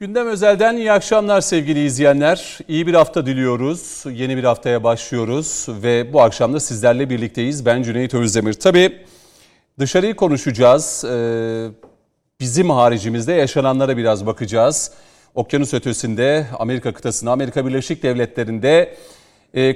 Gündem Özel'den iyi akşamlar sevgili izleyenler. İyi bir hafta diliyoruz. Yeni bir haftaya başlıyoruz ve bu akşam da sizlerle birlikteyiz. Ben Cüneyt Özdemir. Tabii dışarıyı konuşacağız. Bizim haricimizde yaşananlara biraz bakacağız. Okyanus ötesinde Amerika kıtasında, Amerika Birleşik Devletleri'nde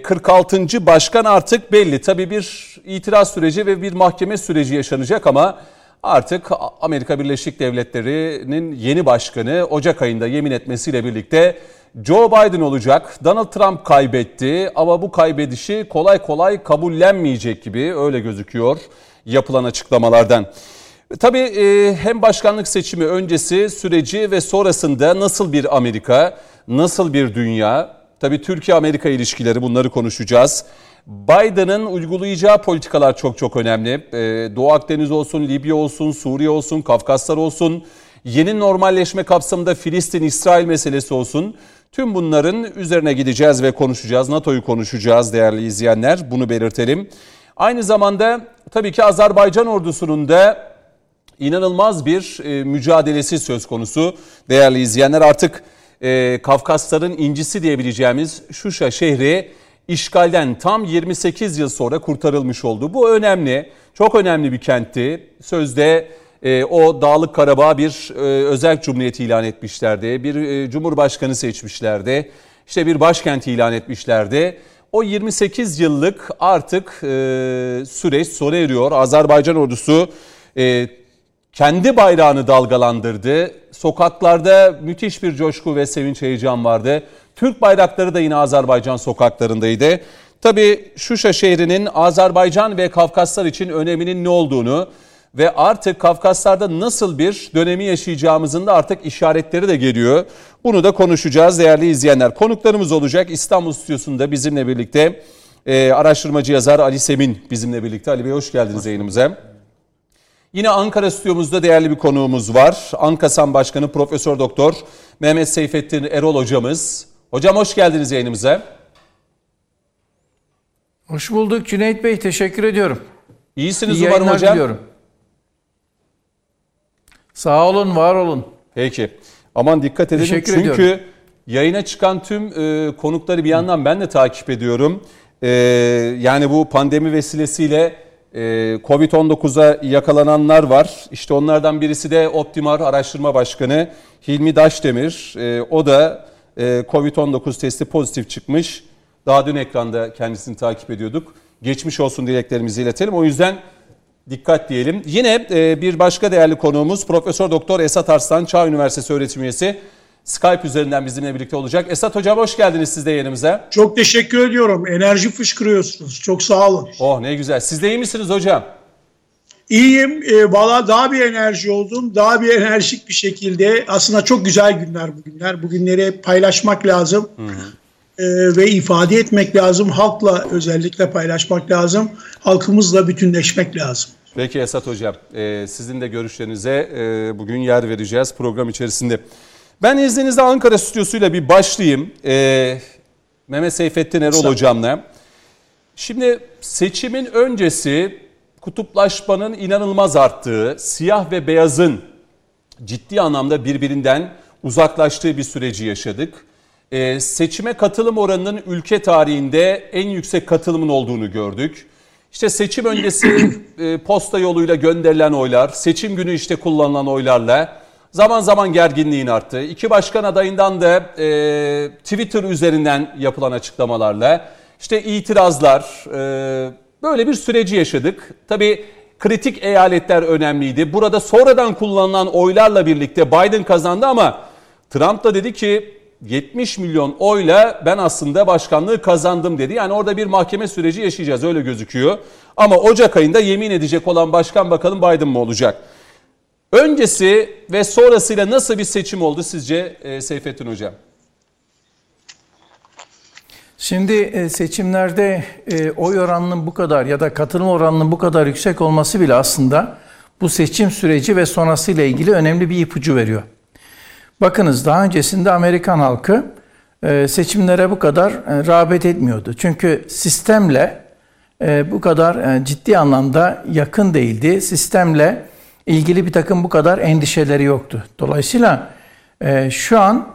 46. E, başkan artık belli. Tabii bir itiraz süreci ve bir mahkeme süreci yaşanacak ama artık Amerika Birleşik Devletleri'nin yeni başkanı Ocak ayında yemin etmesiyle birlikte Joe Biden olacak. Donald Trump kaybetti ama bu kaybedişi kolay kolay kabullenmeyecek gibi öyle gözüküyor yapılan açıklamalardan. Tabii e, hem başkanlık seçimi öncesi süreci ve sonrasında nasıl bir Amerika, nasıl bir dünya, tabii Türkiye-Amerika ilişkileri bunları konuşacağız. Biden'ın uygulayacağı politikalar çok çok önemli. Ee, Doğu Akdeniz olsun, Libya olsun, Suriye olsun, Kafkaslar olsun, yeni normalleşme kapsamında Filistin-İsrail meselesi olsun. Tüm bunların üzerine gideceğiz ve konuşacağız. NATO'yu konuşacağız değerli izleyenler. Bunu belirtelim. Aynı zamanda tabii ki Azerbaycan ordusunun da inanılmaz bir e, mücadelesi söz konusu. Değerli izleyenler artık e, Kafkasların incisi diyebileceğimiz Şuşa şehri işgalden tam 28 yıl sonra kurtarılmış oldu. Bu önemli, çok önemli bir kentti. Sözde e, o Dağlık Karabağ bir e, özel cumhuriyet ilan etmişlerdi. Bir e, cumhurbaşkanı seçmişlerdi. İşte bir başkent ilan etmişlerdi. O 28 yıllık artık e, süreç sona eriyor. Azerbaycan ordusu e, kendi bayrağını dalgalandırdı. Sokaklarda müthiş bir coşku ve sevinç heyecan vardı. Türk bayrakları da yine Azerbaycan sokaklarındaydı. Tabii Şuşa şehrinin Azerbaycan ve Kafkaslar için öneminin ne olduğunu ve artık Kafkaslar'da nasıl bir dönemi yaşayacağımızın da artık işaretleri de geliyor. Bunu da konuşacağız değerli izleyenler. Konuklarımız olacak İstanbul Stüdyosu'nda bizimle birlikte e, araştırmacı yazar Ali Semin bizimle birlikte. Ali Bey hoş geldiniz yayınımıza. Yine Ankara stüdyomuzda değerli bir konuğumuz var. Ankasan Başkanı Profesör Doktor Mehmet Seyfettin Erol hocamız. Hocam hoş geldiniz yayınımıza. Hoş bulduk Cüneyt Bey. Teşekkür ediyorum. İyisiniz İyi umarım hocam. Diliyorum. Sağ olun, var olun. Peki. Aman dikkat edin Teşekkür çünkü ediyorum. yayına çıkan tüm e, konukları bir yandan ben de takip ediyorum. E, yani bu pandemi vesilesiyle e, Covid-19'a yakalananlar var. İşte onlardan birisi de Optimar Araştırma Başkanı Hilmi Daşdemir. E, o da Covid-19 testi pozitif çıkmış. Daha dün ekranda kendisini takip ediyorduk. Geçmiş olsun dileklerimizi iletelim. O yüzden dikkat diyelim. Yine e, bir başka değerli konuğumuz Profesör Doktor Esat Arslan, Çağ Üniversitesi öğretim üyesi. Skype üzerinden bizimle birlikte olacak. Esat Hocam hoş geldiniz siz de yerimize. Çok teşekkür ediyorum. Enerji fışkırıyorsunuz. Çok sağ olun. Oh ne güzel. Siz de iyi misiniz hocam? İyiyim. E, Valla daha bir enerji oldum. Daha bir enerjik bir şekilde. Aslında çok güzel günler bugünler. Bugünleri paylaşmak lazım. Hı hı. E, ve ifade etmek lazım. Halkla özellikle paylaşmak lazım. Halkımızla bütünleşmek lazım. Peki Esat Hocam, e, sizin de görüşlerinize e, bugün yer vereceğiz program içerisinde. Ben izninizle Ankara stüdyosuyla bir başlayayım. E, Mehmet Seyfettin Erol Hocam'la. Şimdi seçimin öncesi kutuplaşmanın inanılmaz arttığı, siyah ve beyazın ciddi anlamda birbirinden uzaklaştığı bir süreci yaşadık. Ee, seçime katılım oranının ülke tarihinde en yüksek katılımın olduğunu gördük. İşte seçim öncesi e, posta yoluyla gönderilen oylar, seçim günü işte kullanılan oylarla zaman zaman gerginliğin arttı. İki başkan adayından da e, Twitter üzerinden yapılan açıklamalarla işte itirazlar, e, Böyle bir süreci yaşadık. Tabii kritik eyaletler önemliydi. Burada sonradan kullanılan oylarla birlikte Biden kazandı ama Trump da dedi ki 70 milyon oyla ben aslında başkanlığı kazandım dedi. Yani orada bir mahkeme süreci yaşayacağız öyle gözüküyor. Ama Ocak ayında yemin edecek olan başkan bakalım Biden mı olacak? Öncesi ve sonrasıyla nasıl bir seçim oldu sizce e, Seyfettin Hocam? Şimdi e, seçimlerde e, oy oranının bu kadar ya da katılım oranının bu kadar yüksek olması bile aslında bu seçim süreci ve sonrasıyla ilgili önemli bir ipucu veriyor. Bakınız daha öncesinde Amerikan halkı e, seçimlere bu kadar rağbet etmiyordu. Çünkü sistemle bu kadar ciddi anlamda yakın değildi. Sistemle ilgili bir takım bu kadar endişeleri yoktu. Dolayısıyla şu an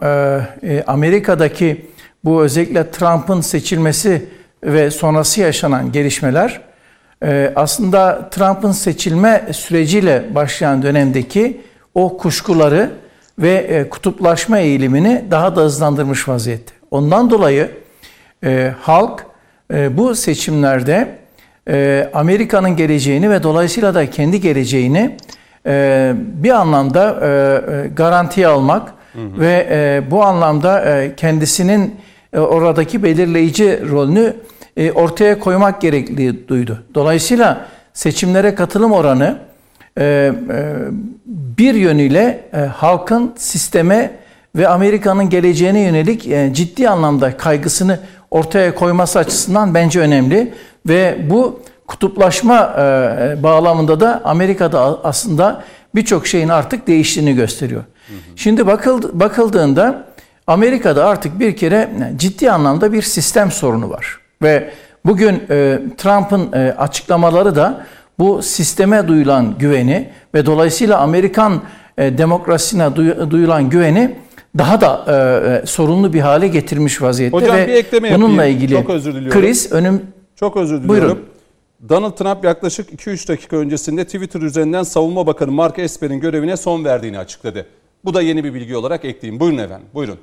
Amerika'daki bu özellikle Trump'ın seçilmesi ve sonrası yaşanan gelişmeler e, aslında Trump'ın seçilme süreciyle başlayan dönemdeki o kuşkuları ve e, kutuplaşma eğilimini daha da hızlandırmış vaziyette. Ondan dolayı e, halk bu seçimlerde Amerika'nın geleceğini ve dolayısıyla da kendi geleceğini bir anlamda garantiye almak hı hı. ve bu anlamda kendisinin oradaki belirleyici rolünü e, ortaya koymak gerekliliği duydu. Dolayısıyla seçimlere katılım oranı e, e, bir yönüyle e, halkın sisteme ve Amerika'nın geleceğine yönelik e, ciddi anlamda kaygısını ortaya koyması açısından bence önemli ve bu kutuplaşma e, bağlamında da Amerika'da aslında birçok şeyin artık değiştiğini gösteriyor. Hı hı. Şimdi bakıldı, bakıldığında Amerika'da artık bir kere ciddi anlamda bir sistem sorunu var. Ve bugün e, Trump'ın e, açıklamaları da bu sisteme duyulan güveni ve dolayısıyla Amerikan e, demokrasisine duy, duyulan güveni daha da e, e, sorunlu bir hale getirmiş vaziyette Hocam, ve bir ekleme bununla yapayım. ilgili Çok özür diliyorum. kriz önüm Çok özür diliyorum. Buyurun. Donald Trump yaklaşık 2-3 dakika öncesinde Twitter üzerinden Savunma Bakanı Mark Esper'in görevine son verdiğini açıkladı. Bu da yeni bir bilgi olarak ekleyeyim. Buyurun efendim. Buyurun.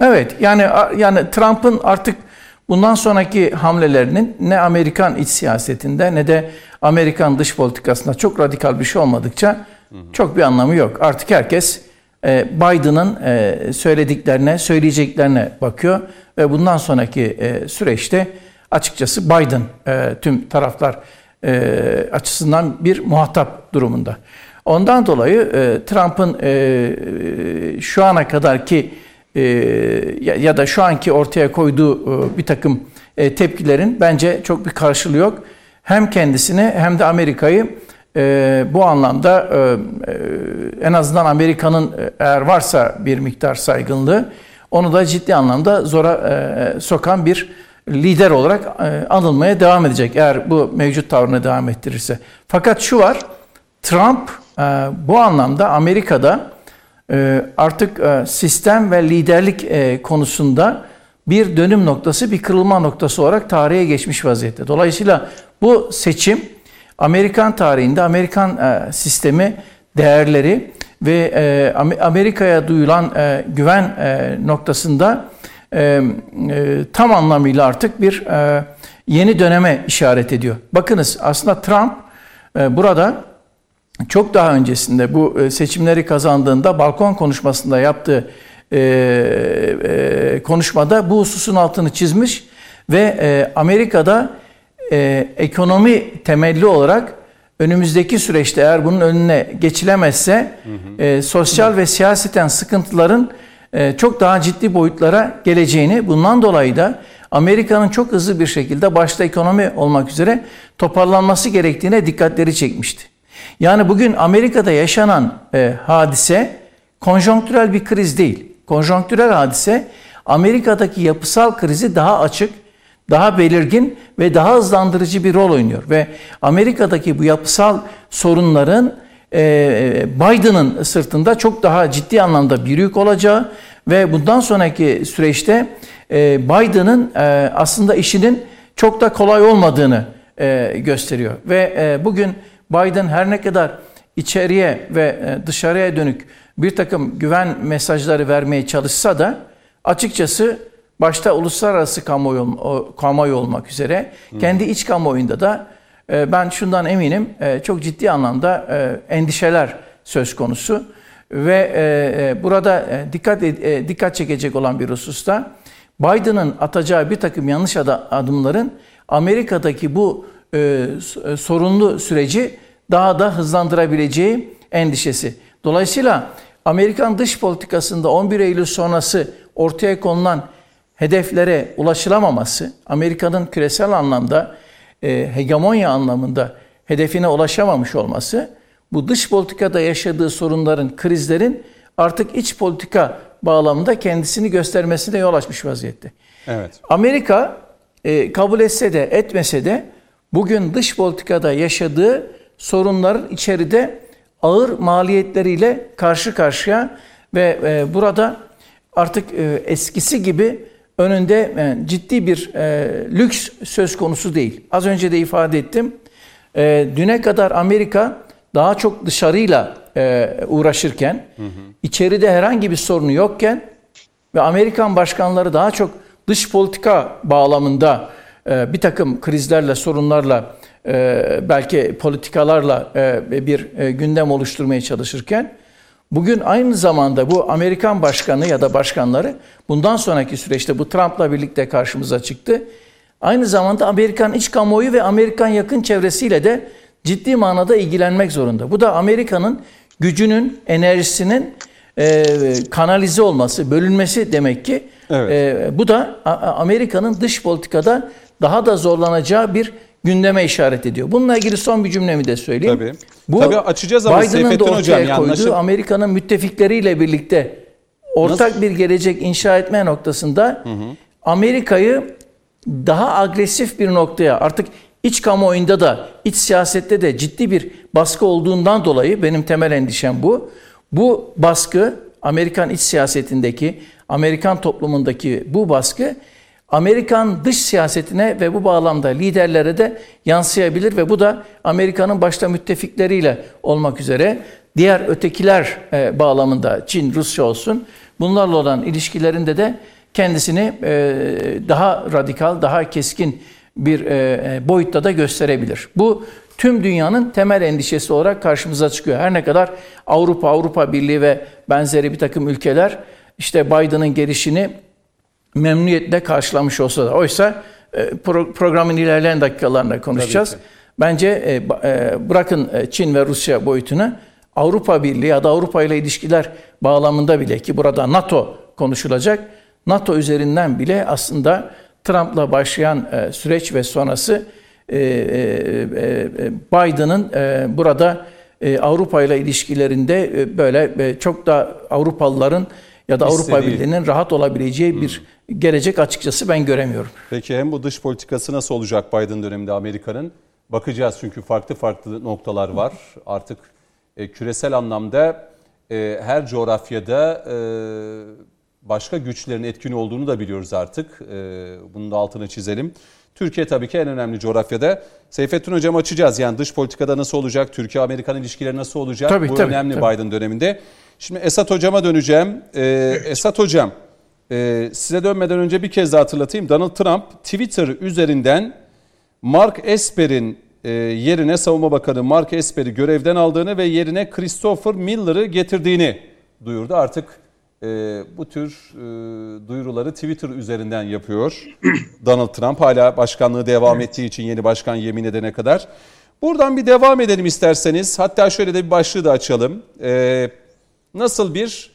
Evet yani yani Trump'ın artık bundan sonraki hamlelerinin ne Amerikan iç siyasetinde ne de Amerikan dış politikasında çok radikal bir şey olmadıkça çok bir anlamı yok. Artık herkes e, Biden'ın e, söylediklerine, söyleyeceklerine bakıyor ve bundan sonraki e, süreçte açıkçası Biden tüm taraflar açısından bir muhatap durumunda. Ondan dolayı Trump'ın şu ana kadarki ya da şu anki ortaya koyduğu bir takım tepkilerin bence çok bir karşılığı yok. Hem kendisini hem de Amerika'yı e, bu anlamda e, e, en azından Amerika'nın e, eğer varsa bir miktar saygınlığı onu da ciddi anlamda zora e, sokan bir lider olarak e, anılmaya devam edecek eğer bu mevcut tavrını devam ettirirse. Fakat şu var Trump e, bu anlamda Amerika'da e, artık e, sistem ve liderlik e, konusunda bir dönüm noktası, bir kırılma noktası olarak tarihe geçmiş vaziyette. Dolayısıyla bu seçim Amerikan tarihinde Amerikan sistemi değerleri ve Amerika'ya duyulan güven noktasında tam anlamıyla artık bir yeni döneme işaret ediyor. Bakınız aslında Trump burada çok daha öncesinde bu e, seçimleri kazandığında balkon konuşmasında yaptığı e, e, konuşmada bu hususun altını çizmiş ve e, Amerika'da e, ekonomi temelli olarak önümüzdeki süreçte eğer bunun önüne geçilemezse hı hı. E, sosyal ve siyaseten sıkıntıların e, çok daha ciddi boyutlara geleceğini bundan dolayı da Amerika'nın çok hızlı bir şekilde başta ekonomi olmak üzere toparlanması gerektiğine dikkatleri çekmişti. Yani bugün Amerika'da yaşanan e, hadise konjonktürel bir kriz değil. Konjonktürel hadise Amerika'daki yapısal krizi daha açık, daha belirgin ve daha hızlandırıcı bir rol oynuyor. Ve Amerika'daki bu yapısal sorunların e, Biden'ın sırtında çok daha ciddi anlamda bir yük olacağı ve bundan sonraki süreçte e, Biden'ın e, aslında işinin çok da kolay olmadığını gösteriyor. Ve bugün Biden her ne kadar içeriye ve dışarıya dönük bir takım güven mesajları vermeye çalışsa da açıkçası başta uluslararası kamuoyu, kamuoyu olmak üzere kendi iç kamuoyunda da e, ben şundan eminim e, çok ciddi anlamda e, endişeler söz konusu. Ve burada dikkat dikkat çekecek olan bir hususta Biden'ın atacağı bir takım yanlış adımların Amerika'daki bu sorunlu süreci daha da hızlandırabileceği endişesi. Dolayısıyla Amerikan dış politikasında 11 Eylül sonrası ortaya konulan hedeflere ulaşılamaması, Amerika'nın küresel anlamda, e, hegemonya anlamında hedefine ulaşamamış olması, bu dış politikada yaşadığı sorunların, krizlerin artık iç politika bağlamında kendisini göstermesine yol açmış vaziyette. Evet. Amerika e, kabul etse de etmese de bugün dış politikada yaşadığı sorunların içeride ağır maliyetleriyle karşı karşıya ve e, burada artık e, eskisi gibi önünde e, ciddi bir e, lüks söz konusu değil. Az önce de ifade ettim. E, düne kadar Amerika daha çok dışarıyla e, uğraşırken, hı hı. içeride herhangi bir sorunu yokken ve Amerikan başkanları daha çok dış politika bağlamında bir takım krizlerle, sorunlarla, e, belki politikalarla e, bir e, gündem oluşturmaya çalışırken, Bugün aynı zamanda bu Amerikan başkanı ya da başkanları bundan sonraki süreçte bu Trump'la birlikte karşımıza çıktı. Aynı zamanda Amerikan iç kamuoyu ve Amerikan yakın çevresiyle de ciddi manada ilgilenmek zorunda. Bu da Amerika'nın gücünün, enerjisinin e, kanalize olması, bölünmesi demek ki. Evet. E, bu da Amerika'nın dış politikada daha da zorlanacağı bir gündeme işaret ediyor. Bununla ilgili son bir cümlemi de söyleyeyim. Tabii. Bu Tabii açacağız ama Biden'ın da ortaya hocam, koyduğu yanlışım. Amerika'nın müttefikleriyle birlikte ortak Nasıl? bir gelecek inşa etme noktasında Amerika'yı daha agresif bir noktaya artık iç kamuoyunda da iç siyasette de ciddi bir baskı olduğundan dolayı benim temel endişem bu. Bu baskı Amerikan iç siyasetindeki, Amerikan toplumundaki bu baskı Amerikan dış siyasetine ve bu bağlamda liderlere de yansıyabilir ve bu da Amerika'nın başta müttefikleriyle olmak üzere diğer ötekiler e, bağlamında Çin, Rusya olsun bunlarla olan ilişkilerinde de kendisini e, daha radikal, daha keskin bir e, boyutta da gösterebilir. Bu tüm dünyanın temel endişesi olarak karşımıza çıkıyor. Her ne kadar Avrupa, Avrupa Birliği ve benzeri bir takım ülkeler işte Biden'ın gelişini memnuniyetle karşılamış olsa da. Oysa e, programın ilerleyen dakikalarında konuşacağız. Bence e, e, bırakın Çin ve Rusya boyutunu Avrupa Birliği ya da Avrupa ile ilişkiler bağlamında bile ki burada NATO konuşulacak. NATO üzerinden bile aslında Trump'la başlayan süreç ve sonrası Biden'ın burada Avrupa ile ilişkilerinde böyle çok da Avrupalıların ya da Avrupa Birliği'nin rahat olabileceği bir hmm. gelecek açıkçası ben göremiyorum. Peki hem bu dış politikası nasıl olacak Biden döneminde Amerika'nın? Bakacağız çünkü farklı farklı noktalar var. Artık e, küresel anlamda e, her coğrafyada e, başka güçlerin etkin olduğunu da biliyoruz artık. E, bunun da altını çizelim. Türkiye tabii ki en önemli coğrafyada. Seyfettin Hocam açacağız. Yani dış politikada nasıl olacak? Türkiye-Amerikan ilişkileri nasıl olacak? Tabii, Bu tabii, önemli tabii. Biden döneminde. Şimdi Esat Hocam'a döneceğim. Ee, Esat Hocam e, size dönmeden önce bir kez daha hatırlatayım. Donald Trump Twitter üzerinden Mark Esper'in e, yerine Savunma Bakanı Mark Esper'i görevden aldığını ve yerine Christopher Miller'ı getirdiğini duyurdu. Artık e, bu tür e, duyuruları Twitter üzerinden yapıyor. Donald Trump hala başkanlığı devam ettiği için yeni başkan yemin edene kadar. Buradan bir devam edelim isterseniz. Hatta şöyle de bir başlığı da açalım. E, nasıl bir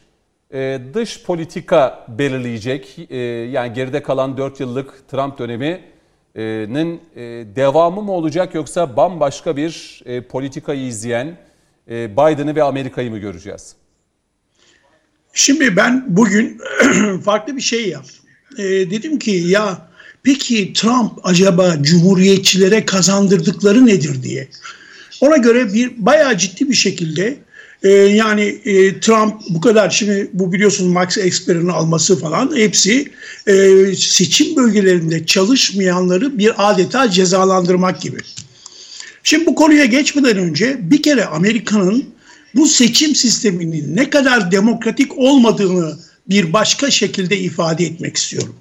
e, dış politika belirleyecek? E, yani geride kalan 4 yıllık Trump döneminin e, devamı mı olacak yoksa bambaşka bir e, politikayı izleyen e, Biden'ı ve Amerika'yı mı göreceğiz? Şimdi ben bugün farklı bir şey yaptım. E, dedim ki ya peki Trump acaba cumhuriyetçilere kazandırdıkları nedir diye. Ona göre bir bayağı ciddi bir şekilde e, yani e, Trump bu kadar şimdi bu biliyorsunuz Max Expert'in alması falan hepsi e, seçim bölgelerinde çalışmayanları bir adeta cezalandırmak gibi. Şimdi bu konuya geçmeden önce bir kere Amerika'nın bu seçim sisteminin ne kadar demokratik olmadığını bir başka şekilde ifade etmek istiyorum.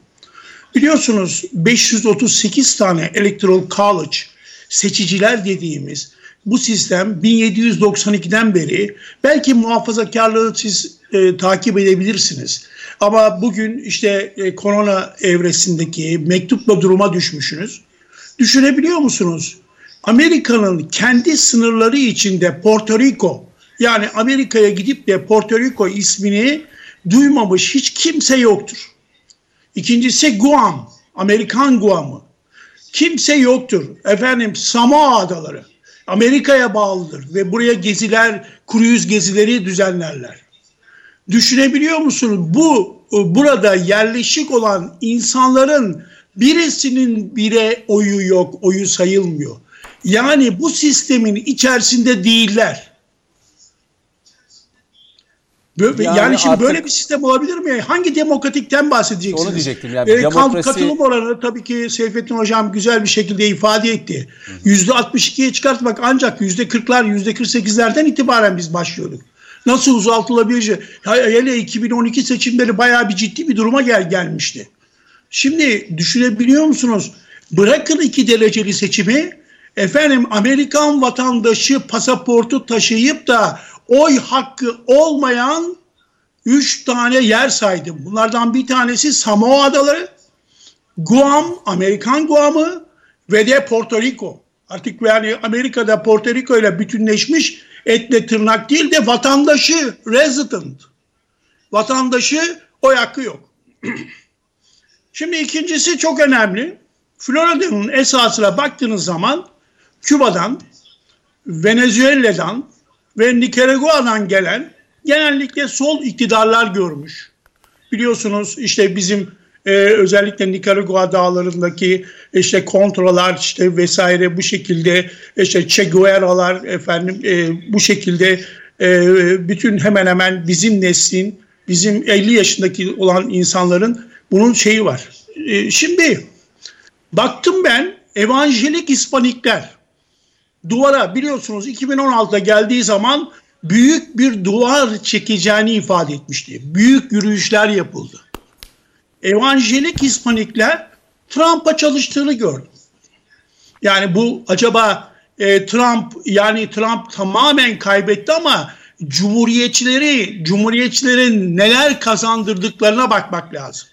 Biliyorsunuz 538 tane Electoral College seçiciler dediğimiz bu sistem 1792'den beri belki muhafazakarlığı siz e, takip edebilirsiniz. Ama bugün işte e, korona evresindeki mektupla duruma düşmüşsünüz. Düşünebiliyor musunuz? Amerika'nın kendi sınırları içinde Porto Rico yani Amerika'ya gidip de Porto Rico ismini duymamış hiç kimse yoktur. İkincisi Guam, Amerikan Guam'ı. Kimse yoktur. Efendim Samoa Adaları. Amerika'ya bağlıdır ve buraya geziler, kruyuz gezileri düzenlerler. Düşünebiliyor musunuz? Bu burada yerleşik olan insanların birisinin bire oyu yok, oyu sayılmıyor. Yani bu sistemin içerisinde değiller. Bö- Yani yani, şimdi artık- böyle bir sistem olabilir mi? Hangi demokratikten bahsedeceksiniz? Onu diyecektim. Yani Ee, kal- demokrasi- Katılım oranı tabii ki Seyfettin Hocam güzel bir şekilde ifade etti. Yüzde 62'ye çıkartmak ancak yüzde 40'lar, yüzde 48'lerden itibaren biz başlıyorduk. Nasıl uzaltılabilecek? Hele 2012 seçimleri bayağı bir ciddi bir duruma gel gelmişti. Şimdi düşünebiliyor musunuz? Bırakın iki dereceli seçimi, efendim Amerikan vatandaşı pasaportu taşıyıp da oy hakkı olmayan üç tane yer saydım. Bunlardan bir tanesi Samoa Adaları, Guam, Amerikan Guam'ı ve de Porto Rico. Artık yani Amerika'da Porto Rico ile bütünleşmiş etle tırnak değil de vatandaşı, resident. Vatandaşı oy hakkı yok. Şimdi ikincisi çok önemli. Florida'nın esasına baktığınız zaman Küba'dan, Venezuela'dan ve Nikaragua'dan gelen genellikle sol iktidarlar görmüş. Biliyorsunuz işte bizim e, özellikle Nikaragua dağlarındaki işte kontrolar işte vesaire bu şekilde işte Che Guevara'lar efendim e, bu şekilde e, bütün hemen hemen bizim neslin bizim 50 yaşındaki olan insanların bunun şeyi var. E, şimdi baktım ben evanjelik İspanikler duvara biliyorsunuz 2016'da geldiği zaman büyük bir duvar çekeceğini ifade etmişti. Büyük yürüyüşler yapıldı. Evanjelik Hispanikler Trump'a çalıştığını gördüm. Yani bu acaba e, Trump yani Trump tamamen kaybetti ama cumhuriyetçileri, cumhuriyetçilerin neler kazandırdıklarına bakmak lazım.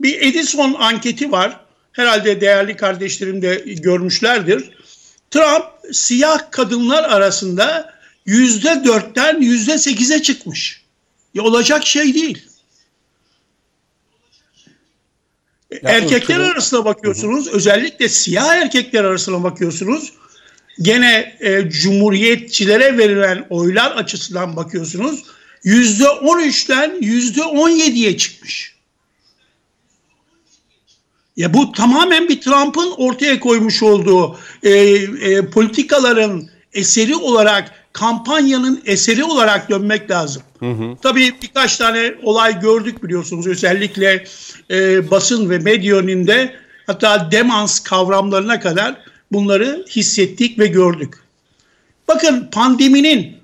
Bir Edison anketi var. Herhalde değerli kardeşlerim de görmüşlerdir. Trump siyah kadınlar arasında yüzde dörtten yüzde sekize çıkmış. Ya olacak şey değil. erkekler ırkçılık- arasına bakıyorsunuz, özellikle siyah erkekler arasına bakıyorsunuz. Gene e, cumhuriyetçilere verilen oylar açısından bakıyorsunuz. Yüzde on üçten yüzde on yediye çıkmış. Ya bu tamamen bir Trump'ın ortaya koymuş olduğu e, e, politikaların eseri olarak, kampanyanın eseri olarak dönmek lazım. Tabii birkaç tane olay gördük biliyorsunuz. Özellikle e, basın ve medya önünde hatta demans kavramlarına kadar bunları hissettik ve gördük. Bakın pandeminin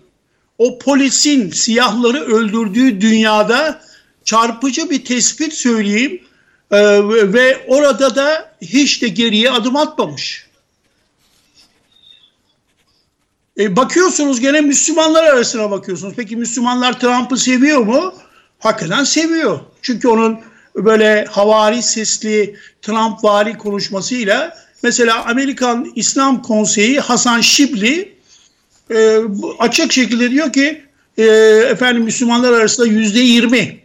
o polisin siyahları öldürdüğü dünyada çarpıcı bir tespit söyleyeyim. Ee, ve- ve orada da hiç de geriye adım atmamış. E, bakıyorsunuz gene Müslümanlar arasına bakıyorsunuz. Peki Müslümanlar Trump'ı seviyor mu? Hakikaten seviyor. Çünkü onun böyle havari sesli Trump vari konuşmasıyla mesela Amerikan İslam Konseyi Hasan Şibli e, açık şekilde diyor ki e, efendim Müslümanlar arasında yüzde yirmi.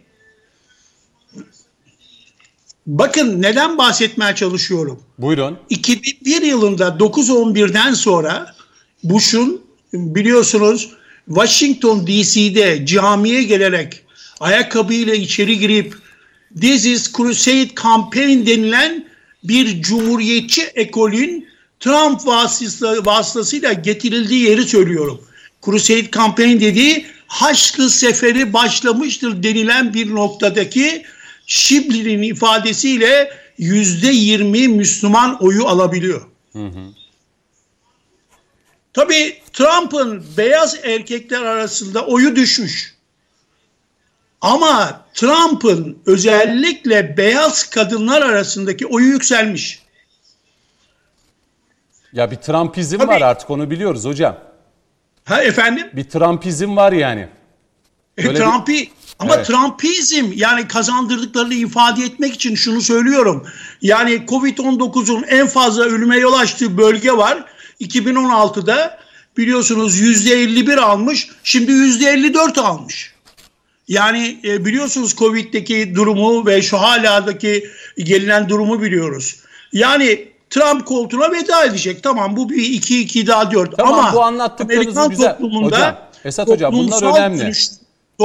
Bakın neden bahsetmeye çalışıyorum. Buyurun. 2001 yılında 9-11'den sonra Bush'un biliyorsunuz Washington DC'de camiye gelerek ayakkabıyla içeri girip This is Crusade Campaign denilen bir cumhuriyetçi ekolün Trump vasıtasıyla, vasıtasıyla getirildiği yeri söylüyorum. Crusade Campaign dediği Haçlı Seferi başlamıştır denilen bir noktadaki Şibli'nin ifadesiyle yüzde yirmi Müslüman oyu alabiliyor. Tabii Trump'ın beyaz erkekler arasında oyu düşmüş. Ama Trump'ın özellikle beyaz kadınlar arasındaki oyu yükselmiş. Ya bir Trumpizm Tabii. var artık onu biliyoruz hocam. Ha efendim? Bir Trumpizm var yani. E, Böyle bir- Trump'i ama Evet. Trumpizm yani kazandırdıklarını ifade etmek için şunu söylüyorum. Yani Covid-19'un en fazla ölüme yol açtığı bölge var. 2016'da biliyorsunuz %51 almış. Şimdi %54 almış. Yani e, biliyorsunuz Covid'deki durumu ve şu haladaki gelinen durumu biliyoruz. Yani Trump koltuğuna veda edecek. Tamam bu bir 2-2 daha 4 Tamam, ama bu Amerikan güzel. toplumunda Hocam, Esat Hocam, bunlar önemli. dönüş-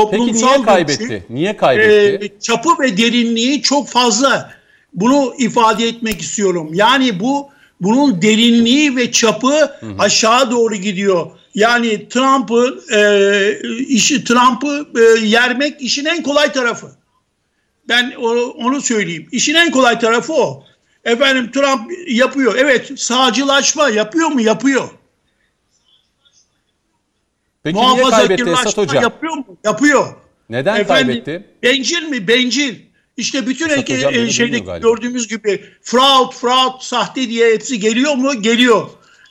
Peki toplumsal niye kaybetti? dönüşüm, Niye kaybetti? e, çapı ve derinliği çok fazla. Bunu ifade etmek istiyorum. Yani bu bunun derinliği ve çapı aşağı doğru gidiyor. Yani Trump'ı e, işi Trump'ı e, yermek işin en kolay tarafı. Ben onu söyleyeyim. İşin en kolay tarafı o. Efendim Trump yapıyor. Evet sağcılaşma yapıyor mu? Yapıyor. Peki niye kaybetti Esat Hocam? Yapıyor mu? Yapıyor. Neden Efendim, kaybetti? Bencil mi? Bencil. İşte bütün Esat e, şeyde gördüğümüz gibi fraud, fraud, sahte diye hepsi geliyor mu? Geliyor.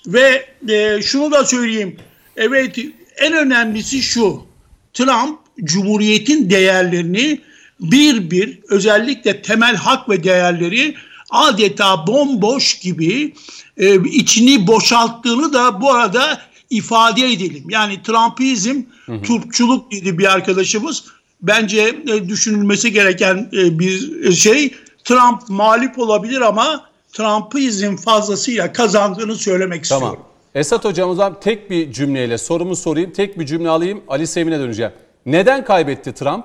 Ve e, şunu da söyleyeyim. Evet en önemlisi şu. Trump Cumhuriyet'in değerlerini bir bir özellikle temel hak ve değerleri adeta bomboş gibi e, içini boşalttığını da bu arada ifade edelim. Yani Trumpizm, Turpçuluk dedi bir arkadaşımız. Bence e, düşünülmesi gereken e, bir şey. Trump mağlup olabilir ama Trumpizm fazlasıyla kazandığını söylemek Tamam. istiyorum. Esat Hocam o zaman tek bir cümleyle sorumu sorayım. Tek bir cümle alayım. Ali Sevin'e döneceğim. Neden kaybetti Trump?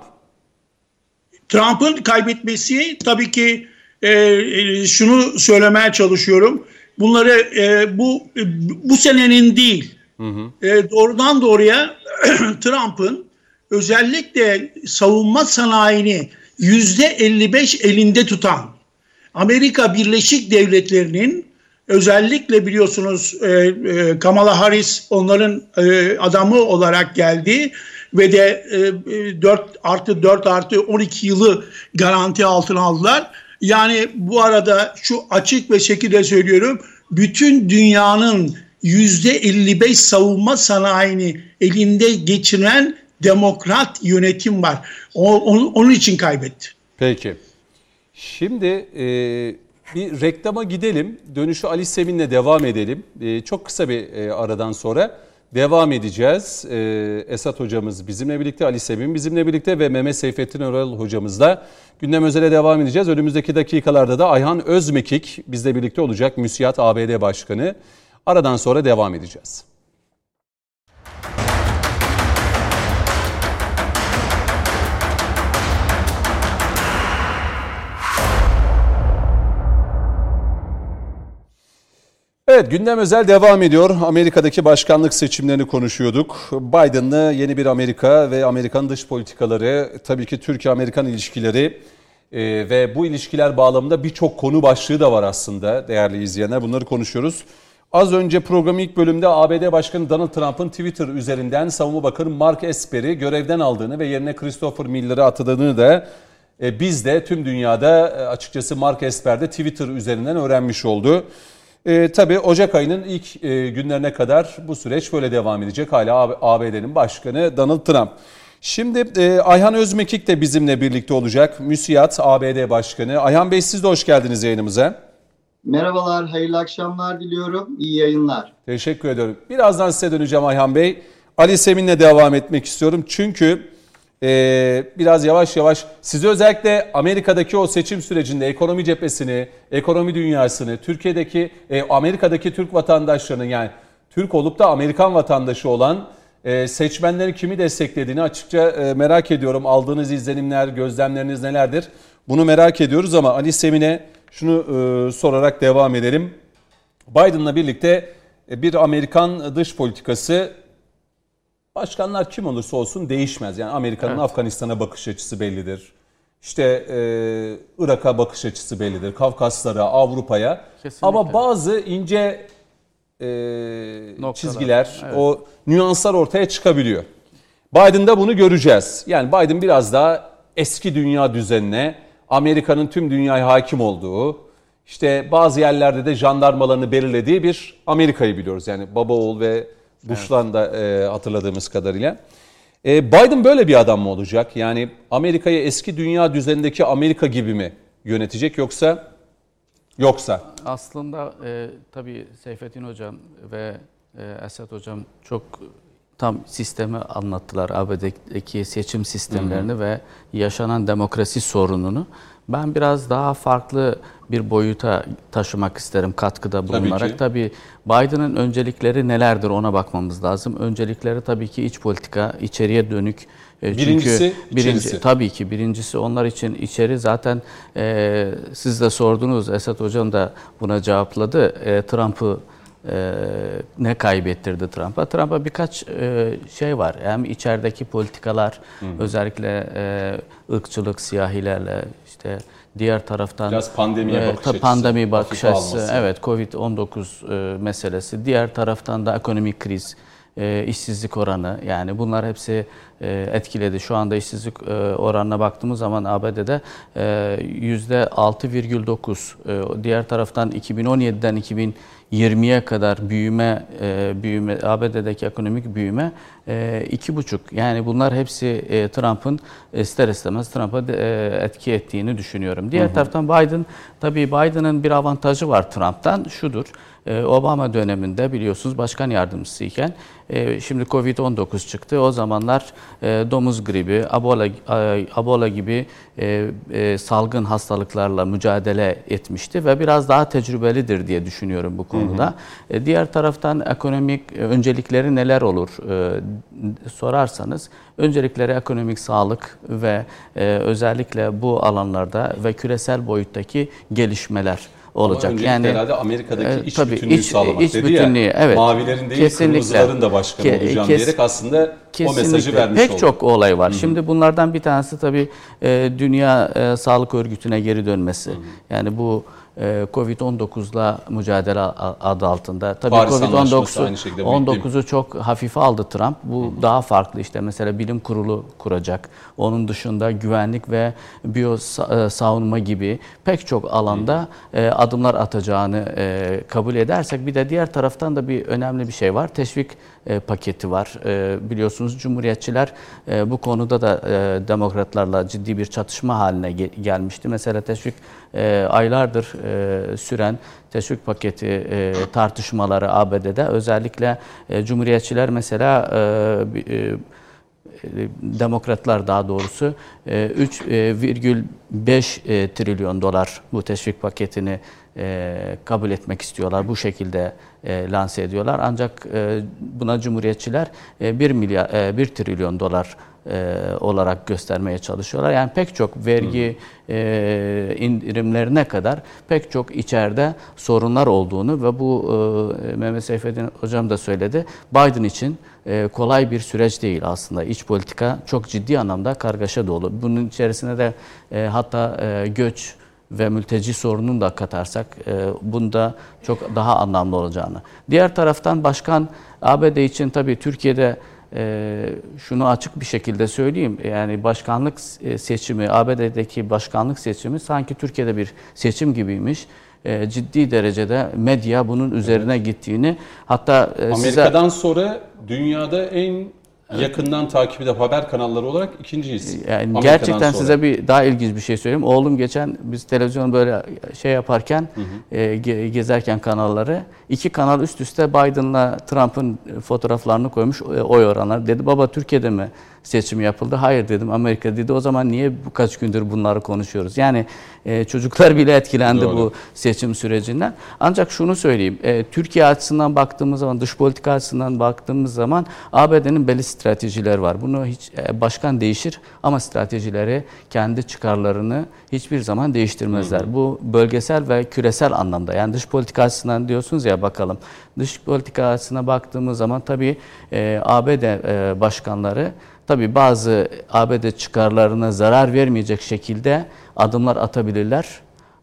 Trump'ın kaybetmesi tabii ki e, e, şunu söylemeye çalışıyorum. Bunları e, bu e, bu senenin değil. E, doğrudan doğruya Trump'ın özellikle savunma sanayini yüzde 55 elinde tutan Amerika Birleşik Devletleri'nin özellikle biliyorsunuz e, e, Kamala Harris onların e, adamı olarak geldi ve de e, 4 artı 4 artı 12 yılı garanti altına aldılar. Yani bu arada şu açık ve şekilde söylüyorum bütün dünyanın 55 savunma sanayini elinde geçiren demokrat yönetim var. O, onun, onun için kaybetti. Peki. Şimdi e, bir reklama gidelim. Dönüşü Ali Sevin'le devam edelim. E, çok kısa bir e, aradan sonra devam edeceğiz. E, Esat hocamız bizimle birlikte, Ali Sevin bizimle birlikte ve Mehmet Seyfettin Öral hocamızla gündem özele devam edeceğiz. Önümüzdeki dakikalarda da Ayhan Özmekik bizle birlikte olacak. Müsiyat ABD Başkanı. Aradan sonra devam edeceğiz. Evet gündem özel devam ediyor. Amerika'daki başkanlık seçimlerini konuşuyorduk. Biden'lı yeni bir Amerika ve Amerikan dış politikaları, tabii ki Türkiye-Amerikan ilişkileri e, ve bu ilişkiler bağlamında birçok konu başlığı da var aslında değerli izleyenler. Bunları konuşuyoruz. Az önce programın ilk bölümde ABD Başkanı Donald Trump'ın Twitter üzerinden Savunma Bakanı Mark Esper'i görevden aldığını ve yerine Christopher Miller'ı atadığını da e, biz de tüm dünyada e, açıkçası Mark Esper de Twitter üzerinden öğrenmiş oldu. E, tabii Ocak ayının ilk e, günlerine kadar bu süreç böyle devam edecek. Hala ABD'nin başkanı Donald Trump. Şimdi e, Ayhan Özmekik de bizimle birlikte olacak. Müsiyat ABD Başkanı. Ayhan Bey siz de hoş geldiniz yayınımıza. Merhabalar, hayırlı akşamlar diliyorum. İyi yayınlar. Teşekkür ediyorum. Birazdan size döneceğim Ayhan Bey. Ali Semin'le devam etmek istiyorum. Çünkü e, biraz yavaş yavaş size özellikle Amerika'daki o seçim sürecinde ekonomi cephesini, ekonomi dünyasını, Türkiye'deki, e, Amerika'daki Türk vatandaşlarının yani Türk olup da Amerikan vatandaşı olan e, seçmenlerin kimi desteklediğini açıkça e, merak ediyorum. Aldığınız izlenimler, gözlemleriniz nelerdir? Bunu merak ediyoruz ama Ali Semin'e şunu e, sorarak devam edelim. Biden'la birlikte e, bir Amerikan dış politikası başkanlar kim olursa olsun değişmez. Yani Amerika'nın evet. Afganistan'a bakış açısı bellidir. İşte e, Irak'a bakış açısı bellidir. Kafkaslara, Avrupa'ya. Ama bazı ince e, çizgiler, evet. o nüanslar ortaya çıkabiliyor. Biden'da bunu göreceğiz. Yani Biden biraz daha eski dünya düzenine, Amerika'nın tüm dünyaya hakim olduğu, işte bazı yerlerde de jandarmalarını belirlediği bir Amerika'yı biliyoruz. Yani baba oğul ve Bush'tan da e, hatırladığımız kadarıyla. E, Biden böyle bir adam mı olacak? Yani Amerika'yı eski dünya düzenindeki Amerika gibi mi yönetecek yoksa yoksa? Aslında e, tabii Seyfettin Hocam ve e, Esat Hocam çok tam sistemi anlattılar ABD'deki seçim sistemlerini hı hı. ve yaşanan demokrasi sorununu. Ben biraz daha farklı bir boyuta taşımak isterim katkıda bulunarak. Tabii, tabii Biden'ın öncelikleri nelerdir ona bakmamız lazım. Öncelikleri tabii ki iç politika, içeriye dönük. E, birincisi Çünkü birinci, Tabii ki birincisi onlar için içeri zaten e, siz de sordunuz Esat Hocam da buna cevapladı. E, Trump'ı e, ne kaybettirdi Trump'a? Trump'a birkaç e, şey var. Hem içerideki politikalar, özellikle e, ırkçılık, siyahilerle işte diğer taraftan Biraz pandemiye bakış açısı, pandemi bakış açısı, evet Covid-19 e, meselesi, diğer taraftan da ekonomik kriz, e, işsizlik oranı yani bunlar hepsi e, etkiledi. Şu anda işsizlik e, oranına baktığımız zaman ABD'de e, yüzde 6,9. E, diğer taraftan 2017'den 2020'ye kadar büyüme e, büyüme ABD'deki ekonomik büyüme e, iki buçuk. Yani bunlar hepsi e, Trump'ın ister istemez Trump'a e, etki ettiğini düşünüyorum. Diğer taraftan Biden tabii Biden'ın bir avantajı var Trump'tan şudur. E, Obama döneminde biliyorsunuz başkan yardımcısıyken e, şimdi Covid-19 çıktı. O zamanlar e, domuz gribi, Ebola, Ebola gibi e, e, salgın hastalıklarla mücadele etmişti ve biraz daha tecrübelidir diye düşünüyorum bu konuda. E, diğer taraftan ekonomik öncelikleri neler olur sorarsanız öncelikleri ekonomik sağlık ve özellikle bu alanlarda ve küresel boyuttaki gelişmeler olacak. Ama öncelikle herhalde Amerika'daki e, iç tabii, bütünlüğü iç- sağlamak iç dedi bütünlüğü, ya. evet. Mavilerin değil Kesinlikle. kırmızıların da başkanı Ke- olacağım kes- diyerek aslında o mesajı Kesinlikle. vermiş Pek oldu. çok olay var. Şimdi bunlardan bir tanesi tabii e, Dünya e, Sağlık Örgütü'ne geri dönmesi. Yani bu Covid-19'la mücadele adı altında. Tabii Paris Anlaşması aynı şekilde Covid-19 büyük değil 19'u çok hafife aldı Trump. Bu daha farklı işte mesela bilim kurulu kuracak. Onun dışında güvenlik ve biyo e, savunma gibi pek çok alanda e, adımlar atacağını e, kabul edersek bir de diğer taraftan da bir önemli bir şey var. Teşvik e, paketi var. E, biliyorsunuz Cumhuriyetçiler e, bu konuda da e, demokratlarla ciddi bir çatışma haline ge- gelmişti. Mesela teşvik e, aylardır e, süren teşvik paketi e, tartışmaları ABD'de özellikle e, Cumhuriyetçiler mesela e, e, e, demokratlar daha doğrusu e, 3,5 e, trilyon dolar bu teşvik paketini e, kabul etmek istiyorlar. Bu şekilde e, lanse ediyorlar. Ancak e, buna cumhuriyetçiler e, 1 milyar e, 1 trilyon dolar e, olarak göstermeye çalışıyorlar. Yani pek çok vergi e, indirimlerine kadar pek çok içeride sorunlar olduğunu ve bu e, Mehmet Seyfettin hocam da söyledi. Biden için e, kolay bir süreç değil aslında. İç politika çok ciddi anlamda kargaşa dolu. Bunun içerisine de e, hatta e, göç ve mülteci sorununu da katarsak e, bunda çok daha anlamlı olacağını. Diğer taraftan başkan ABD için tabii Türkiye'de e, şunu açık bir şekilde söyleyeyim. Yani başkanlık e, seçimi, ABD'deki başkanlık seçimi sanki Türkiye'de bir seçim gibiymiş. E, ciddi derecede medya bunun üzerine gittiğini hatta e, size Amerika'dan sonra dünyada en yakından takip eden haber kanalları olarak ikinciyiz. Yani Amerika'dan gerçekten sonra. size bir daha ilginç bir şey söyleyeyim. Oğlum geçen biz televizyon böyle şey yaparken e, ge- gezerken kanalları iki kanal üst üste Biden'la Trump'ın fotoğraflarını koymuş e, oy oranları. Dedi baba Türkiye'de mi seçim yapıldı? Hayır dedim Amerika dedi. O zaman niye bu kaç gündür bunları konuşuyoruz? Yani e, çocuklar bile etkilendi Doğru. bu seçim sürecinden. Ancak şunu söyleyeyim. e, Türkiye açısından baktığımız zaman, dış politika açısından baktığımız zaman ABD'nin belli stratejiler var. Bunu hiç e, başkan değişir ama stratejileri kendi çıkarlarını hiçbir zaman değiştirmezler. Bu bölgesel ve küresel anlamda. Yani dış politika açısından diyorsunuz ya bakalım. Dış politika açısına baktığımız zaman tabii e, ABD e, başkanları tabii bazı ABD çıkarlarına zarar vermeyecek şekilde adımlar atabilirler.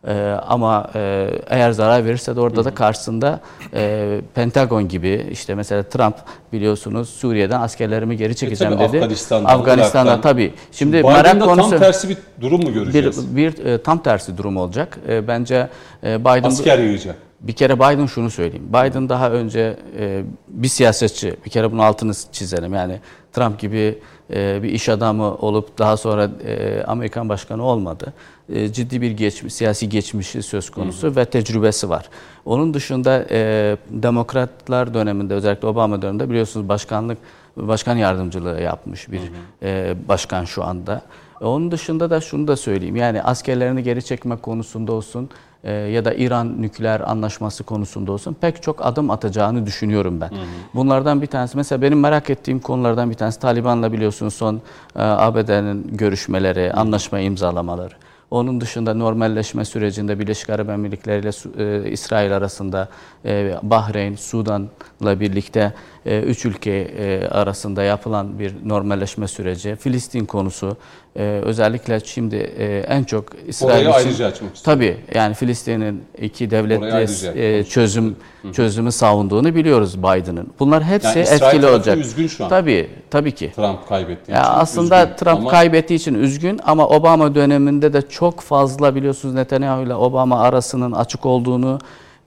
Ee, ama e, eğer zarar verirse de orada da karşısında e, Pentagon gibi işte mesela Trump biliyorsunuz Suriye'den askerlerimi geri çekeceğim E dedi. Afganistan'da Irak'tan. tabii. Şimdi Biden'da merak konusu tam tersi bir durum mu göreceğiz? bir, bir e, tam tersi durum olacak. E, bence e, Biden Asker yığacak. bir kere Biden şunu söyleyeyim. Biden daha önce e, bir siyasetçi, bir kere bunun altını çizelim. Yani Trump gibi e, bir iş adamı olup daha sonra e, Amerikan başkanı olmadı. E, ciddi bir geçmiş, siyasi geçmişi söz konusu ve tecrübesi var. Onun dışında e, demokratlar döneminde özellikle Obama döneminde biliyorsunuz başkanlık başkan yardımcılığı yapmış bir e, başkan şu anda. Onun dışında da şunu da söyleyeyim. Yani askerlerini geri çekme konusunda olsun e, ya da İran nükleer anlaşması konusunda olsun pek çok adım atacağını düşünüyorum ben. Bunlardan bir tanesi mesela benim merak ettiğim konulardan bir tanesi Taliban'la biliyorsunuz son e, ABD'nin görüşmeleri, anlaşma imzalamaları. Onun dışında normalleşme sürecinde Birleşik Arap Emirlikleri ile e, İsrail arasında e, Bahreyn, Sudan'la birlikte e, üç ülke e, arasında yapılan bir normalleşme süreci. Filistin konusu e, özellikle şimdi e, en çok İsrail Orayı için- ayrıca açmak istiyorum. Tabii yani Filistin'in iki devletli e, çözüm çözümü savunduğunu biliyoruz Biden'ın. Bunlar hepsi Yani İsrail etkili olacak. üzgün şu an. Tabii, tabii ki. Trump kaybettiği Ya için aslında üzgün. Trump Ama kaybettiği için üzgün ama Obama döneminde de çok fazla biliyorsunuz Netanyahu ile Obama arasının açık olduğunu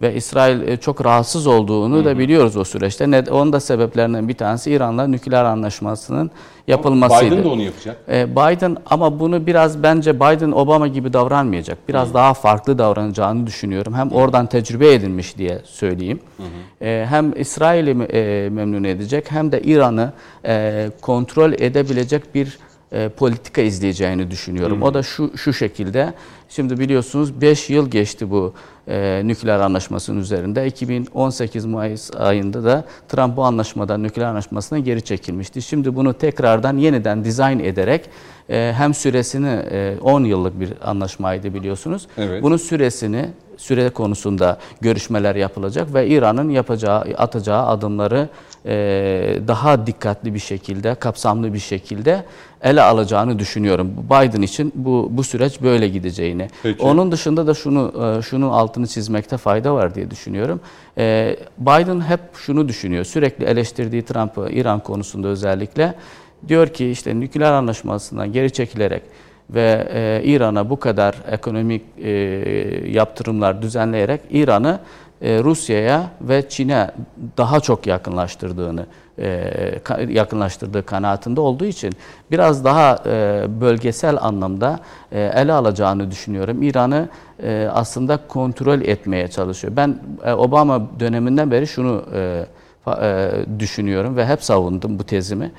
ve İsrail e, çok rahatsız olduğunu da biliyoruz o süreçte. Ne- Onun da sebeplerinden bir tanesi İran'la nükleer anlaşmasının yapılmasıydı. Biden de onu yapacak. E, Biden ama bunu biraz bence Biden Obama gibi davranmayacak. Biraz daha farklı davranacağını düşünüyorum. Hem oradan tecrübe edinmiş diye söyleyeyim. E, hem İsrail'i e, memnun edecek hem de İran'ı e, kontrol edebilecek bir e, politika izleyeceğini düşünüyorum. O da şu şu şekilde. Şimdi biliyorsunuz 5 yıl geçti bu e, nükleer anlaşmasının üzerinde. 2018 Mayıs ayında da Trump bu anlaşmadan, nükleer anlaşmasından geri çekilmişti. Şimdi bunu tekrardan yeniden dizayn ederek e, hem süresini e, 10 yıllık bir anlaşmaydı biliyorsunuz. Evet. Bunun süresini süre konusunda görüşmeler yapılacak ve İran'ın yapacağı, atacağı adımları e, daha dikkatli bir şekilde, kapsamlı bir şekilde ele alacağını düşünüyorum. Biden için bu bu süreç böyle gideceğini. Peki. Onun dışında da şunu e, şunun altını çizmekte fayda var diye düşünüyorum. E, Biden hep şunu düşünüyor. Sürekli eleştirdiği Trump'ı İran konusunda özellikle diyor ki işte nükleer anlaşmasından geri çekilerek ve e, İran'a bu kadar ekonomik e, yaptırımlar düzenleyerek İran'ı e, Rusya'ya ve Çin'e daha çok yakınlaştırdığını e, yakınlaştırdığı kanaatinde olduğu için biraz daha e, bölgesel anlamda e, ele alacağını düşünüyorum. İran'ı e, aslında kontrol etmeye çalışıyor. Ben e, Obama döneminden beri şunu e, e, düşünüyorum ve hep savundum bu tezimi.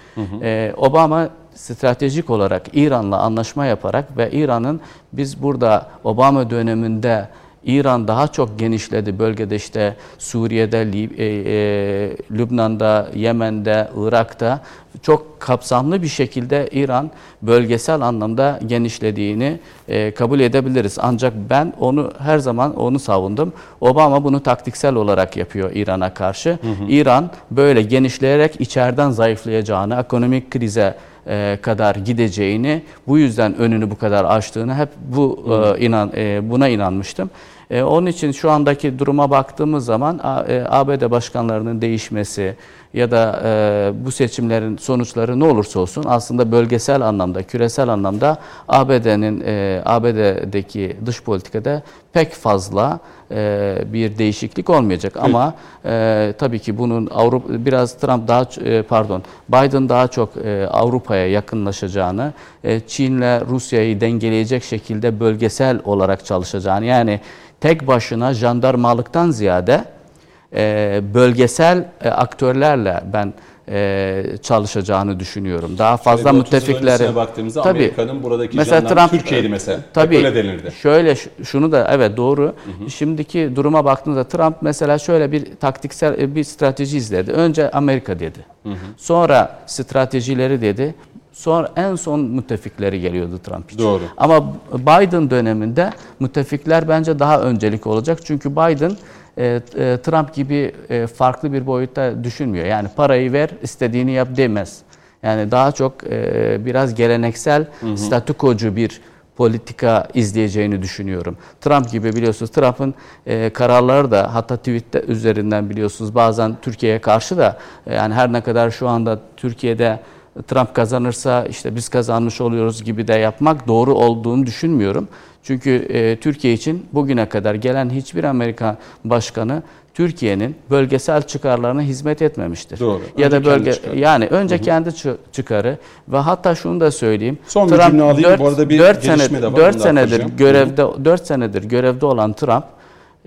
E, Obama stratejik olarak İran'la anlaşma yaparak ve İran'ın biz burada Obama döneminde İran daha çok genişledi bölgede işte Suriye'de, e, e, Lübnan'da, Yemen'de, Irak'ta çok kapsamlı bir şekilde İran bölgesel anlamda genişlediğini e, kabul edebiliriz. Ancak ben onu her zaman onu savundum. Obama bunu taktiksel olarak yapıyor İran'a karşı. İran böyle genişleyerek içeriden zayıflayacağını, ekonomik krize e, kadar gideceğini, bu yüzden önünü bu kadar açtığını hep bu e, inan e, buna inanmıştım. E, onun için şu andaki duruma baktığımız zaman e, ABD başkanlarının değişmesi ya da e, bu seçimlerin sonuçları ne olursa olsun aslında bölgesel anlamda, küresel anlamda ABD'nin e, ABD'deki dış politikada pek fazla e, bir değişiklik olmayacak. Ama e, tabii ki bunun Avrupa biraz Trump daha e, pardon Biden daha çok e, Avrupa'ya yakınlaşacağını, e, Çin'le Rusya'yı dengeleyecek şekilde bölgesel olarak çalışacağını yani tek başına jandarmalıktan ziyade e, bölgesel e, aktörlerle ben e, çalışacağını düşünüyorum. Daha fazla Şöyle bir 30 yıl müttefikleri. baktığımızda Amerika'nın buradaki Mesela Trump- Türkiye'ydi mesela. Hep Tabii. öyle denirdi. Şöyle şunu da evet doğru. Şimdiki duruma baktığınızda Trump mesela şöyle bir taktiksel e, bir strateji izledi. Önce Amerika dedi. Sonra stratejileri dedi. Sonra en son müttefikleri geliyordu Trump için. Doğru. Ama Biden döneminde müttefikler bence daha öncelik olacak. Çünkü Biden e, e, Trump gibi e, farklı bir boyutta düşünmüyor. Yani parayı ver, istediğini yap demez. Yani daha çok e, biraz geleneksel, statükocu bir politika izleyeceğini düşünüyorum. Trump gibi biliyorsunuz Trump'ın e, kararları da hatta tweette üzerinden biliyorsunuz bazen Türkiye'ye karşı da e, yani her ne kadar şu anda Türkiye'de Trump kazanırsa işte biz kazanmış oluyoruz gibi de yapmak doğru olduğunu düşünmüyorum. Çünkü e, Türkiye için bugüne kadar gelen hiçbir Amerikan başkanı Türkiye'nin bölgesel çıkarlarına hizmet etmemiştir. Doğru. Ya Önce da kendi bölge çıkarı. yani önce kendi çı- çıkarı ve hatta şunu da söyleyeyim. Son bir cümle alayım. Bu arada bir dört gelişme senedir, de var. 4 Onu da senedir aktaracağım. görevde 4 senedir görevde olan Trump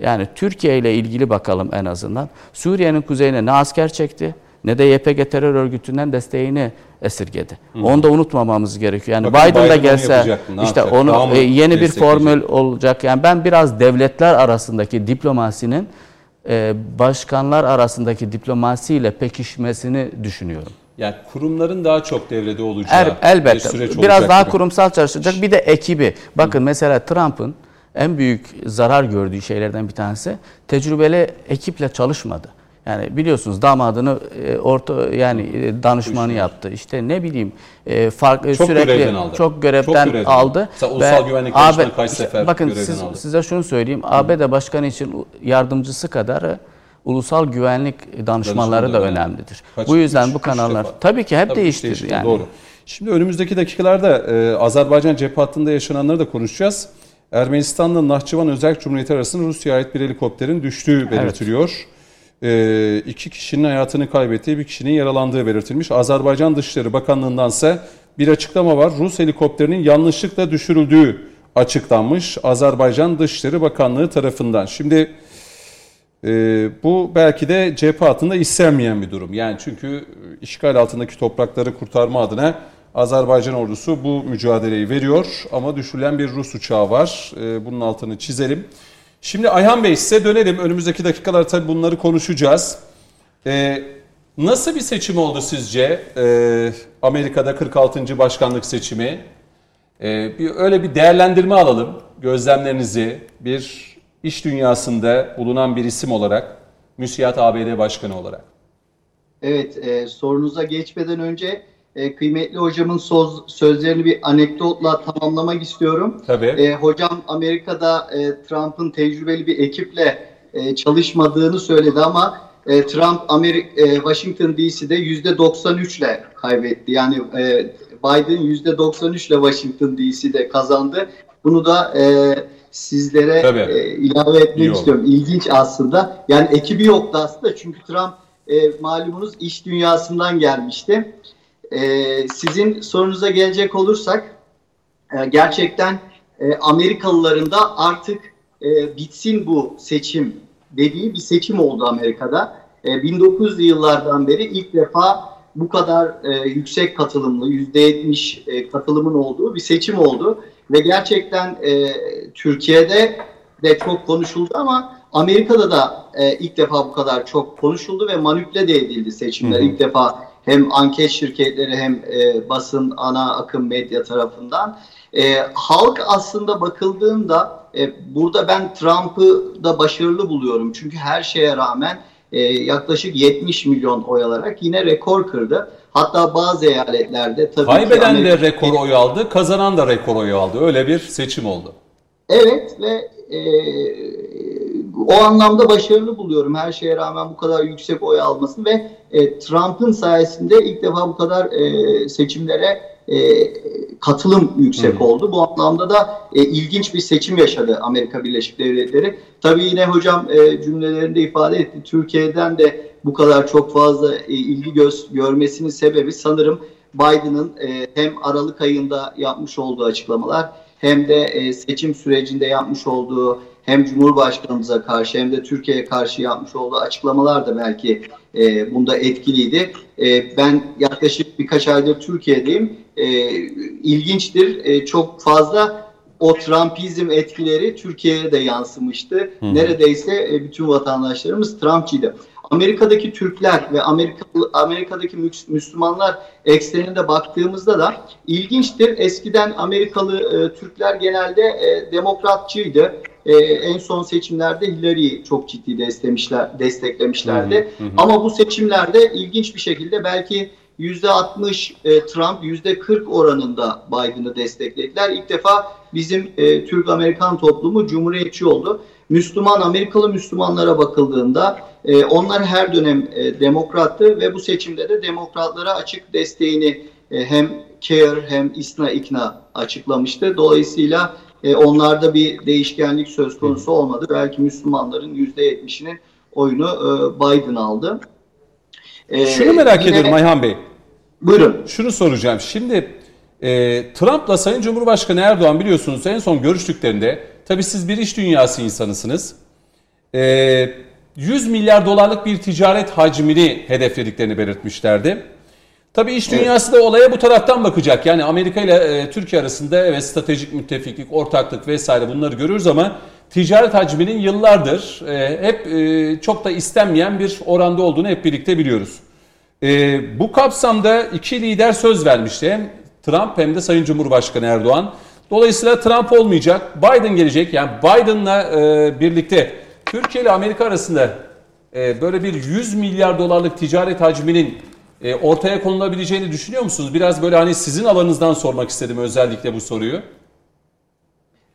yani Türkiye ile ilgili bakalım en azından. Suriye'nin kuzeyine ne asker çekti ne de YPG terör örgütünden desteğini esirgedi. Onu da unutmamamız gerekiyor. Yani Bakalım Biden da gelse işte yapacak? Onu e, yeni bir formül olacak. Yani ben biraz devletler arasındaki diplomasinin e, başkanlar arasındaki diplomasiyle pekişmesini düşünüyorum. Yani kurumların daha çok devrede olacağı Er, bir elbette. süreç Biraz olacak daha gibi. kurumsal çalışacak. Bir de ekibi. Bakın mesela Trump'ın en büyük zarar gördüğü şeylerden bir tanesi tecrübeli ekiple çalışmadı. Yani biliyorsunuz damadını e, orta yani e, danışmanı yaptı. İşte ne bileyim e, farklı Çok sürekli görevden aldı. çok görevden Çok görevden aldı. Mesela ulusal güvenlik danışmanı kaç sefer bakın siz, aldı. size şunu söyleyeyim. ABD başkanı için yardımcısı kadar e, ulusal güvenlik danışmanları da önemlidir. Kaç- Bu yüzden üç- bu kanallar tabii ki hep Tabii üç değişti yani. Doğru. Şimdi önümüzdeki dakikalarda e, Azerbaycan cephe hattında yaşananları da konuşacağız. Ermenistan'la Nahçıvan Özel Cumhuriyeti arasında Rusya'ya ait bir helikopterin düştüğü belirtiliyor. E, iki kişinin hayatını kaybettiği, bir kişinin yaralandığı belirtilmiş. Azerbaycan Dışişleri Bakanlığı'ndan ise bir açıklama var. Rus helikopterinin yanlışlıkla düşürüldüğü açıklanmış Azerbaycan Dışişleri Bakanlığı tarafından. Şimdi ee, bu belki de cephe hattında istenmeyen bir durum. Yani çünkü işgal altındaki toprakları kurtarma adına Azerbaycan ordusu bu mücadeleyi veriyor ama düşürülen bir Rus uçağı var. Ee, bunun altını çizelim. Şimdi Ayhan Bey size dönelim. Önümüzdeki dakikalar tabii bunları konuşacağız. Ee, nasıl bir seçim oldu sizce? Ee, Amerika'da 46. başkanlık seçimi. Ee, bir öyle bir değerlendirme alalım. Gözlemlerinizi bir iş dünyasında bulunan bir isim olarak, müsiyat ABD Başkanı olarak. Evet, e, sorunuza geçmeden önce e, kıymetli hocamın söz, sözlerini bir anekdotla tamamlamak istiyorum. Tabii. E, hocam Amerika'da e, Trump'ın tecrübeli bir ekiple e, çalışmadığını söyledi ama e, Trump Amerika, e, Washington DC'de %93 ile kaybetti. Yani e, Biden %93 ile Washington DC'de kazandı. Bunu da e, sizlere Tabii. e, ilave İyi etmek oldu. istiyorum. İlginç aslında. Yani ekibi yoktu aslında çünkü Trump e, malumunuz iş dünyasından gelmişti. E, sizin sorunuza gelecek olursak e, gerçekten e, Amerikalıların da artık e, bitsin bu seçim dediği bir seçim oldu Amerika'da. E, 1900'lü yıllardan beri ilk defa bu kadar e, yüksek katılımlı, %70 e, katılımın olduğu bir seçim oldu. Ve gerçekten e, Türkiye'de de çok konuşuldu ama Amerika'da da e, ilk defa bu kadar çok konuşuldu ve manipüle de edildi seçimler. Hı hı. İlk defa hem anket şirketleri hem e, basın ana akım medya tarafından. E, halk aslında bakıldığında e, burada ben Trump'ı da başarılı buluyorum. Çünkü her şeye rağmen e, yaklaşık 70 milyon oy alarak yine rekor kırdı. Hatta bazı eyaletlerde tabii ki Kaybeden de Amerika- rekor oy aldı, kazanan da rekor oy aldı. Öyle bir seçim oldu. Evet ve e, o anlamda başarılı buluyorum her şeye rağmen bu kadar yüksek oy almasını ve e, Trump'ın sayesinde ilk defa bu kadar e, seçimlere e, katılım yüksek oldu. Bu anlamda da e, ilginç bir seçim yaşadı Amerika Birleşik Devletleri. Tabii yine hocam e, cümlelerinde ifade etti. Türkiye'den de bu kadar çok fazla e, ilgi göz, görmesinin sebebi sanırım Biden'ın e, hem Aralık ayında yapmış olduğu açıklamalar hem de e, seçim sürecinde yapmış olduğu hem Cumhurbaşkanımıza karşı hem de Türkiye'ye karşı yapmış olduğu açıklamalar da belki e, bunda etkiliydi. E, ben yaklaşık birkaç aydır Türkiye'deyim. E, ilginçtir. E, çok fazla o Trumpizm etkileri Türkiye'ye de yansımıştı. Neredeyse e, bütün vatandaşlarımız Trumpçıydı. Amerika'daki Türkler ve Amerika, Amerika'daki Müs- Müslümanlar ekseninde baktığımızda da ilginçtir. Eskiden Amerikalı e, Türkler genelde e, demokratçıydı. E, en son seçimlerde Hillary'yi çok ciddi desteklemişler, desteklemişlerdi. Ama bu seçimlerde ilginç bir şekilde belki %60 e, Trump, %40 oranında Biden'ı desteklediler. İlk defa bizim e, Türk-Amerikan toplumu cumhuriyetçi oldu. Müslüman, Amerikalı Müslümanlara bakıldığında e, onlar her dönem e, demokrattı ve bu seçimde de demokratlara açık desteğini e, hem CARE hem İSNA İKNA açıklamıştı. Dolayısıyla e, onlarda bir değişkenlik söz konusu olmadı. Belki Müslümanların %70'inin oyunu e, Biden aldı. E, Şunu merak yine- ediyorum Ayhan Bey. Buyurun. Şunu soracağım. Şimdi e, Trump'la Sayın Cumhurbaşkanı Erdoğan biliyorsunuz en son görüştüklerinde tabii siz bir iş dünyası insanısınız. E, 100 milyar dolarlık bir ticaret hacmini hedeflediklerini belirtmişlerdi. Tabii iş dünyası da olaya bu taraftan bakacak. Yani Amerika ile e, Türkiye arasında evet stratejik müttefiklik, ortaklık vesaire bunları görürüz ama ticaret hacminin yıllardır e, hep e, çok da istenmeyen bir oranda olduğunu hep birlikte biliyoruz. E, bu kapsamda iki lider söz vermişti. Hem Trump hem de Sayın Cumhurbaşkanı Erdoğan. Dolayısıyla Trump olmayacak, Biden gelecek. Yani Biden'la e, birlikte Türkiye ile Amerika arasında e, böyle bir 100 milyar dolarlık ticaret hacminin e, ortaya konulabileceğini düşünüyor musunuz? Biraz böyle hani sizin alanınızdan sormak istedim özellikle bu soruyu.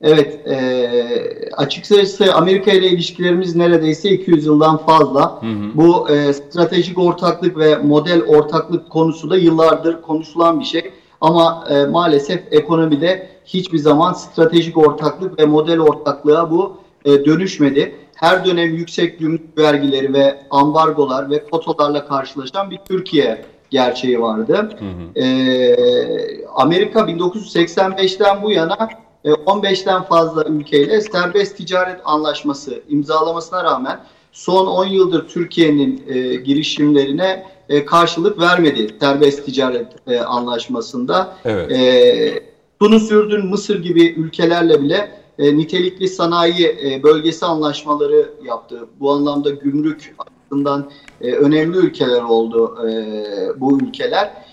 Evet, e, açıkçası Amerika ile ilişkilerimiz neredeyse 200 yıldan fazla. Hı hı. Bu e, stratejik ortaklık ve model ortaklık konusu da yıllardır konuşulan bir şey. Ama e, maalesef ekonomide hiçbir zaman stratejik ortaklık ve model ortaklığa bu e, dönüşmedi. Her dönem yüksek gümrük vergileri ve ambargolar ve kotalarla karşılaşan bir Türkiye gerçeği vardı. Hı hı. E, Amerika 1985'ten bu yana 15'ten e, fazla ülkeyle serbest ticaret anlaşması imzalamasına rağmen son 10 yıldır Türkiye'nin e, girişimlerine e, karşılık vermedi serbest ticaret e, anlaşmasında. Evet. E, Tunus, Ürdün, Mısır gibi ülkelerle bile e, nitelikli sanayi e, bölgesi anlaşmaları yaptı. Bu anlamda gümrük açısından e, önemli ülkeler oldu e, bu ülkeler.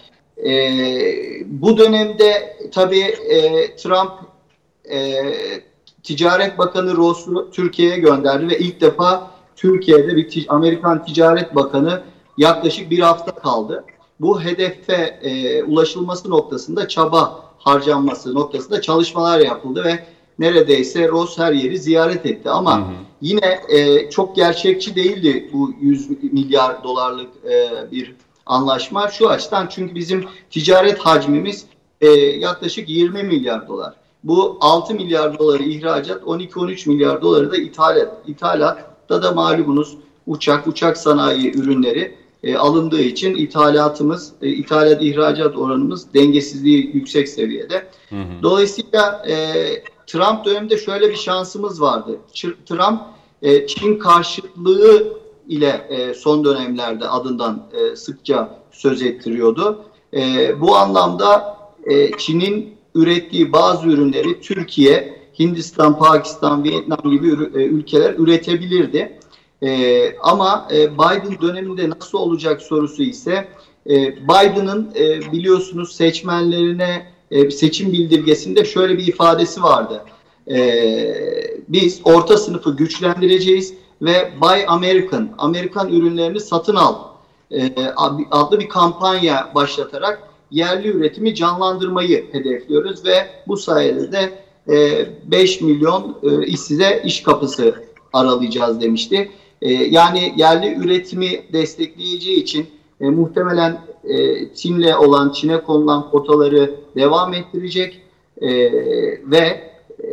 E, bu dönemde tabii e, Trump e, Ticaret Bakanı Ross'u Türkiye'ye gönderdi ve ilk defa Türkiye'de bir Amerikan Ticaret Bakanı yaklaşık bir hafta kaldı. Bu hedefe e, ulaşılması noktasında çaba harcanması noktasında çalışmalar yapıldı ve neredeyse Ross her yeri ziyaret etti. Ama hı hı. yine e, çok gerçekçi değildi bu 100 milyar dolarlık e, bir anlaşma. Şu açıdan çünkü bizim ticaret hacmimiz e, yaklaşık 20 milyar dolar. Bu 6 milyar doları ihracat, 12-13 milyar doları da ithalat. İthalatta da malumunuz uçak, uçak sanayi ürünleri e, alındığı için ithalatımız, e, ithalat ihracat oranımız dengesizliği yüksek seviyede. Hı hı. Dolayısıyla e, Trump döneminde şöyle bir şansımız vardı. Trump e, Çin karşıtlığı ile e, son dönemlerde adından e, sıkça söz ettiriyordu. E, bu anlamda e, Çin'in ürettiği bazı ürünleri Türkiye, Hindistan, Pakistan, Vietnam gibi e, ülkeler üretebilirdi. E, ama e, Biden döneminde nasıl olacak sorusu ise e, Biden'ın e, biliyorsunuz seçmenlerine e, seçim bildirgesinde şöyle bir ifadesi vardı. E, biz orta sınıfı güçlendireceğiz ve Buy American, Amerikan ürünlerini satın al e, adlı bir kampanya başlatarak yerli üretimi canlandırmayı hedefliyoruz ve bu sayede de e, 5 milyon e, işsize iş kapısı aralayacağız demişti. E, yani yerli üretimi destekleyeceği için e, muhtemelen e, Çin'le olan, Çin'e konulan kotaları devam ettirecek e, ve e,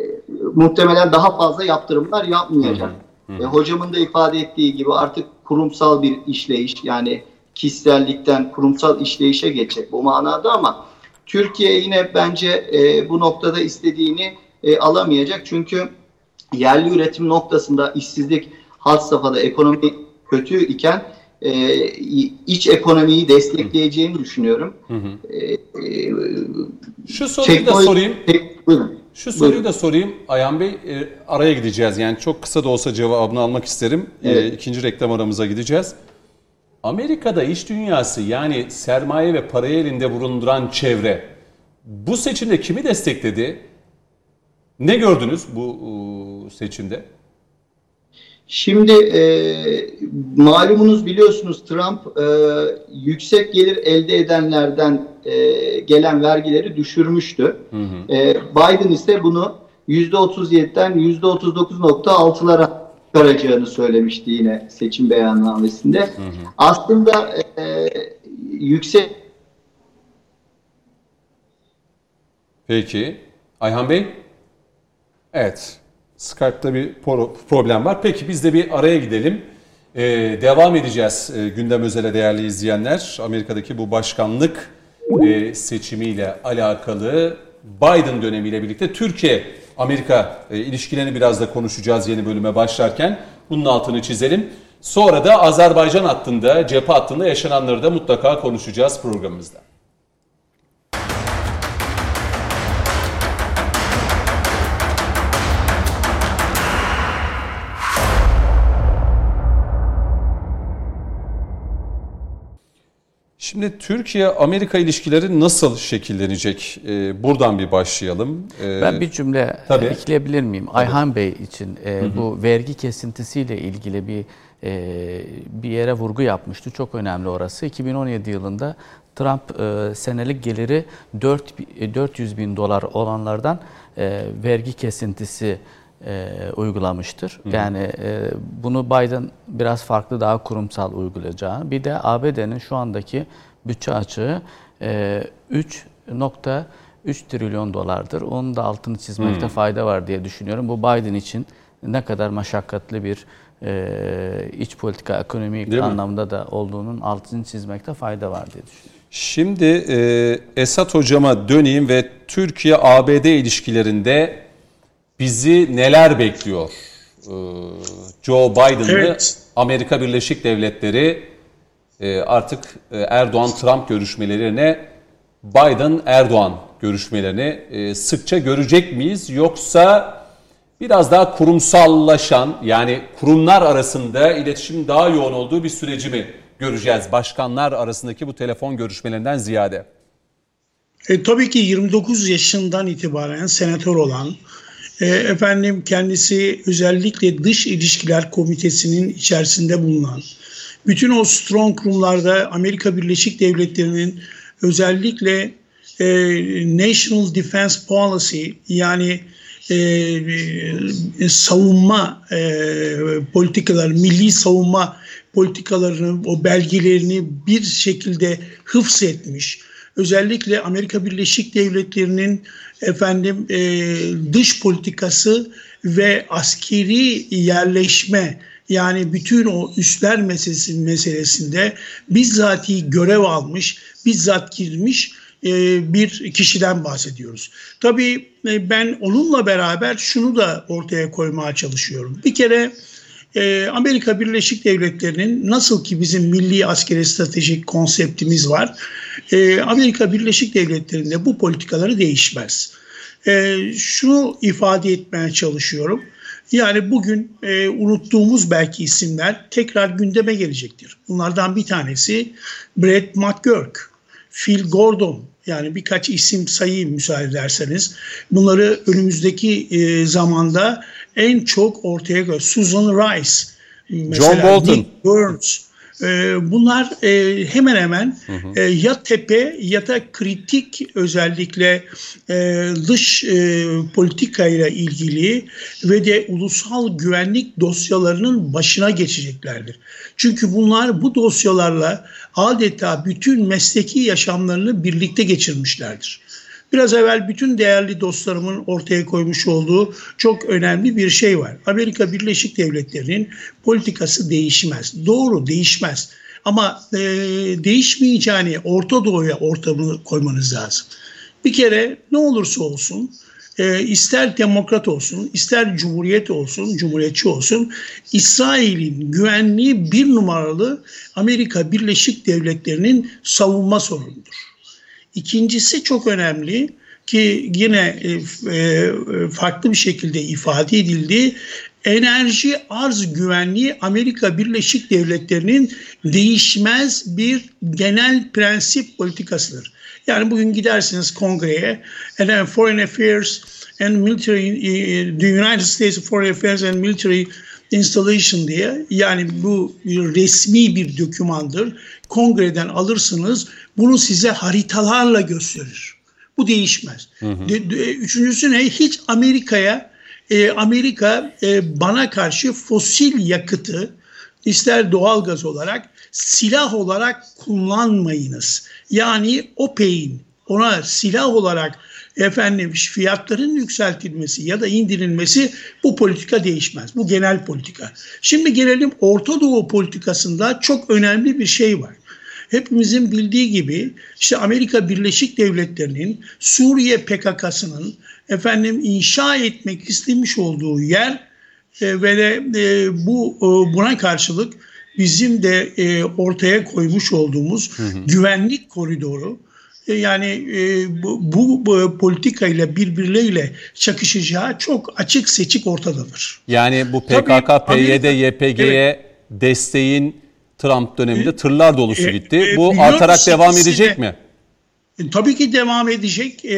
muhtemelen daha fazla yaptırımlar yapmayacak. Hı hı. E, hocamın da ifade ettiği gibi artık kurumsal bir işleyiş yani kişisellikten kurumsal işleyişe geçecek bu manada ama Türkiye yine bence e, bu noktada istediğini e, alamayacak. Çünkü yerli üretim noktasında işsizlik had safhada ekonomi kötü iken e, iç ekonomiyi destekleyeceğini düşünüyorum. Hı hı. E, e, Şu soruyu da sorayım. Tek, buyurun. Şu soruyu buyurun. da sorayım Ayhan Bey. E, araya gideceğiz yani çok kısa da olsa cevabını almak isterim. E, evet. E, ikinci reklam aramıza gideceğiz. Amerika'da iş dünyası yani sermaye ve parayı elinde bulunduran çevre bu seçimde kimi destekledi? Ne gördünüz bu seçimde? Şimdi e, malumunuz biliyorsunuz Trump e, yüksek gelir elde edenlerden e, gelen vergileri düşürmüştü. Hı hı. E, Biden ise bunu %37'den %39.6'lara çıkaracağını söylemişti yine seçim beyannamesinde. Hı hı. Aslında e, yüksek Peki. Ayhan Bey? Evet. Skype'da bir problem var. Peki biz de bir araya gidelim. Ee, devam edeceğiz e, gündem özele değerli izleyenler. Amerika'daki bu başkanlık e, seçimiyle alakalı Biden dönemiyle birlikte Türkiye Amerika e, ilişkilerini biraz da konuşacağız yeni bölüme başlarken. Bunun altını çizelim. Sonra da Azerbaycan hattında, cephe hattında yaşananları da mutlaka konuşacağız programımızda. Şimdi Türkiye-Amerika ilişkileri nasıl şekillenecek? Ee, buradan bir başlayalım. Ee, ben bir cümle tabii. ekleyebilir miyim? Tabii. Ayhan Bey için e, hı hı. bu vergi kesintisiyle ilgili bir e, bir yere vurgu yapmıştı. Çok önemli orası. 2017 yılında Trump e, senelik geliri 4 400 bin dolar olanlardan e, vergi kesintisi e, uygulamıştır. Hı. Yani e, bunu Biden biraz farklı daha kurumsal uygulayacağı. Bir de ABD'nin şu andaki bütçe açığı e, 3.3 trilyon dolardır. Onun da altını çizmekte hmm. fayda var diye düşünüyorum. Bu Biden için ne kadar maşakkatli bir e, iç politika, ekonomik Değil anlamda mi? da olduğunun altını çizmekte fayda var diye düşünüyorum. Şimdi e, Esat hocama döneyim ve Türkiye-ABD ilişkilerinde bizi neler bekliyor? Ee, Joe Biden'lı evet. Amerika Birleşik Devletleri e, artık e, Erdoğan-Trump görüşmelerine Biden-Erdoğan görüşmelerini e, sıkça görecek miyiz? Yoksa biraz daha kurumsallaşan yani kurumlar arasında iletişim daha yoğun olduğu bir süreci mi göreceğiz başkanlar arasındaki bu telefon görüşmelerinden ziyade? E, tabii ki 29 yaşından itibaren senatör olan e, efendim kendisi özellikle dış ilişkiler komitesinin içerisinde bulunan bütün o strong kurumlarda Amerika Birleşik Devletleri'nin özellikle e, National Defense Policy yani e, e, savunma e, politikaları, milli savunma politikalarını, o belgelerini bir şekilde hıfz etmiş. Özellikle Amerika Birleşik Devletleri'nin efendim e, dış politikası ve askeri yerleşme yani bütün o üsler meselesi, meselesinde bizzati görev almış, bizzat girmiş e, bir kişiden bahsediyoruz. Tabii e, ben onunla beraber şunu da ortaya koymaya çalışıyorum. Bir kere e, Amerika Birleşik Devletleri'nin nasıl ki bizim milli askeri stratejik konseptimiz var, Amerika Birleşik Devletleri'nde bu politikaları değişmez. Şunu ifade etmeye çalışıyorum. Yani bugün e, unuttuğumuz belki isimler tekrar gündeme gelecektir. Bunlardan bir tanesi Brett McGurk, Phil Gordon, yani birkaç isim sayayım müsaade ederseniz. Bunları önümüzdeki e, zamanda en çok ortaya koyuyor. Susan Rice, mesela John Bolton. Nick Burns. E, bunlar e, hemen hemen hı hı. E, ya tepe ya da kritik özellikle e, dış politikayla ilgili ve de ulusal güvenlik dosyalarının başına geçeceklerdir. Çünkü bunlar bu dosyalarla adeta bütün mesleki yaşamlarını birlikte geçirmişlerdir. Biraz evvel bütün değerli dostlarımın ortaya koymuş olduğu çok önemli bir şey var. Amerika Birleşik Devletleri'nin politikası değişmez. Doğru değişmez. Ama e, değişmeyeceğini Orta Doğu'ya ortamını koymanız lazım. Bir kere ne olursa olsun e, ister demokrat olsun, ister cumhuriyet olsun, cumhuriyetçi olsun, İsrail'in güvenliği bir numaralı Amerika Birleşik Devletleri'nin savunma sorunudur. İkincisi çok önemli ki yine e, e, farklı bir şekilde ifade edildi. Enerji arz güvenliği Amerika Birleşik Devletleri'nin değişmez bir genel prensip politikasıdır. Yani bugün gidersiniz kongreye and then Foreign Affairs and Military, e, the United States Foreign Affairs and Military Installation diye yani bu resmi bir dokümandır. Kongreden alırsınız bunu size haritalarla gösterir. Bu değişmez. Hı hı. Üçüncüsü ne? Hiç Amerika'ya e, Amerika e, bana karşı fosil yakıtı ister doğal gaz olarak silah olarak kullanmayınız. Yani OPEC'in ona silah olarak efendim fiyatların yükseltilmesi ya da indirilmesi bu politika değişmez. Bu genel politika. Şimdi gelelim Orta Doğu politikasında çok önemli bir şey var. Hepimizin bildiği gibi işte Amerika Birleşik Devletleri'nin Suriye PKK'sının efendim inşa etmek istemiş olduğu yer e, ve de e, bu e, buna karşılık bizim de e, ortaya koymuş olduğumuz hı hı. güvenlik koridoru e, yani e, bu, bu, bu politikayla birbirleriyle çakışacağı çok açık seçik ortadadır. Yani bu PKK, PYD, YPG'ye evet. desteğin Trump döneminde tırlar dolusu e, gitti. e, Bu artarak devam edecek mi? E, Tabii ki devam edecek. E,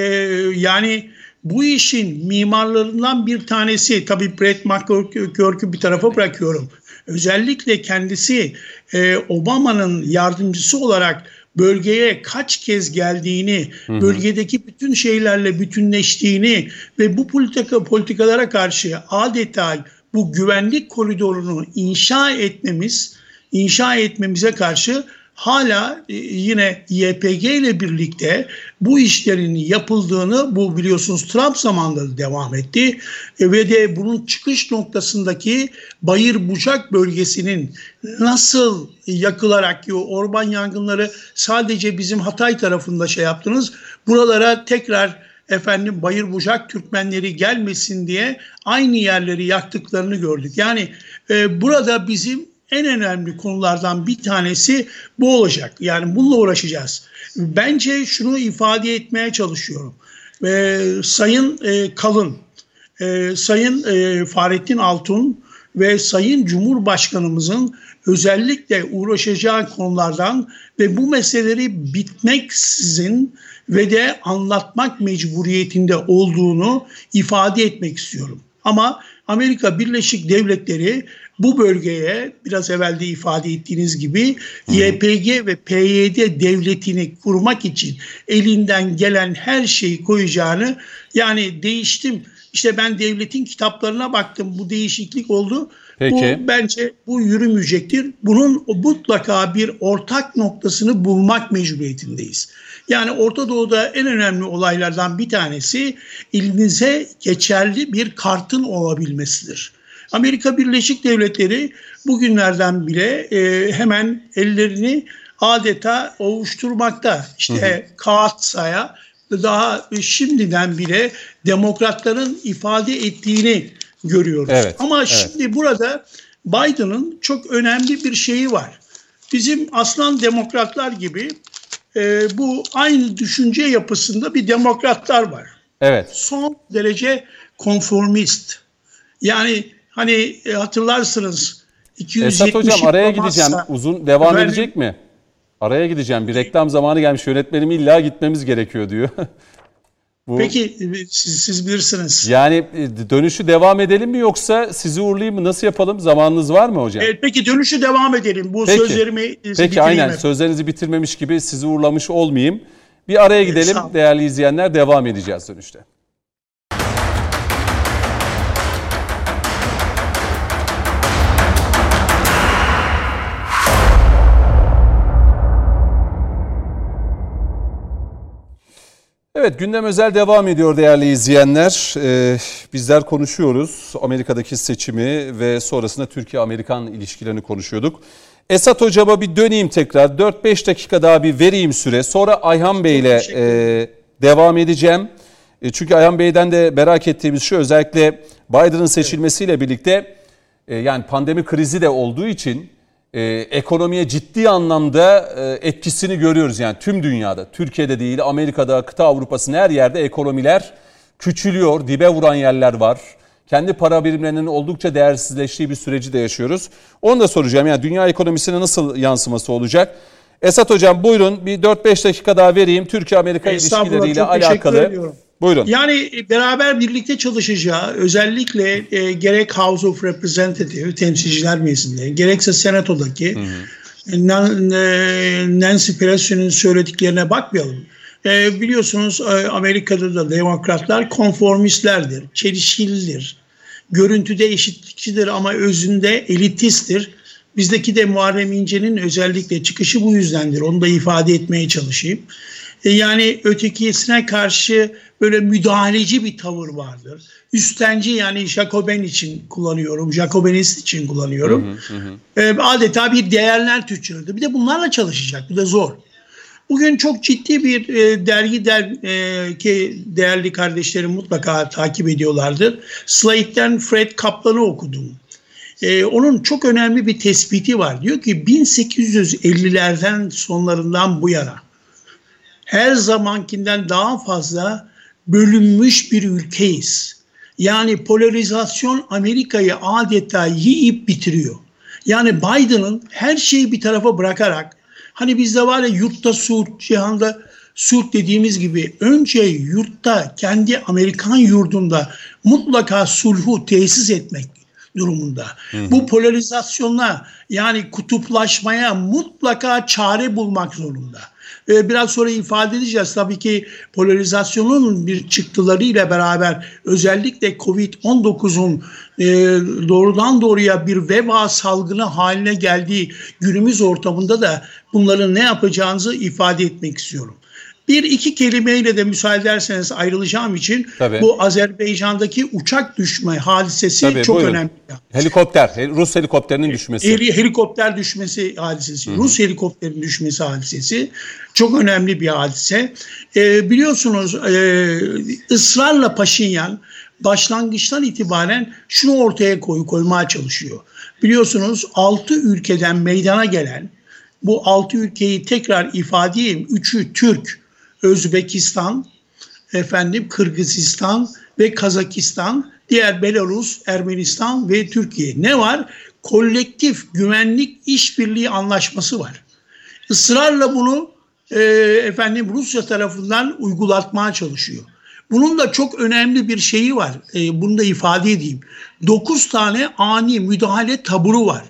yani bu işin mimarlarından bir tanesi, tabii Brett McGurk'ü bir tarafa bırakıyorum. Özellikle kendisi e, Obama'nın yardımcısı olarak bölgeye kaç kez geldiğini, bölgedeki bütün şeylerle bütünleştiğini ve bu politika politikalara karşı adeta bu güvenlik koridorunu inşa etmemiz, inşa etmemize karşı hala e, yine YPG ile birlikte bu işlerin yapıldığını bu biliyorsunuz Trump zamanında da devam etti E, ve de bunun çıkış noktasındaki Bayır Bucak bölgesinin nasıl yakılarak orman yangınları sadece bizim Hatay tarafında şey yaptınız buralara tekrar efendim Bayır Bucak Türkmenleri gelmesin diye aynı yerleri yaktıklarını gördük. Yani e, burada bizim en önemli konulardan bir tanesi bu olacak. Yani bununla uğraşacağız. Bence şunu ifade etmeye çalışıyorum. E, Sayın e, Kalın, e, Sayın e, Fahrettin Altun ve Sayın Cumhurbaşkanımızın özellikle uğraşacağı konulardan ve bu meseleleri bitmeksizin ve de anlatmak mecburiyetinde olduğunu ifade etmek istiyorum. Ama Amerika Birleşik Devletleri bu bölgeye biraz evvel de ifade ettiğiniz gibi YPG ve PYD devletini kurmak için elinden gelen her şeyi koyacağını yani değiştim işte ben devletin kitaplarına baktım bu değişiklik oldu. Peki. Bu bence bu yürümeyecektir. Bunun mutlaka bir ortak noktasını bulmak mecburiyetindeyiz. Yani Orta Doğu'da en önemli olaylardan bir tanesi elinize geçerli bir kartın olabilmesidir. Amerika Birleşik Devletleri bugünlerden bile e, hemen ellerini adeta ovuşturmakta. İşte Kaatsa'ya daha şimdiden bile demokratların ifade ettiğini görüyoruz. Evet, Ama evet. şimdi burada Biden'ın çok önemli bir şeyi var. Bizim aslan demokratlar gibi e, bu aynı düşünce yapısında bir demokratlar var. Evet. Son derece konformist. Yani hani e, hatırlarsınız 270 Esat Hocam araya gideceğim. Uzun devam Efendim? edecek mi? Araya gideceğim. Bir reklam zamanı gelmiş. Yönetmenim illa gitmemiz gerekiyor diyor. Bu, Peki siz, siz bilirsiniz. Yani e, dönüşü devam edelim mi yoksa sizi uğurlayayım mı? Nasıl yapalım? Zamanınız var mı hocam? E, peki dönüşü devam edelim. Bu Peki. sözlerimi Peki bitireyim aynen efendim. sözlerinizi bitirmemiş gibi sizi uğurlamış olmayayım. Bir araya gidelim değerli izleyenler devam edeceğiz dönüşte. Evet gündem özel devam ediyor değerli izleyenler. Ee, bizler konuşuyoruz Amerika'daki seçimi ve sonrasında Türkiye-Amerikan ilişkilerini konuşuyorduk. Esat Hocam'a bir döneyim tekrar 4-5 dakika daha bir vereyim süre sonra Ayhan Bey ile e, devam edeceğim. E, çünkü Ayhan Bey'den de merak ettiğimiz şu özellikle Biden'ın seçilmesiyle birlikte e, yani pandemi krizi de olduğu için e, ekonomiye ciddi anlamda e, etkisini görüyoruz. Yani tüm dünyada, Türkiye'de değil, Amerika'da, kıta Avrupa'sının her yerde ekonomiler küçülüyor, dibe vuran yerler var. Kendi para birimlerinin oldukça değersizleştiği bir süreci de yaşıyoruz. Onu da soracağım. Yani dünya ekonomisine nasıl yansıması olacak? Esat Hocam buyurun bir 4-5 dakika daha vereyim. Türkiye-Amerika ilişkileriyle alakalı. ediyorum. Buyurun. Yani e, beraber birlikte çalışacağı özellikle e, gerek House of Representative temsilciler meclisinde gerekse senatodaki e, Nan- e, Nancy Pelosi'nin söylediklerine bakmayalım. E, biliyorsunuz e, Amerika'da da demokratlar konformistlerdir, çelişkilidir. Görüntüde eşitlikçidir ama özünde elitisttir. Bizdeki de Muharrem İnce'nin özellikle çıkışı bu yüzdendir. Onu da ifade etmeye çalışayım. E, Yani ötekisine karşı böyle müdahaleci bir tavır vardır. Üstenci yani Jacoben için kullanıyorum, Jacobinist için kullanıyorum. E, adeta bir değerler tüccarıdır. Bir de bunlarla çalışacak. Bu da zor. Bugün çok ciddi bir e, dergi der, e, ki değerli kardeşlerim mutlaka takip ediyorlardır. Slate'den Fred Kaplan'ı okudum. E, onun çok önemli bir tespiti var. Diyor ki 1850'lerden sonlarından bu yana her zamankinden daha fazla bölünmüş bir ülkeyiz. Yani polarizasyon Amerika'yı adeta yiyip bitiriyor. Yani Biden'ın her şeyi bir tarafa bırakarak hani bizde var ya yurtta sulh, cihanda sulh dediğimiz gibi önce yurtta kendi Amerikan yurdunda mutlaka sulhu tesis etmek durumunda. Hı hı. Bu polarizasyona yani kutuplaşmaya mutlaka çare bulmak zorunda. Ee, biraz sonra ifade edeceğiz. Tabii ki polarizasyonun bir çıktılarıyla beraber özellikle Covid-19'un e, doğrudan doğruya bir veba salgını haline geldiği günümüz ortamında da bunların ne yapacağınızı ifade etmek istiyorum. Bir iki kelimeyle de müsaade ederseniz ayrılacağım için Tabii. bu Azerbaycan'daki uçak düşme hadisesi Tabii, çok buyurun. önemli. Helikopter, Rus helikopterinin düşmesi. Helikopter düşmesi hadisesi, Hı-hı. Rus helikopterinin düşmesi hadisesi çok önemli bir hadise. Ee, biliyorsunuz e, ısrarla Paşinyan başlangıçtan itibaren şunu ortaya koy, koymaya çalışıyor. Biliyorsunuz 6 ülkeden meydana gelen bu 6 ülkeyi tekrar ifade edeyim. Üçü Türk, Özbekistan, efendim Kırgızistan ve Kazakistan, diğer Belarus, Ermenistan ve Türkiye. Ne var? Kolektif güvenlik işbirliği anlaşması var. Israrla bunu e, efendim Rusya tarafından uygulatmaya çalışıyor. Bunun da çok önemli bir şeyi var. E, bunu da ifade edeyim. 9 tane ani müdahale taburu var.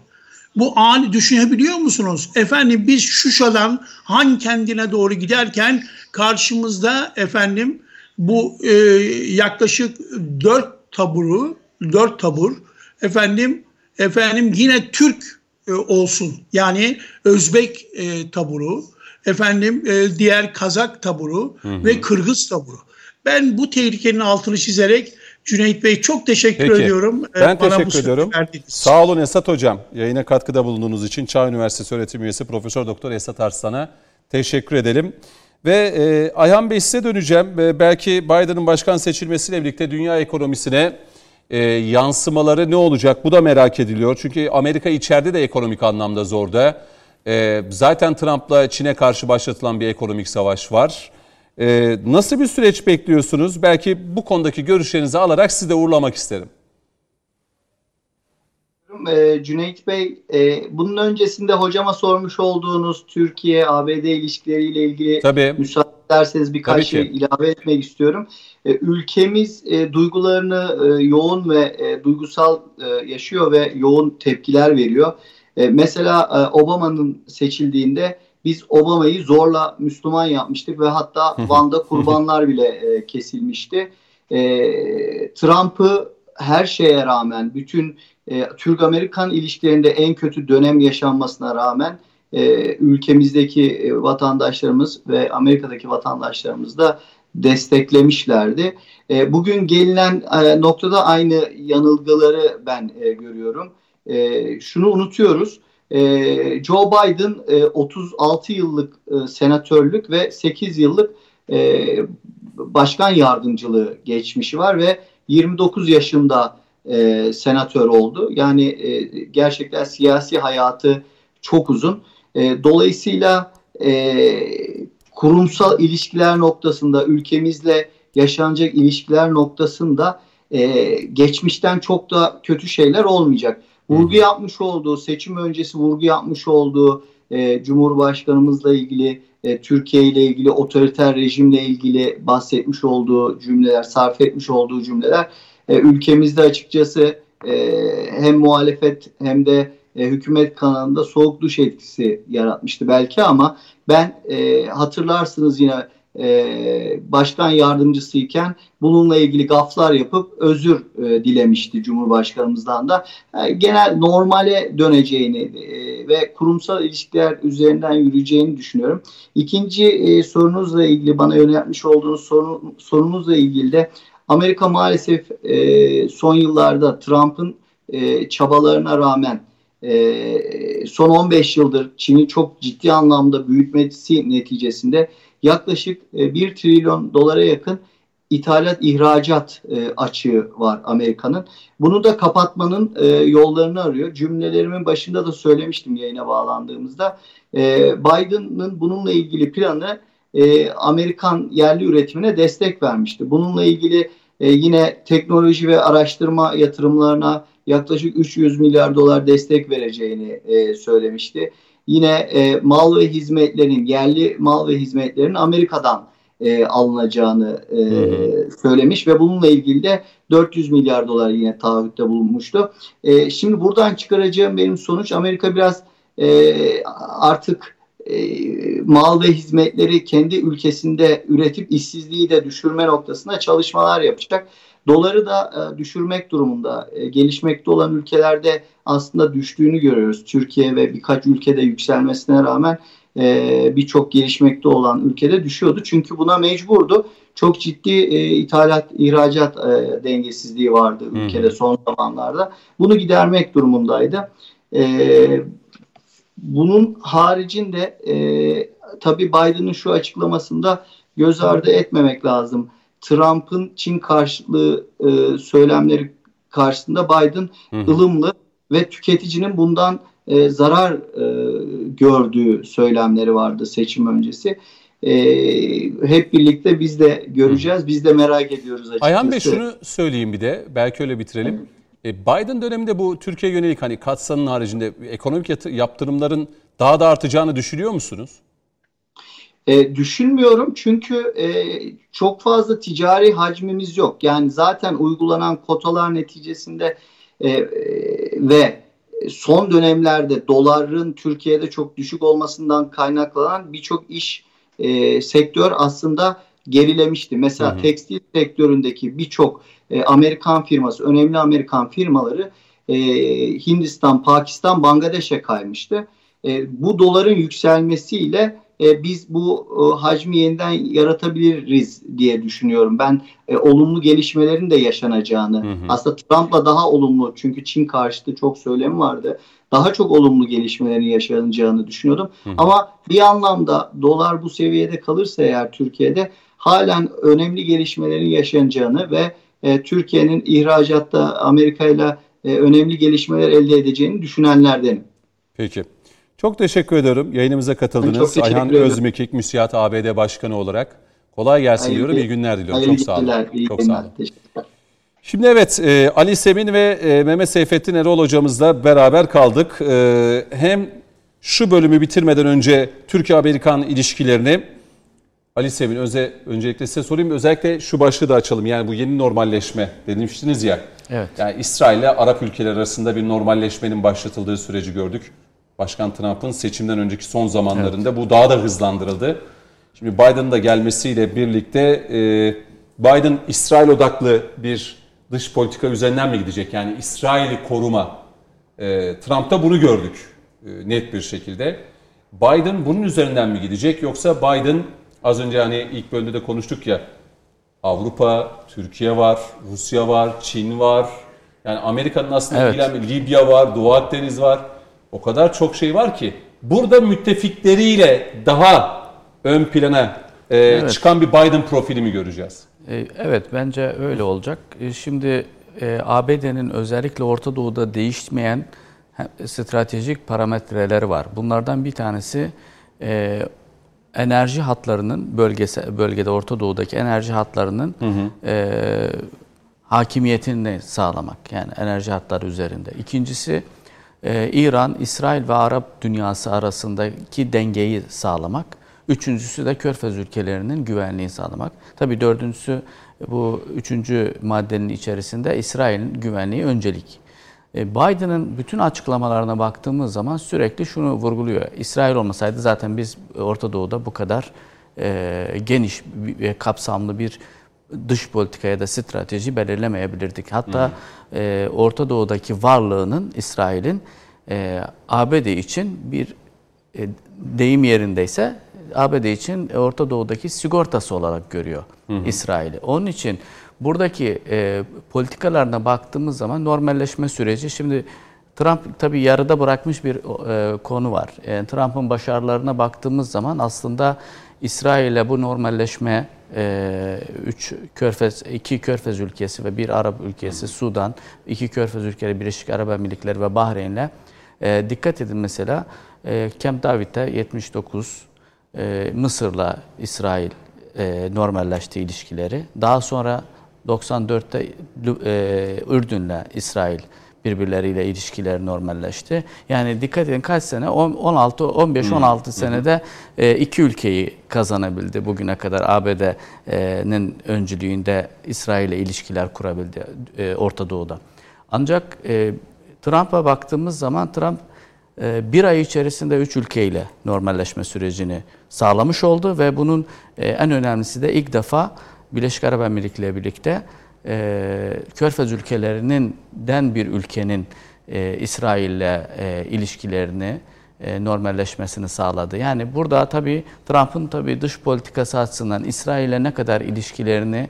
Bu ani düşünebiliyor musunuz? Efendim biz Şuşa'dan Han kendine doğru giderken karşımızda efendim bu e, yaklaşık dört taburu, dört tabur efendim efendim yine Türk e, olsun yani Özbek e, taburu efendim e, diğer Kazak taburu hı hı. ve Kırgız taburu. Ben bu tehlikenin altını çizerek Cüneyt Bey çok teşekkür Peki, ediyorum. Ee, ben Bana teşekkür ediyorum. Sağ olun Esat Hocam. Yayına katkıda bulunduğunuz için Çağ Üniversitesi öğretim üyesi Profesör Doktor Esat Arslan'a teşekkür edelim. Ve e, Ayhan Bey size döneceğim. E, belki Biden'ın başkan seçilmesiyle birlikte dünya ekonomisine e, yansımaları ne olacak? Bu da merak ediliyor. Çünkü Amerika içeride de ekonomik anlamda zorda. E, zaten Trump'la Çin'e karşı başlatılan bir ekonomik savaş var. Ee, nasıl bir süreç bekliyorsunuz? Belki bu konudaki görüşlerinizi alarak sizi de uğurlamak isterim. Ee, Cüneyt Bey, e, bunun öncesinde hocama sormuş olduğunuz Türkiye-ABD ilişkileriyle ilgili Tabii. müsaade ederseniz birkaç şey ilave etmek istiyorum. E, ülkemiz e, duygularını e, yoğun ve e, duygusal e, yaşıyor ve yoğun tepkiler veriyor. E, mesela e, Obama'nın seçildiğinde biz Obama'yı zorla Müslüman yapmıştık ve hatta Van'da kurbanlar bile e, kesilmişti. E, Trump'ı her şeye rağmen bütün e, Türk-Amerikan ilişkilerinde en kötü dönem yaşanmasına rağmen e, ülkemizdeki e, vatandaşlarımız ve Amerika'daki vatandaşlarımız da desteklemişlerdi. E, bugün gelinen e, noktada aynı yanılgıları ben e, görüyorum. E, şunu unutuyoruz. E, Joe Biden e, 36 yıllık e, senatörlük ve 8 yıllık e, başkan yardımcılığı geçmişi var ve 29 yaşında e, senatör oldu. Yani e, gerçekten siyasi hayatı çok uzun. E, dolayısıyla e, kurumsal ilişkiler noktasında ülkemizle yaşanacak ilişkiler noktasında e, geçmişten çok da kötü şeyler olmayacak vurgu yapmış olduğu, seçim öncesi vurgu yapmış olduğu e, Cumhurbaşkanımızla ilgili, e, Türkiye ile ilgili, otoriter rejimle ilgili bahsetmiş olduğu cümleler, sarf etmiş olduğu cümleler e, ülkemizde açıkçası e, hem muhalefet hem de e, hükümet kanalında soğuk duş etkisi yaratmıştı belki ama ben e, hatırlarsınız yine e, başkan yardımcısıyken bununla ilgili gaflar yapıp özür e, dilemişti Cumhurbaşkanımızdan da. E, genel normale döneceğini e, ve kurumsal ilişkiler üzerinden yürüyeceğini düşünüyorum. İkinci e, sorunuzla ilgili bana yöneltmiş olduğunuz sorun, sorunuzla ilgili de Amerika maalesef e, son yıllarda Trump'ın e, çabalarına rağmen e, son 15 yıldır Çin'i çok ciddi anlamda büyütmesi neticesinde yaklaşık 1 e, trilyon dolara yakın ithalat ihracat e, açığı var Amerika'nın. Bunu da kapatmanın e, yollarını arıyor. Cümlelerimin başında da söylemiştim yayına bağlandığımızda. E, Biden'ın bununla ilgili planı e, Amerikan yerli üretimine destek vermişti. Bununla ilgili E, yine teknoloji ve araştırma yatırımlarına yaklaşık 300 milyar dolar destek vereceğini e, söylemişti. Yine e, mal ve hizmetlerin, yerli mal ve hizmetlerin Amerika'dan e, alınacağını e, söylemiş ve bununla ilgili de 400 milyar dolar yine taahhütte bulunmuştu. E, şimdi buradan çıkaracağım benim sonuç Amerika biraz e, artık e, mal ve hizmetleri kendi ülkesinde üretip işsizliği de düşürme noktasında çalışmalar yapacak. Doları da e, düşürmek durumunda. E, gelişmekte olan ülkelerde aslında düştüğünü görüyoruz. Türkiye ve birkaç ülkede yükselmesine rağmen e, birçok gelişmekte olan ülkede düşüyordu. Çünkü buna mecburdu. Çok ciddi e, ithalat, ihracat e, dengesizliği vardı ülkede son zamanlarda. Bunu gidermek durumundaydı. E, bunun haricinde e, tabii Biden'ın şu açıklamasında göz ardı etmemek lazım. Trump'ın Çin karşılığı e, söylemleri karşısında Biden hı hı. ılımlı ve tüketicinin bundan e, zarar e, gördüğü söylemleri vardı seçim öncesi. E, hep birlikte biz de göreceğiz. Biz de merak ediyoruz açıkçası. Ayhan Bey şunu söyleyeyim bir de. Belki öyle bitirelim. E, Biden döneminde bu Türkiye yönelik hani katsanın haricinde ekonomik yaptırımların daha da artacağını düşünüyor musunuz? E, düşünmüyorum çünkü e, çok fazla ticari hacmimiz yok. Yani zaten uygulanan kotalar neticesinde e, e, ve son dönemlerde doların Türkiye'de çok düşük olmasından kaynaklanan birçok iş e, sektör aslında gerilemişti. Mesela hı hı. tekstil sektöründeki birçok e, Amerikan firması, önemli Amerikan firmaları e, Hindistan, Pakistan, Bangladeş'e kaymıştı. E, bu doların yükselmesiyle e, biz bu e, hacmi yeniden yaratabiliriz diye düşünüyorum. Ben e, olumlu gelişmelerin de yaşanacağını, hı hı. aslında Trump'la daha olumlu çünkü Çin karşıtı çok söylem vardı. Daha çok olumlu gelişmelerin yaşanacağını düşünüyordum. Hı hı. Ama bir anlamda dolar bu seviyede kalırsa eğer Türkiye'de halen önemli gelişmelerin yaşanacağını ve e, Türkiye'nin ihracatta Amerika ile önemli gelişmeler elde edeceğini düşünenlerdenim. Peki. Çok teşekkür ediyorum. Yayınımıza katıldınız. Ayhan Özmekik, Müsiyat ABD Başkanı olarak. Kolay gelsin Hayırlı, diyorum. İyi günler diliyorum. Çok sağ olun. İyi Çok sağ olun. Şimdi evet e, Ali Semin ve e, Mehmet Seyfettin Erol hocamızla beraber kaldık. E, hem şu bölümü bitirmeden önce Türkiye-Amerikan ilişkilerini Ali Semin öze, öncelikle size sorayım. Özellikle şu başlığı da açalım. Yani bu yeni normalleşme demiştiniz ya. Evet. Yani İsrail ile Arap ülkeler arasında bir normalleşmenin başlatıldığı süreci gördük. Başkan Trump'ın seçimden önceki son zamanlarında evet. bu daha da hızlandırıldı. Şimdi Biden'ın da gelmesiyle birlikte e, Biden İsrail odaklı bir dış politika üzerinden mi gidecek? Yani İsrail'i koruma. E, Trump'ta bunu gördük e, net bir şekilde. Biden bunun üzerinden mi gidecek yoksa Biden az önce hani ilk bölümde de konuştuk ya Avrupa, Türkiye var, Rusya var, Çin var. Yani Amerika'nın aslında evet. ilgilenme Libya var, Doğu Akdeniz var. O kadar çok şey var ki burada müttefikleriyle daha ön plana e, evet. çıkan bir Biden profili mi göreceğiz? E, evet bence öyle olacak. E, şimdi e, ABD'nin özellikle Orta Doğu'da değişmeyen stratejik parametreleri var. Bunlardan bir tanesi enerji hatlarının bölgesi bölgede Orta Doğu'daki enerji hatlarının hı hı. E, hakimiyetini sağlamak. Yani enerji hatları üzerinde. İkincisi ee, İran, İsrail ve Arap dünyası arasındaki dengeyi sağlamak. Üçüncüsü de Körfez ülkelerinin güvenliğini sağlamak. Tabii dördüncüsü bu üçüncü maddenin içerisinde İsrail'in güvenliği öncelik. Ee, Biden'ın bütün açıklamalarına baktığımız zaman sürekli şunu vurguluyor. İsrail olmasaydı zaten biz Orta Doğu'da bu kadar e, geniş kapsamlı bir dış politikaya da strateji belirlemeyebilirdik. Hatta hmm. e, Orta Doğu'daki varlığının İsrail'in e, ABD için bir e, deyim yerindeyse ABD için Orta Doğu'daki sigortası olarak görüyor İsrail'i. Onun için buradaki e, politikalarına baktığımız zaman normalleşme süreci şimdi Trump tabii yarıda bırakmış bir e, konu var. Yani Trump'ın başarılarına baktığımız zaman aslında İsrail'e bu normalleşme e, üç körfez, iki körfez ülkesi ve bir Arap ülkesi Sudan, iki körfez ülkeleri Birleşik Arap Emirlikleri ve Bahreyn'le. E, dikkat edin mesela e, Camp David'de 79 e, Mısır'la İsrail e, normalleşti ilişkileri. Daha sonra 94'te e, Ürdün'le İsrail birbirleriyle ilişkiler normalleşti. Yani dikkat edin kaç sene 16 15 16 senede e, iki ülkeyi kazanabildi bugüne kadar ABD'nin öncülüğünde İsrail ile ilişkiler kurabildi e, Orta Doğu'da. Ancak e, Trump'a baktığımız zaman Trump bir ay içerisinde üç ülkeyle normalleşme sürecini sağlamış oldu ve bunun en önemlisi de ilk defa Birleşik Arap Emirlikleri ile birlikte e, Körfez ülkelerinin den bir ülkenin e, İsrail'le e, ilişkilerini e, normalleşmesini sağladı. Yani burada tabii Trump'ın tabii dış politikası açısından İsrail'e ne kadar ilişkilerini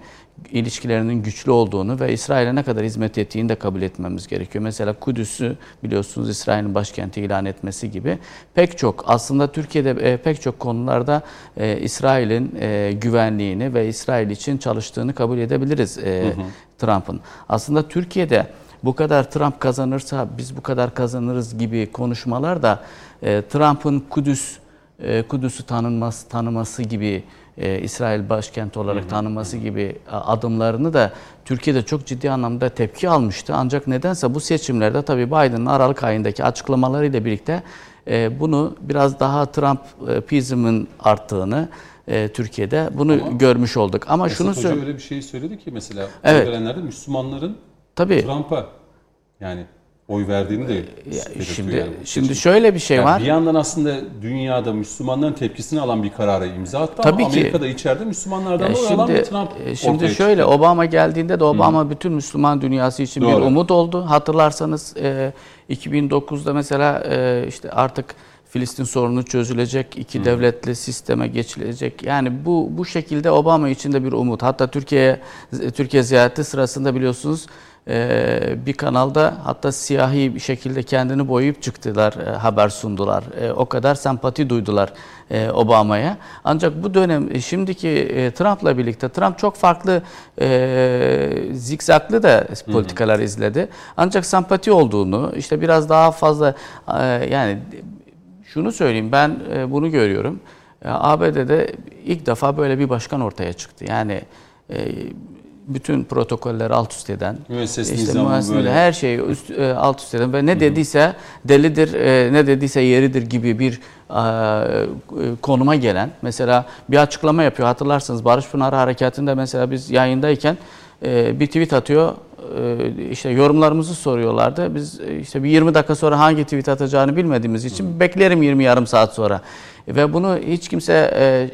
ilişkilerinin güçlü olduğunu ve İsrail'e ne kadar hizmet ettiğini de kabul etmemiz gerekiyor. Mesela Kudüs'ü biliyorsunuz İsrail'in başkenti ilan etmesi gibi pek çok aslında Türkiye'de e, pek çok konularda e, İsrail'in e, güvenliğini ve İsrail için çalıştığını kabul edebiliriz e, Trump'ın. Aslında Türkiye'de bu kadar Trump kazanırsa biz bu kadar kazanırız gibi konuşmalar da e, Trump'ın Kudüs e, Kudüs'ü tanınması tanıması gibi e, İsrail başkent olarak hı hı. tanınması gibi adımlarını da Türkiye'de çok ciddi anlamda tepki almıştı. Ancak nedense bu seçimlerde tabii Biden'ın Aralık ayındaki açıklamalarıyla birlikte e, bunu biraz daha Trump e, pizmin arttığını e, Türkiye'de bunu Ama, görmüş olduk. Ama şunu söyle öyle bir şey söyledi ki mesela evet. verenlerde Müslümanların Tabii. Trump'a yani oy verdiğini de ya, şimdi yani. şimdi şöyle bir şey yani var. Bir yandan aslında dünyada Müslümanların tepkisini alan bir karara imza attı Tabii ama ki. Amerika'da içeride Müslümanlardan ya oy alan bir Trump e, Şimdi şöyle çıktı. Obama geldiğinde de Obama Hı. bütün Müslüman dünyası için Doğru. bir umut oldu. Hatırlarsanız e, 2009'da mesela e, işte artık Filistin sorunu çözülecek, iki Hı. devletli sisteme geçilecek. Yani bu bu şekilde Obama için de bir umut. Hatta Türkiye Türkiye ziyareti sırasında biliyorsunuz ee, bir kanalda hatta siyahi bir şekilde kendini boyayıp çıktılar, e, haber sundular. E, o kadar sempati duydular e, Obama'ya. Ancak bu dönem şimdiki Trump'la birlikte Trump çok farklı zikzaklı da politikalar izledi. Ancak sempati olduğunu işte biraz daha fazla yani şunu söyleyeyim ben bunu görüyorum. ABD'de ilk defa böyle bir başkan ortaya çıktı. Yani bütün protokolleri alt üst eden, işte böyle. her şeyi üst, e, alt üst eden ve ne dediyse delidir, e, ne dediyse yeridir gibi bir e, konuma gelen. Mesela bir açıklama yapıyor hatırlarsınız Barış Pınar Harekatı'nda mesela biz yayındayken bir tweet atıyor işte yorumlarımızı soruyorlardı. Biz işte bir 20 dakika sonra hangi tweet atacağını bilmediğimiz için beklerim 20 yarım saat sonra. Ve bunu hiç kimse e, e,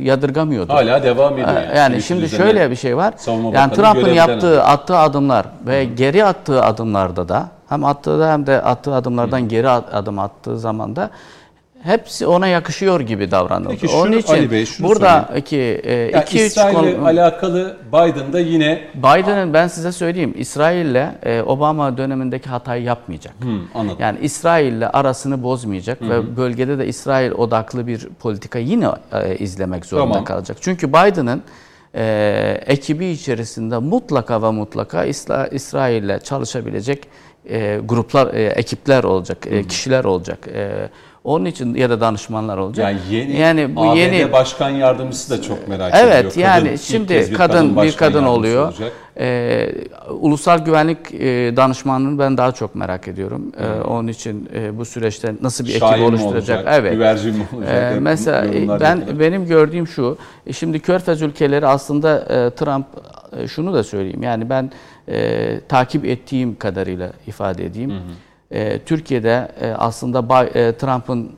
yadırgamıyordu. Hala devam ediyor. Yani, yani şimdi şöyle bir şey var. Yani Trump'ın yaptığı, attığı adımlar ve Hı. geri attığı adımlarda da hem attığı hem de attığı adımlardan Hı. geri adım attığı zaman da hepsi ona yakışıyor gibi davranıldı. Peki şunu, Onun için Ali Bey, şunu buradaki e, yani iki üç konu alakalı Biden'da yine Biden'ın ben size söyleyeyim İsrail'le e, Obama dönemindeki hatayı yapmayacak. Hmm, anladım. Yani İsrail'le arasını bozmayacak hmm. ve bölgede de İsrail odaklı bir politika yine e, izlemek zorunda tamam. kalacak. Çünkü Biden'ın e, ekibi içerisinde mutlaka ve mutlaka İsra İsrail'le çalışabilecek e, gruplar, e, ekipler olacak, e, kişiler olacak. E, onun için ya da danışmanlar olacak. Yani yeni yani bu ABD yeni başkan yardımcısı da çok merak evet, ediyor. Evet yani kadın, şimdi bir kadın kadın bir kadın oluyor. Ee, ulusal güvenlik e, danışmanını ben daha çok merak ediyorum. Ee, hmm. onun için e, bu süreçte nasıl bir ekip oluşturacak? Olacak, evet. Güvercin mi olacak? Ee, mesela ben yapıyor. benim gördüğüm şu. E, şimdi Körfez ülkeleri aslında e, Trump e, şunu da söyleyeyim. Yani ben e, takip ettiğim kadarıyla ifade edeyim. Hı hı e, Türkiye'de e, aslında e, Trump'ın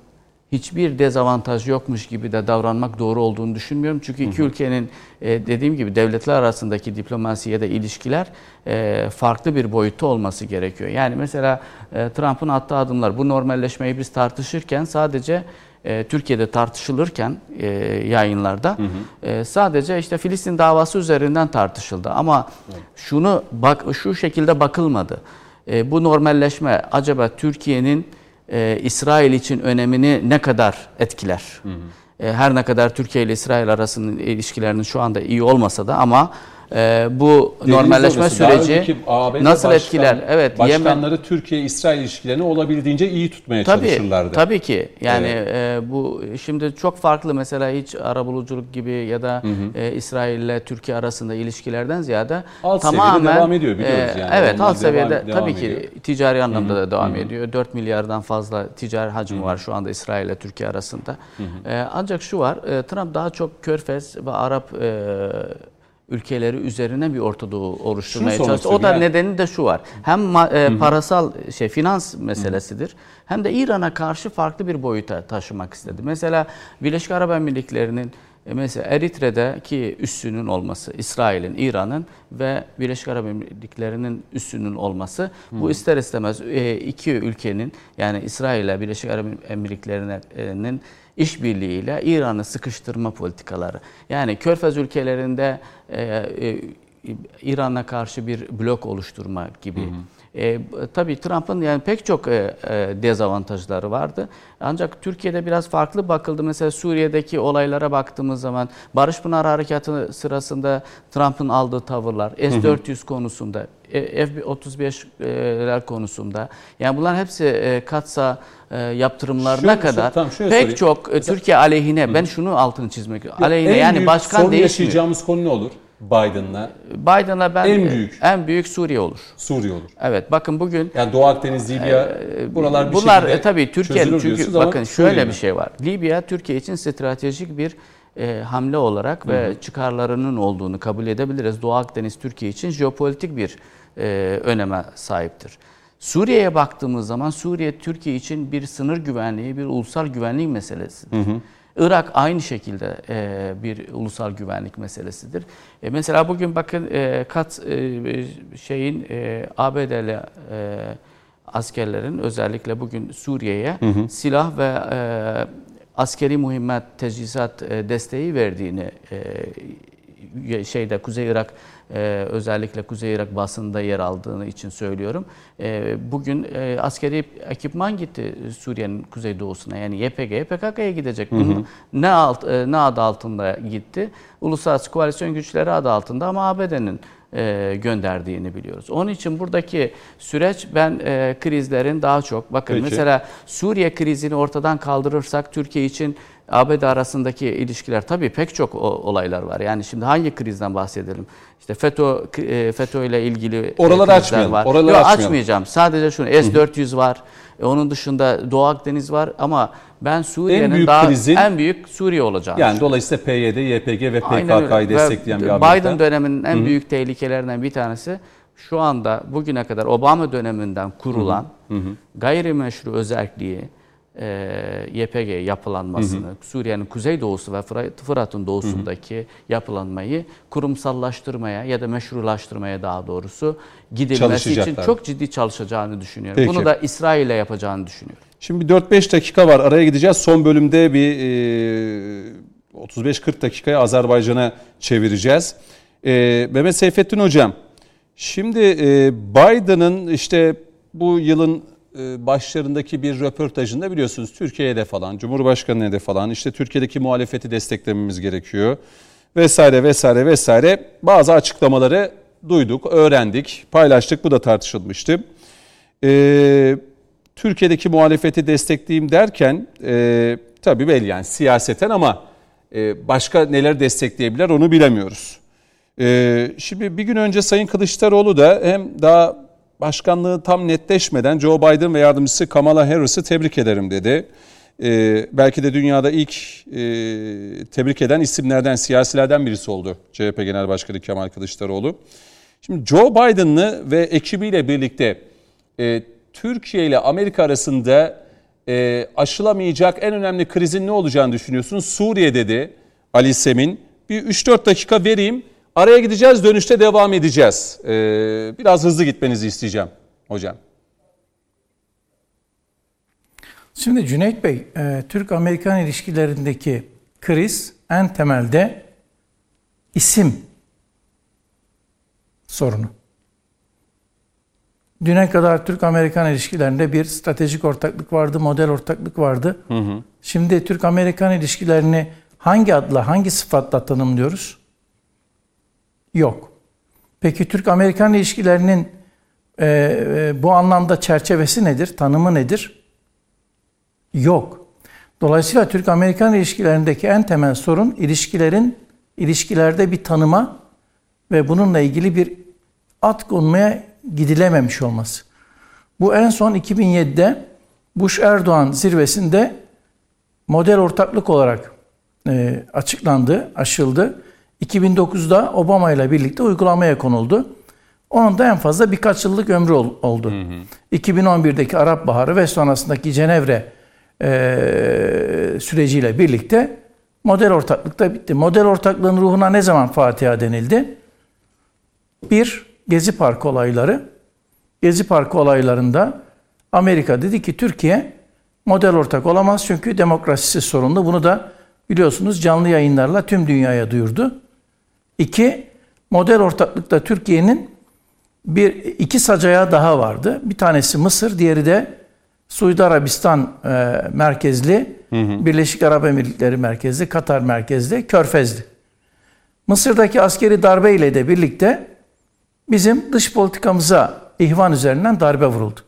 hiçbir dezavantaj yokmuş gibi de davranmak doğru olduğunu düşünmüyorum. Çünkü iki hı hı. ülkenin e, dediğim gibi devletler arasındaki diplomasi ya da ilişkiler e, farklı bir boyutta olması gerekiyor. Yani mesela e, Trump'ın attığı adımlar bu normalleşmeyi biz tartışırken sadece e, Türkiye'de tartışılırken e, yayınlarda hı hı. E, sadece işte Filistin davası üzerinden tartışıldı. Ama evet. şunu bak şu şekilde bakılmadı. E, bu normalleşme acaba Türkiye'nin e, İsrail için önemini ne kadar etkiler? Hı hı. E, her ne kadar Türkiye ile İsrail arasının ilişkilerinin şu anda iyi olmasa da ama e, bu Dediğiniz normalleşme. Daha süreci nasıl başkan- etkiler? Evet, Yemen Başkanları Türkiye-İsrail ilişkilerini olabildiğince iyi tutmaya Tabii, çalışırlardı. tabii ki. Yani e, bu şimdi çok farklı mesela hiç arabuluculuk gibi ya da e, İsrail ile Türkiye arasında ilişkilerden ziyade Alt tamamen devam ediyor, biliyoruz yani. Evet, Onlar alt seviyede devam- devam tabii ki ediyor. ticari anlamda da devam ediyor. 4 milyardan fazla ticari hacmi var şu anda İsrail ile Türkiye arasında. E, ancak şu var, e, Trump daha çok Körfez ve Arap e, ülkeleri üzerine bir Orta Doğu oluşturmaya çalıştı. O da yani- nedeni de şu var. Hem ma- e, parasal şey finans meselesidir. Hem de İran'a karşı farklı bir boyuta taşımak istedi. Mesela Birleşik Arap Emirlikleri'nin e, mesela Eritre'deki üssünün olması, İsrail'in, İran'ın ve Birleşik Arap Emirlikleri'nin üssünün olması bu ister istemez e, iki ülkenin yani İsrail ile Birleşik Arap Emirlikleri'nin işbirliğiyle İran'ı sıkıştırma politikaları. Yani Körfez ülkelerinde e, e, İran'a karşı bir blok oluşturma gibi. E, tabii Trump'ın yani pek çok e, e, dezavantajları vardı. Ancak Türkiye'de biraz farklı bakıldı. Mesela Suriye'deki olaylara baktığımız zaman Barış Pınar Harekatı sırasında Trump'ın aldığı tavırlar, S-400 konusunda, e, F-35'ler konusunda. Yani bunlar hepsi e, katsa e, yaptırımlarına Şöyle- kadar tamam, şöyle pek sorayım. çok e, Türkiye aleyhine, ben şunu altını çizmek aleyhine En yani başkan değişmiyor. yaşayacağımız konu ne olur Biden'la? Biden'a ben En büyük. en büyük Suriye olur. Suriye olur. Evet bakın bugün Yani Doğu Akdeniz, Libya, buralar bir Bunlar şekilde e, tabii Türkiye'nin çünkü bakın Suriye şöyle mi? bir şey var. Libya Türkiye için stratejik bir e, hamle olarak ve çıkarlarının olduğunu kabul edebiliriz. Doğu Akdeniz Türkiye için jeopolitik bir e, öneme sahiptir. Suriye'ye baktığımız zaman Suriye Türkiye için bir sınır güvenliği, bir ulusal güvenlik meselesidir. Irak aynı şekilde e, bir ulusal güvenlik meselesidir. E, mesela bugün bakın e, kat e, şeyin e, ABD'li e, askerlerin özellikle bugün Suriye'ye silah ve e, askeri mühimmat, teçhizat e, desteği verdiğini e, şeyde Kuzey Irak e, özellikle Kuzey Irak basında yer aldığını için söylüyorum. E, bugün e, askeri ekipman gitti Suriye'nin kuzeydoğusuna yani YPG, PKK'ya gidecek. Bunun ne alt e, ne adı altında gitti? Uluslararası Koalisyon Güçleri adı altında ama ABD'nin e, gönderdiğini biliyoruz. Onun için buradaki süreç ben e, krizlerin daha çok bakın Peki. mesela Suriye krizini ortadan kaldırırsak Türkiye için ABD arasındaki ilişkiler tabii pek çok olaylar var. Yani şimdi hangi krizden bahsedelim? İşte FETÖ e, FETÖ ile ilgili e, Oraları açmayalım, var. oraları Yok, açmayalım. açmayacağım. Sadece şunu S400 var. E, Onun dışında Doğu Akdeniz var ama ben Suriye'nin büyük daha krizin- en büyük Suriye olacağını Yani dolayısıyla PYD, YPG ve. PKK'yı Ve destekleyen bir Biden Amerika. döneminin en büyük tehlikelerinden bir tanesi şu anda bugüne kadar Obama döneminden kurulan gayrimeşru özelliği e, YPG yapılanmasını, Suriye'nin kuzeydoğusu ve Fırat- Fırat'ın doğusundaki yapılanmayı kurumsallaştırmaya ya da meşrulaştırmaya daha doğrusu gidilmesi için çok ciddi çalışacağını düşünüyorum. Peki. Bunu da İsrail'le yapacağını düşünüyorum. Şimdi 4-5 dakika var. Araya gideceğiz. Son bölümde bir e, 35-40 dakikaya Azerbaycan'a çevireceğiz. E, Mehmet Seyfettin Hocam, şimdi e, Biden'ın işte bu yılın başlarındaki bir röportajında biliyorsunuz Türkiye'de falan, Cumhurbaşkanı'na de falan işte Türkiye'deki muhalefeti desteklememiz gerekiyor vesaire vesaire vesaire bazı açıklamaları duyduk, öğrendik, paylaştık. Bu da tartışılmıştı. Ee, Türkiye'deki muhalefeti destekleyeyim derken e, tabii belli yani siyaseten ama e, başka neler destekleyebilir onu bilemiyoruz. E, şimdi bir gün önce Sayın Kılıçdaroğlu da hem daha başkanlığı tam netleşmeden Joe Biden ve yardımcısı Kamala Harris'i tebrik ederim dedi. E, belki de dünyada ilk e, tebrik eden isimlerden, siyasilerden birisi oldu CHP Genel Başkanı Kemal Kılıçdaroğlu. Şimdi Joe Biden'lı ve ekibiyle birlikte e, Türkiye ile Amerika arasında e, aşılamayacak en önemli krizin ne olacağını düşünüyorsun? Suriye dedi Ali Semin. Bir 3-4 dakika vereyim. Araya gideceğiz, dönüşte devam edeceğiz. E, biraz hızlı gitmenizi isteyeceğim hocam. Şimdi Cüneyt Bey, e, Türk-Amerikan ilişkilerindeki kriz en temelde isim sorunu. Düne kadar Türk-Amerikan ilişkilerinde bir stratejik ortaklık vardı, model ortaklık vardı. Şimdi Türk-Amerikan ilişkilerini hangi adla, hangi sıfatla tanımlıyoruz? Yok. Peki Türk-Amerikan ilişkilerinin e, e, bu anlamda çerçevesi nedir, tanımı nedir? Yok. Dolayısıyla Türk-Amerikan ilişkilerindeki en temel sorun ilişkilerin ilişkilerde bir tanıma ve bununla ilgili bir at konmaya gidilememiş olması. Bu en son 2007'de Bush-Erdoğan zirvesinde model ortaklık olarak e, açıklandı, aşıldı. 2009'da Obama ile birlikte uygulamaya konuldu. Onun da en fazla birkaç yıllık ömrü oldu. Hı hı. 2011'deki Arap Baharı ve sonrasındaki Cenevre e, süreciyle birlikte model ortaklıkta bitti. Model ortaklığın ruhuna ne zaman Fatiha denildi? Bir, Gezi Parkı olayları. Gezi Parkı olaylarında Amerika dedi ki Türkiye model ortak olamaz çünkü demokrasisi sorunlu. Bunu da biliyorsunuz canlı yayınlarla tüm dünyaya duyurdu. İki, model ortaklıkta Türkiye'nin bir iki sacaya daha vardı. Bir tanesi Mısır, diğeri de Suudi Arabistan e, merkezli, hı hı. Birleşik Arap Emirlikleri merkezli, Katar merkezli, Körfezli. Mısır'daki askeri darbe ile de birlikte bizim dış politikamıza ihvan üzerinden darbe vuruldu.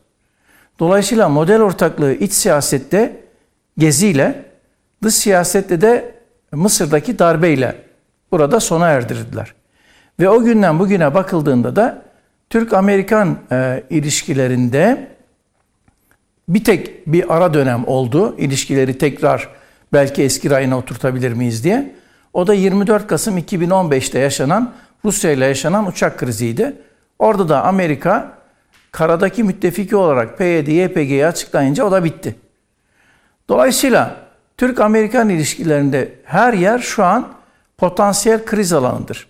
Dolayısıyla model ortaklığı iç siyasette geziyle, dış siyasette de Mısır'daki darbeyle burada sona erdirdiler. Ve o günden bugüne bakıldığında da Türk-Amerikan e, ilişkilerinde bir tek bir ara dönem oldu. İlişkileri tekrar belki eski rayına oturtabilir miyiz diye. O da 24 Kasım 2015'te yaşanan Rusya ile yaşanan uçak kriziydi. Orada da Amerika karadaki müttefiki olarak PYD, YPG'yi açıklayınca o da bitti. Dolayısıyla Türk-Amerikan ilişkilerinde her yer şu an potansiyel kriz alanıdır.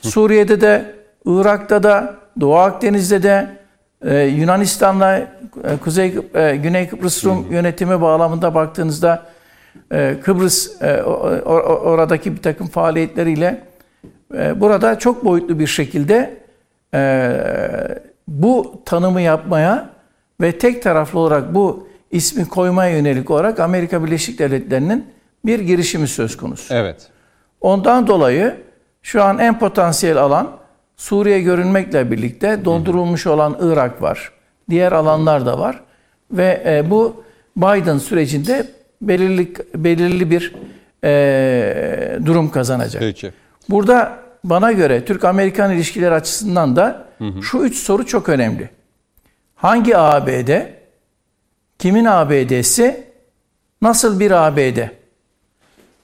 Suriye'de de, Irak'ta da, Doğu Akdeniz'de de, e, Yunanistan'la e, Kuzey e, Güney Kıbrıs Rum yönetimi bağlamında baktığınızda Kıbrıs oradaki bir takım faaliyetleriyle burada çok boyutlu bir şekilde bu tanımı yapmaya ve tek taraflı olarak bu ismi koymaya yönelik olarak Amerika Birleşik Devletleri'nin bir girişimi söz konusu. Evet. Ondan dolayı şu an en potansiyel alan Suriye görünmekle birlikte dondurulmuş olan Irak var. Diğer alanlar da var. Ve e, bu Biden sürecinde belirli belirli bir e, durum kazanacak. Peki. Burada bana göre Türk-Amerikan ilişkileri açısından da hı hı. şu üç soru çok önemli. Hangi ABD, kimin ABD'si, nasıl bir ABD?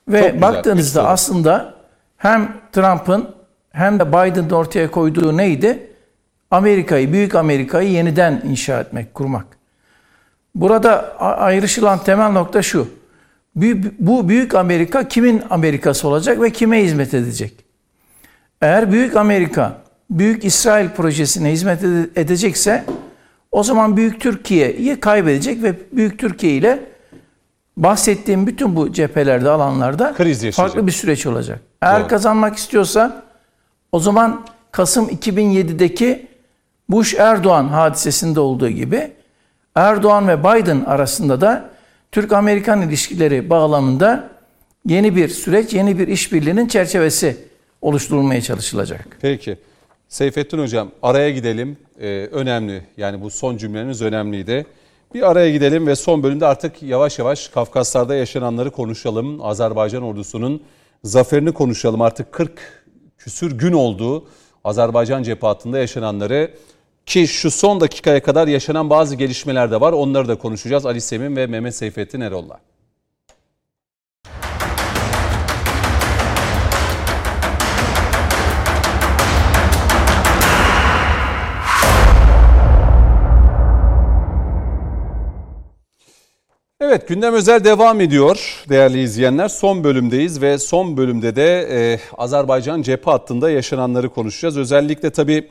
Ve çok baktığınızda aslında hem Trump'ın hem de Biden'ın ortaya koyduğu neydi? Amerika'yı, büyük Amerika'yı yeniden inşa etmek, kurmak. Burada ayrışılan temel nokta şu. Bu büyük Amerika kimin Amerikası olacak ve kime hizmet edecek? Eğer büyük Amerika, büyük İsrail projesine hizmet edecekse o zaman büyük Türkiye'yi kaybedecek ve büyük Türkiye ile bahsettiğim bütün bu cephelerde, alanlarda Kriz farklı bir süreç olacak. Eğer Doğru. kazanmak istiyorsa o zaman Kasım 2007'deki Bush-Erdoğan hadisesinde olduğu gibi Erdoğan ve Biden arasında da Türk-Amerikan ilişkileri bağlamında yeni bir süreç, yeni bir işbirliğinin çerçevesi oluşturulmaya çalışılacak. Peki. Seyfettin Hocam araya gidelim. Ee, önemli yani bu son cümleniz önemliydi. Bir araya gidelim ve son bölümde artık yavaş yavaş Kafkaslar'da yaşananları konuşalım. Azerbaycan ordusunun zaferini konuşalım. Artık 40 küsür gün oldu Azerbaycan cephe hattında yaşananları ki şu son dakikaya kadar yaşanan bazı gelişmeler de var. Onları da konuşacağız Ali Semin ve Mehmet Seyfettin Erol'la. Evet gündem özel devam ediyor değerli izleyenler. Son bölümdeyiz ve son bölümde de e, Azerbaycan cephe hattında yaşananları konuşacağız. Özellikle tabii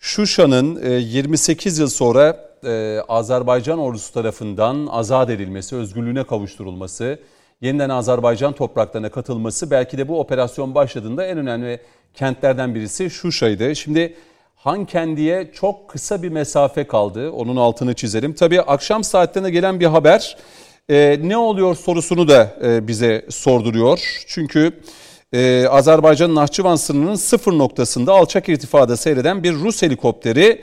Şuşa'nın e, 28 yıl sonra e, Azerbaycan ordusu tarafından azat edilmesi, özgürlüğüne kavuşturulması, yeniden Azerbaycan topraklarına katılması belki de bu operasyon başladığında en önemli kentlerden birisi Şuşa'ydı. Şimdi Hankendi'ye çok kısa bir mesafe kaldı. Onun altını çizelim. Tabii akşam saatlerine gelen bir haber e, ne oluyor sorusunu da e, bize sorduruyor. Çünkü e, Azerbaycan'ın Nahçıvan sınırının sıfır noktasında alçak irtifada seyreden bir Rus helikopteri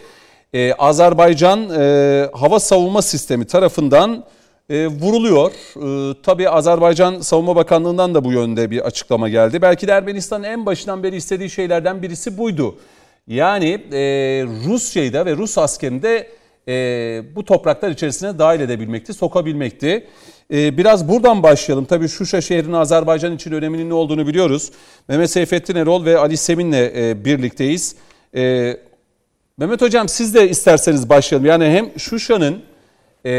e, Azerbaycan e, hava savunma sistemi tarafından e, vuruluyor. E, tabii Azerbaycan Savunma Bakanlığı'ndan da bu yönde bir açıklama geldi. Belki de Ermenistan'ın en başından beri istediği şeylerden birisi buydu. Yani e, Rusya'yı da ve Rus askerini de e, bu topraklar içerisine dahil edebilmekti, sokabilmekti. E, biraz buradan başlayalım. Tabii Şuşa şehrinin Azerbaycan için öneminin ne olduğunu biliyoruz. Mehmet Seyfettin Erol ve Ali Semin'le e, birlikteyiz. E, Mehmet Hocam siz de isterseniz başlayalım. Yani hem Şuşa'nın e,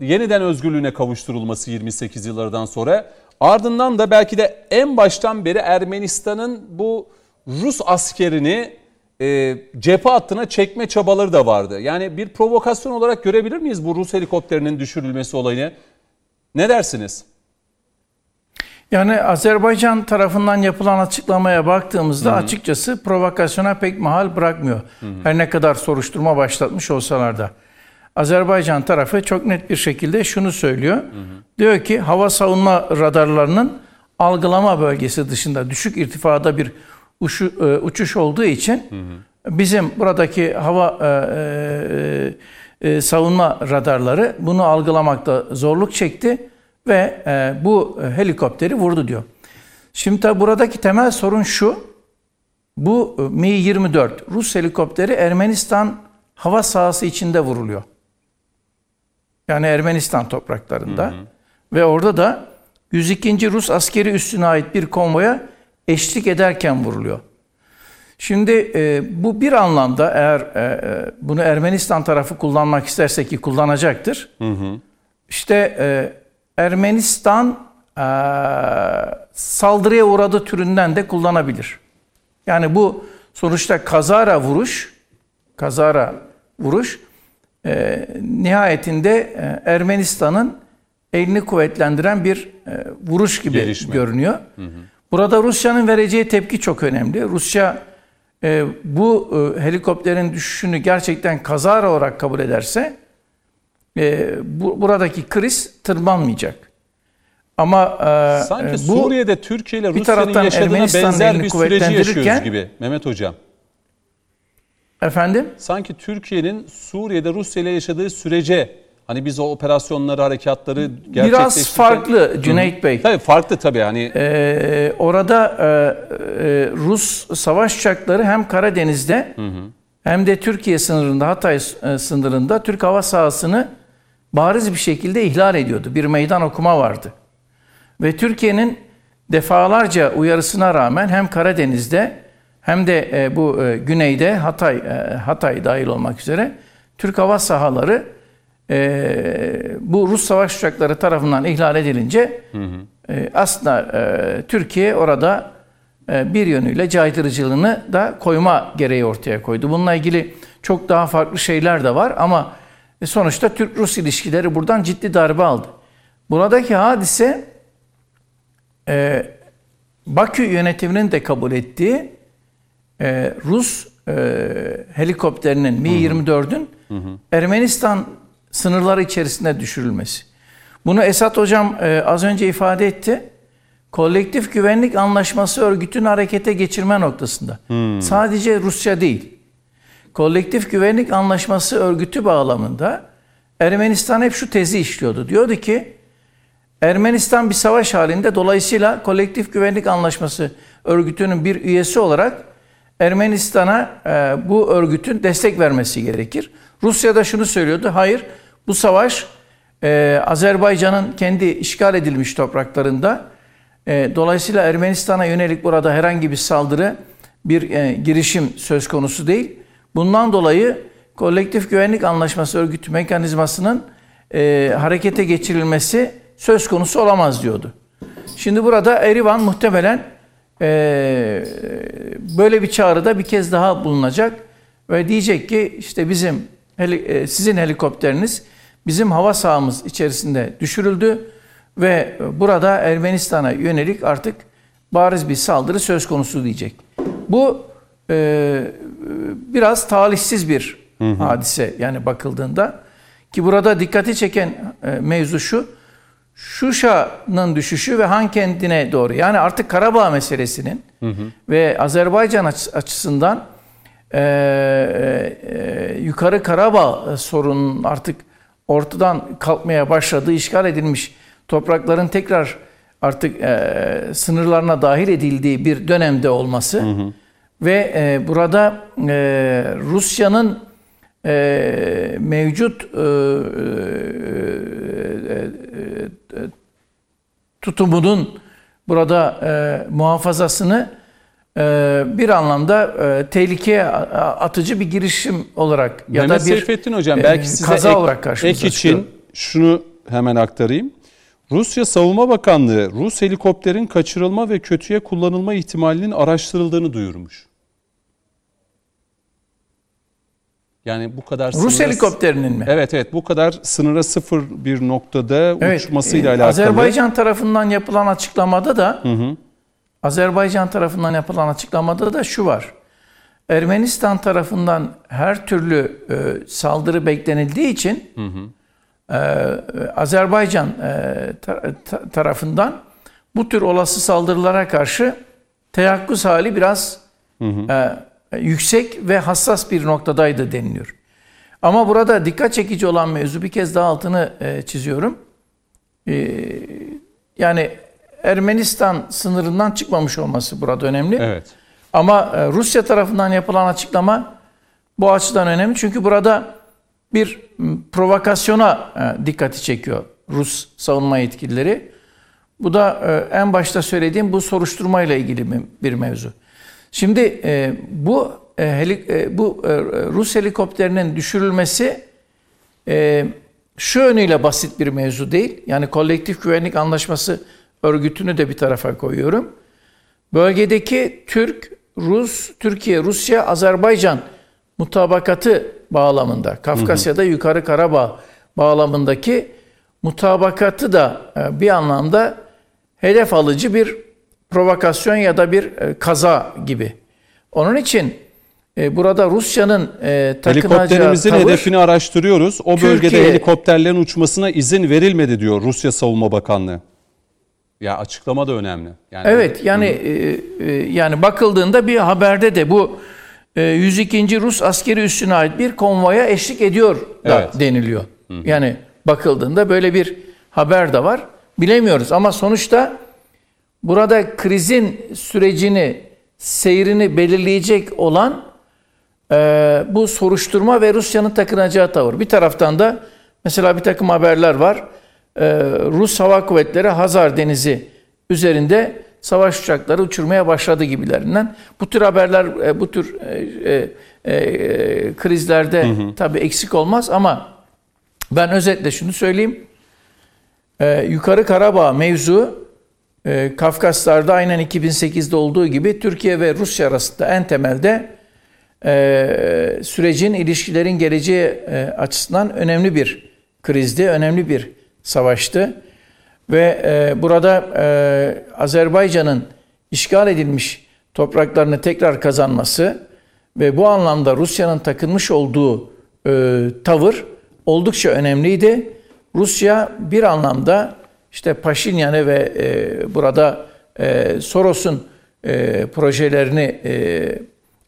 yeniden özgürlüğüne kavuşturulması 28 yıllardan sonra ardından da belki de en baştan beri Ermenistan'ın bu Rus askerini e, cephe hattına çekme çabaları da vardı. Yani bir provokasyon olarak görebilir miyiz bu Rus helikopterinin düşürülmesi olayını? Ne dersiniz? Yani Azerbaycan tarafından yapılan açıklamaya baktığımızda Hı-hı. açıkçası provokasyona pek mahal bırakmıyor. Hı-hı. Her ne kadar soruşturma başlatmış olsalar da. Azerbaycan tarafı çok net bir şekilde şunu söylüyor. Hı hı. Diyor ki hava savunma radarlarının algılama bölgesi dışında düşük irtifada bir uçu, e, uçuş olduğu için hı hı. bizim buradaki hava e, e, e, savunma radarları bunu algılamakta zorluk çekti ve e, bu helikopteri vurdu diyor. Şimdi tabi buradaki temel sorun şu. Bu Mi-24 Rus helikopteri Ermenistan hava sahası içinde vuruluyor. Yani Ermenistan topraklarında. Hı hı. Ve orada da 102. Rus askeri üssüne ait bir konvoya eşlik ederken vuruluyor. Şimdi e, bu bir anlamda eğer e, e, bunu Ermenistan tarafı kullanmak isterse ki kullanacaktır. Hı hı. İşte e, Ermenistan e, saldırıya uğradı türünden de kullanabilir. Yani bu sonuçta kazara vuruş, kazara vuruş e, nihayetinde e, Ermenistan'ın elini kuvvetlendiren bir e, vuruş gibi Gelişme. görünüyor. Hı hı. Burada Rusya'nın vereceği tepki çok önemli. Rusya e, bu e, helikopterin düşüşünü gerçekten kazara olarak kabul ederse e, bu, buradaki kriz tırmanmayacak. Ama e, sanki bu, Suriye'de Türkiye ile Rusya'nın yaşadığına benzer bir süreci yaşıyoruz gibi Mehmet Hocam. Efendim? Sanki Türkiye'nin Suriye'de Rusya ile yaşadığı sürece hani biz o operasyonları, harekatları gerçekleştirirken... Biraz farklı Cüneyt Bey. Tabii farklı tabii yani. Ee, orada e, e, Rus savaş uçakları hem Karadeniz'de hı hı. hem de Türkiye sınırında, Hatay e, sınırında Türk hava sahasını bariz bir şekilde ihlal ediyordu. Bir meydan okuma vardı. Ve Türkiye'nin defalarca uyarısına rağmen hem Karadeniz'de hem de e, bu e, güneyde Hatay e, Hatay dahil olmak üzere Türk hava sahaları e, bu Rus savaş uçakları tarafından ihlal edilince hı hı. E, aslında e, Türkiye orada e, bir yönüyle caydırıcılığını da koyma gereği ortaya koydu. Bununla ilgili çok daha farklı şeyler de var ama e, sonuçta Türk-Rus ilişkileri buradan ciddi darbe aldı. Buradaki hadise e, Bakü yönetiminin de kabul ettiği e, Rus e, helikopterinin Mi-24'ün Ermenistan sınırları içerisinde düşürülmesi. Bunu Esat Hocam e, az önce ifade etti. Kolektif Güvenlik Anlaşması örgütünü harekete geçirme noktasında. Hmm. Sadece Rusya değil. Kolektif Güvenlik Anlaşması örgütü bağlamında Ermenistan hep şu tezi işliyordu. Diyordu ki Ermenistan bir savaş halinde dolayısıyla Kolektif Güvenlik Anlaşması örgütünün bir üyesi olarak Ermenistan'a e, bu örgütün destek vermesi gerekir. Rusya da şunu söylüyordu. Hayır bu savaş e, Azerbaycan'ın kendi işgal edilmiş topraklarında. E, dolayısıyla Ermenistan'a yönelik burada herhangi bir saldırı, bir e, girişim söz konusu değil. Bundan dolayı Kolektif Güvenlik Anlaşması örgütü mekanizmasının e, harekete geçirilmesi söz konusu olamaz diyordu. Şimdi burada Erivan muhtemelen e, böyle bir çağrıda bir kez daha bulunacak ve diyecek ki işte bizim e, sizin helikopteriniz bizim hava sahamız içerisinde düşürüldü ve burada Ermenistan'a yönelik artık bariz bir saldırı söz konusu diyecek. Bu e, biraz talihsiz bir hı hı. hadise yani bakıldığında ki burada dikkati çeken e, mevzu şu Şuşa'nın düşüşü ve Han kendine doğru. Yani artık Karabağ meselesinin ve Azerbaycan açı- açısından e, e, yukarı Karabağ sorunun artık ortadan kalkmaya başladığı, işgal edilmiş. Toprakların tekrar artık e, sınırlarına dahil edildiği bir dönemde olması ve e, burada e, Rusya'nın e, mevcut e, e, e, tutumunun burada e, muhafazasını bir anlamda e, tehlikeye atıcı bir girişim olarak ya Mehmet da bir Seyfettin Hocam e, belki size kaza ek, olarak karşımıza ek için çıkıyor. şunu hemen aktarayım. Rusya Savunma Bakanlığı Rus helikopterin kaçırılma ve kötüye kullanılma ihtimalinin araştırıldığını duyurmuş. Yani bu kadar Rus sınıra- helikopterinin mi? Evet evet bu kadar sınıra sıfır bir noktada Evet, uçmasıyla e, alakalı. Azerbaycan tarafından yapılan açıklamada da Azerbaycan tarafından yapılan açıklamada da şu var. Ermenistan tarafından her türlü e, saldırı beklenildiği için e, Azerbaycan e, ta- ta- tarafından bu tür olası saldırılara karşı teyakkuz hali biraz e, yüksek ve hassas bir noktadaydı deniliyor. Ama burada dikkat çekici olan mevzu bir kez daha altını e, çiziyorum. E, yani Ermenistan sınırından çıkmamış olması burada önemli. Evet. Ama e, Rusya tarafından yapılan açıklama bu açıdan önemli. Çünkü burada bir provokasyona e, dikkati çekiyor Rus savunma yetkilileri. Bu da e, en başta söylediğim bu soruşturmayla ilgili bir mevzu. Şimdi bu bu Rus helikopterinin düşürülmesi şu yönüyle basit bir mevzu değil. Yani kolektif güvenlik anlaşması örgütünü de bir tarafa koyuyorum. Bölgedeki Türk, Rus, Türkiye, Rusya, Azerbaycan mutabakatı bağlamında, Kafkasya'da Yukarı Karabağ bağlamındaki mutabakatı da e, bir anlamda hedef alıcı bir provokasyon ya da bir e, kaza gibi. Onun için e, burada Rusya'nın takınacağı Helikopterimizin tavır, hedefini araştırıyoruz. O bölgede Türkiye- helikopterlerin uçmasına izin verilmedi diyor Rusya Savunma Bakanlığı. Ya açıklama da önemli. Yani Evet yani e, e, yani bakıldığında bir haberde de bu e, 102. Rus askeri üssüne ait bir konvoya eşlik ediyor da Evet. deniliyor. Yani bakıldığında böyle bir haber de var. Bilemiyoruz ama sonuçta burada krizin sürecini, seyrini belirleyecek olan e, bu soruşturma ve Rusya'nın takınacağı tavır. Bir taraftan da mesela bir takım haberler var. E, Rus Hava Kuvvetleri Hazar Denizi üzerinde savaş uçakları uçurmaya başladı gibilerinden. Bu tür haberler, e, bu tür e, krizlerde tabii eksik olmaz ama ben özetle şunu söyleyeyim. E, Yukarı Karabağ mevzu e, Kafkaslar'da aynen 2008'de olduğu gibi Türkiye ve Rusya arasında en temelde e, sürecin, ilişkilerin geleceği e, açısından önemli bir krizdi, önemli bir savaştı. Ve e, burada e, Azerbaycan'ın işgal edilmiş topraklarını tekrar kazanması ve bu anlamda Rusya'nın takınmış olduğu e, tavır oldukça önemliydi. Rusya bir anlamda işte Paşinyan'ı ve e, burada e, Soros'un e, projelerini e,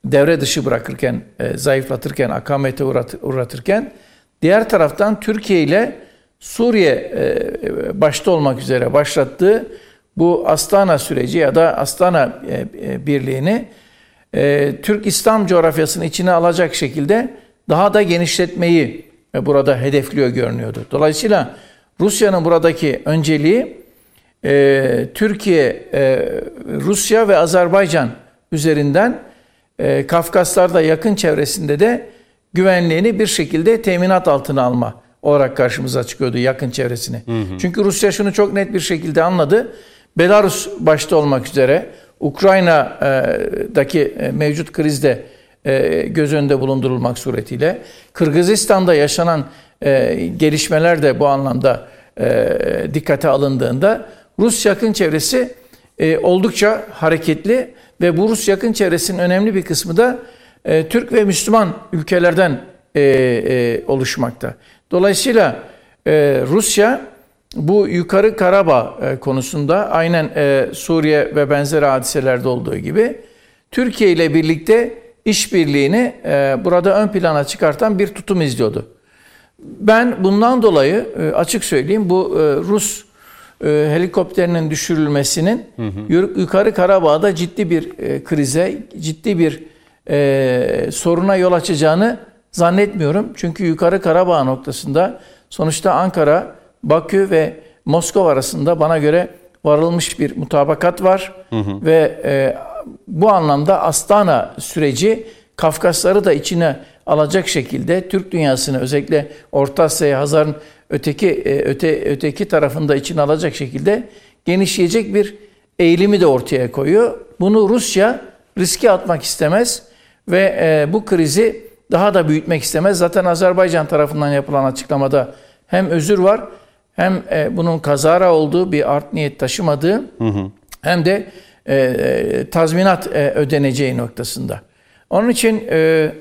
devre dışı bırakırken, e, zayıflatırken, akamete uğrat, uğratırken diğer taraftan Türkiye ile Suriye e, başta olmak üzere başlattığı bu Astana süreci ya da Astana e, e, birliğini Türk İslam coğrafyasını içine alacak şekilde daha da genişletmeyi burada hedefliyor görünüyordu. Dolayısıyla Rusya'nın buradaki önceliği Türkiye, Rusya ve Azerbaycan üzerinden Kafkaslar'da yakın çevresinde de güvenliğini bir şekilde teminat altına alma olarak karşımıza çıkıyordu yakın çevresini. Çünkü Rusya şunu çok net bir şekilde anladı. Belarus başta olmak üzere Ukrayna'daki e, mevcut krizde e, göz önünde bulundurulmak suretiyle Kırgızistan'da yaşanan e, gelişmeler de bu anlamda dikkate alındığında Rus yakın çevresi oldukça hareketli ve bu Rus yakın çevresinin önemli bir kısmı da Türk ve Müslüman ülkelerden oluşmakta. Dolayısıyla e, Rusya bu yukarı Karabağ e, konusunda aynen e, Suriye ve benzer hadiselerde olduğu gibi Türkiye ile birlikte işbirliğini e, burada ön plana çıkartan bir tutum izliyordu. Ben bundan dolayı e, açık söyleyeyim bu e, Rus e, helikopterinin düşürülmesinin yukarı Karabağ'da ciddi bir e, krize, ciddi bir e, soruna yol açacağını zannetmiyorum. Çünkü yukarı Karabağ noktasında sonuçta Ankara, Bakü ve Moskova arasında bana göre varılmış bir mutabakat var ve e, bu anlamda Astana süreci Kafkasları da içine alacak şekilde Türk dünyasını özellikle Orta Asya'ya Hazar'ın öteki e, öte öteki tarafında içine alacak şekilde genişleyecek bir eğilimi de ortaya koyuyor. Bunu Rusya riske atmak istemez ve e, bu krizi daha da büyütmek istemez. Zaten Azerbaycan tarafından yapılan açıklamada hem özür var hem e, bunun kazara olduğu bir art niyet taşımadığı hı hı. hem de e, e, tazminat e, ödeneceği noktasında. Onun için e,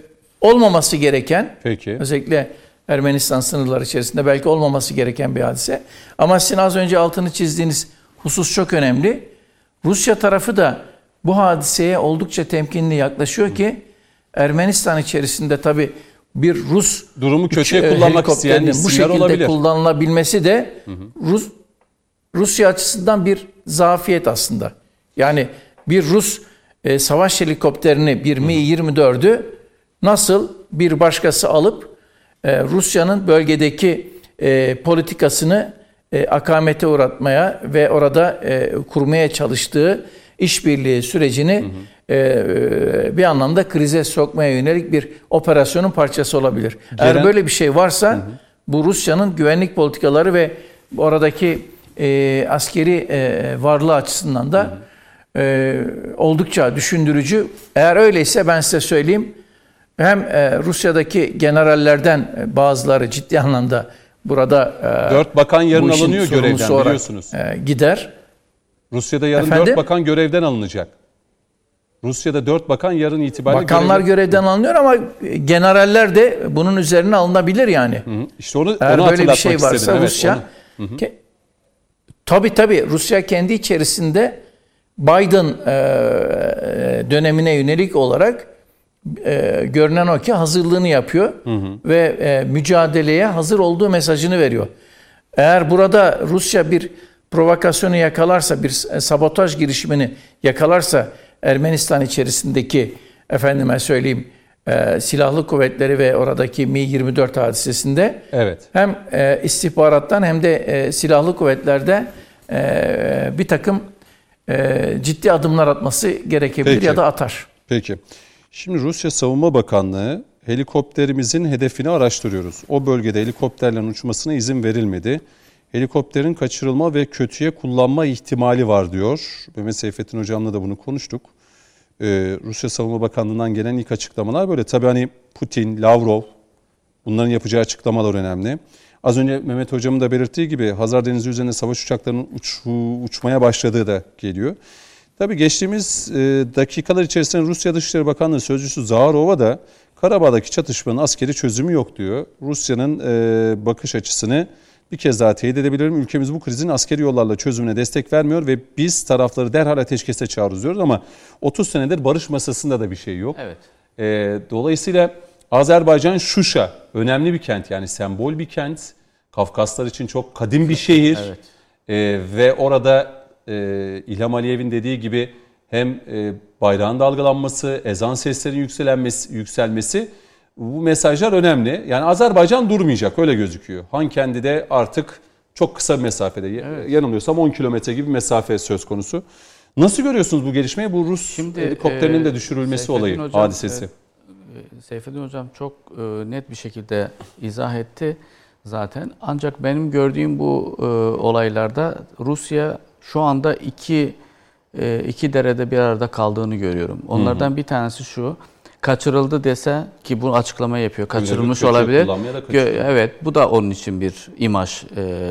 olmaması gereken Peki. özellikle Ermenistan sınırları içerisinde belki olmaması gereken bir hadise. Ama sizin az önce altını çizdiğiniz husus çok önemli. Rusya tarafı da bu hadiseye oldukça temkinli yaklaşıyor ki Ermenistan içerisinde tabi bir Rus durumu kötüye kullanmak isteyen bu şekilde olabilir. kullanılabilmesi de Rus Rusya açısından bir zafiyet aslında. Yani bir Rus e, savaş helikopterini bir Mi-24'ü nasıl bir başkası alıp e, Rusya'nın bölgedeki e, politikasını e, akamete uğratmaya ve orada e, kurmaya çalıştığı işbirliği sürecini hı hı. E, bir anlamda krize sokmaya yönelik bir operasyonun parçası olabilir. Gelen, Eğer böyle bir şey varsa hı hı. bu Rusya'nın güvenlik politikaları ve oradaki e, askeri e, varlığı açısından da e, oldukça düşündürücü. Eğer öyleyse ben size söyleyeyim hem e, Rusya'daki generallerden e, bazıları ciddi anlamda burada e, dört bakan yarın alınıyor görevden biliyorsunuz. E, gider. Rusya'da yarın Efendim? dört bakan görevden alınacak. Rusya'da dört bakan yarın itibariyle Bakanlar görevden, görevden alınıyor ama generaller de bunun üzerine alınabilir yani. Hı hı. İşte onu, Eğer onu böyle bir şey varsa istedim. Rusya onu. Hı hı. tabii tabii Rusya kendi içerisinde Biden e, e, dönemine yönelik olarak e, görünen o ki hazırlığını yapıyor hı hı. ve mücadeleye hazır olduğu mesajını veriyor. Eğer burada Rusya bir provokasyonu yakalarsa, bir sabotaj girişimini yakalarsa Ermenistan içerisindeki efendime söyleyeyim silahlı kuvvetleri ve oradaki Mi-24 hadisesinde evet. hem istihbarattan hem de silahlı kuvvetlerde bir takım e, ciddi adımlar atması gerekebilir Peki. ya da atar. Peki. Şimdi Rusya Savunma Bakanlığı helikopterimizin hedefini araştırıyoruz. O bölgede helikopterlerin uçmasına izin verilmedi. Helikopterin kaçırılma ve kötüye kullanma ihtimali var diyor. Mehmet Seyfettin Hocam'la da bunu konuştuk. Ee, Rusya Savunma Bakanlığı'ndan gelen ilk açıklamalar böyle. Tabii hani Putin, Lavrov bunların yapacağı açıklamalar önemli. Az önce Mehmet Hocam'ın da belirttiği gibi Hazar Denizi üzerinde savaş uçaklarının uç, uçmaya başladığı da geliyor. Tabii geçtiğimiz e, dakikalar içerisinde Rusya Dışişleri Bakanlığı Sözcüsü Zaharova da Karabağ'daki çatışmanın askeri çözümü yok diyor. Rusya'nın e, bakış açısını bir kez daha teyit edebilirim. Ülkemiz bu krizin askeri yollarla çözümüne destek vermiyor ve biz tarafları derhal ateşkese çağırıyoruz diyoruz ama 30 senedir barış masasında da bir şey yok. Evet. E, dolayısıyla Azerbaycan Şuşa önemli bir kent yani sembol bir kent. Kafkaslar için çok kadim bir şehir. Evet. Ee, ve orada e, İlham Aliyev'in dediği gibi hem e, bayrağın dalgalanması, ezan seslerinin yükselmesi, yükselmesi bu mesajlar önemli. Yani Azerbaycan durmayacak öyle gözüküyor. Han kendi de artık çok kısa bir mesafede. Evet. Yanılmıyorsam 10 kilometre gibi bir mesafe söz konusu. Nasıl görüyorsunuz bu gelişmeyi? Bu Rus Şimdi, helikopterinin e, de düşürülmesi Seyfettin olayı, hocam, hadisesi. Evet Seyfettin Hocam çok e, net bir şekilde izah etti zaten. Ancak benim gördüğüm bu e, olaylarda Rusya şu anda iki e, iki derede bir arada kaldığını görüyorum. Onlardan hı hı. bir tanesi şu. Kaçırıldı dese ki bu açıklama yapıyor. Kaçırılmış olabilir. Evet bu da onun için bir imaj e,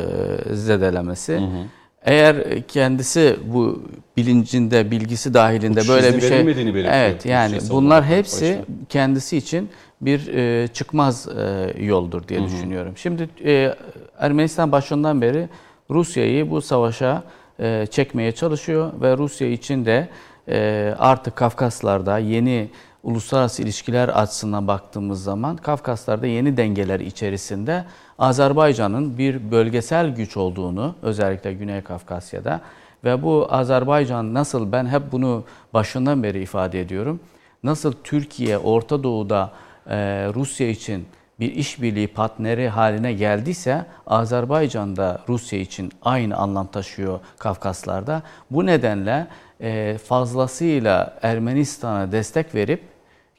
zedelemesi. Hı hı. Eğer kendisi bu bilincinde, bilgisi dahilinde böyle bir şey Evet yani şey bunlar hepsi başta. kendisi için bir e, çıkmaz e, yoldur diye Hı-hı. düşünüyorum. Şimdi e, Ermenistan başından beri Rusya'yı bu savaşa e, çekmeye çalışıyor ve Rusya için de e, artık Kafkaslar'da yeni uluslararası ilişkiler açısından baktığımız zaman Kafkaslar'da yeni dengeler içerisinde Azerbaycan'ın bir bölgesel güç olduğunu özellikle Güney Kafkasya'da ve bu Azerbaycan nasıl ben hep bunu başından beri ifade ediyorum. Nasıl Türkiye Orta Doğu'da e, Rusya için bir işbirliği partneri haline geldiyse Azerbaycan da Rusya için aynı anlam taşıyor Kafkaslar'da. Bu nedenle e, fazlasıyla Ermenistan'a destek verip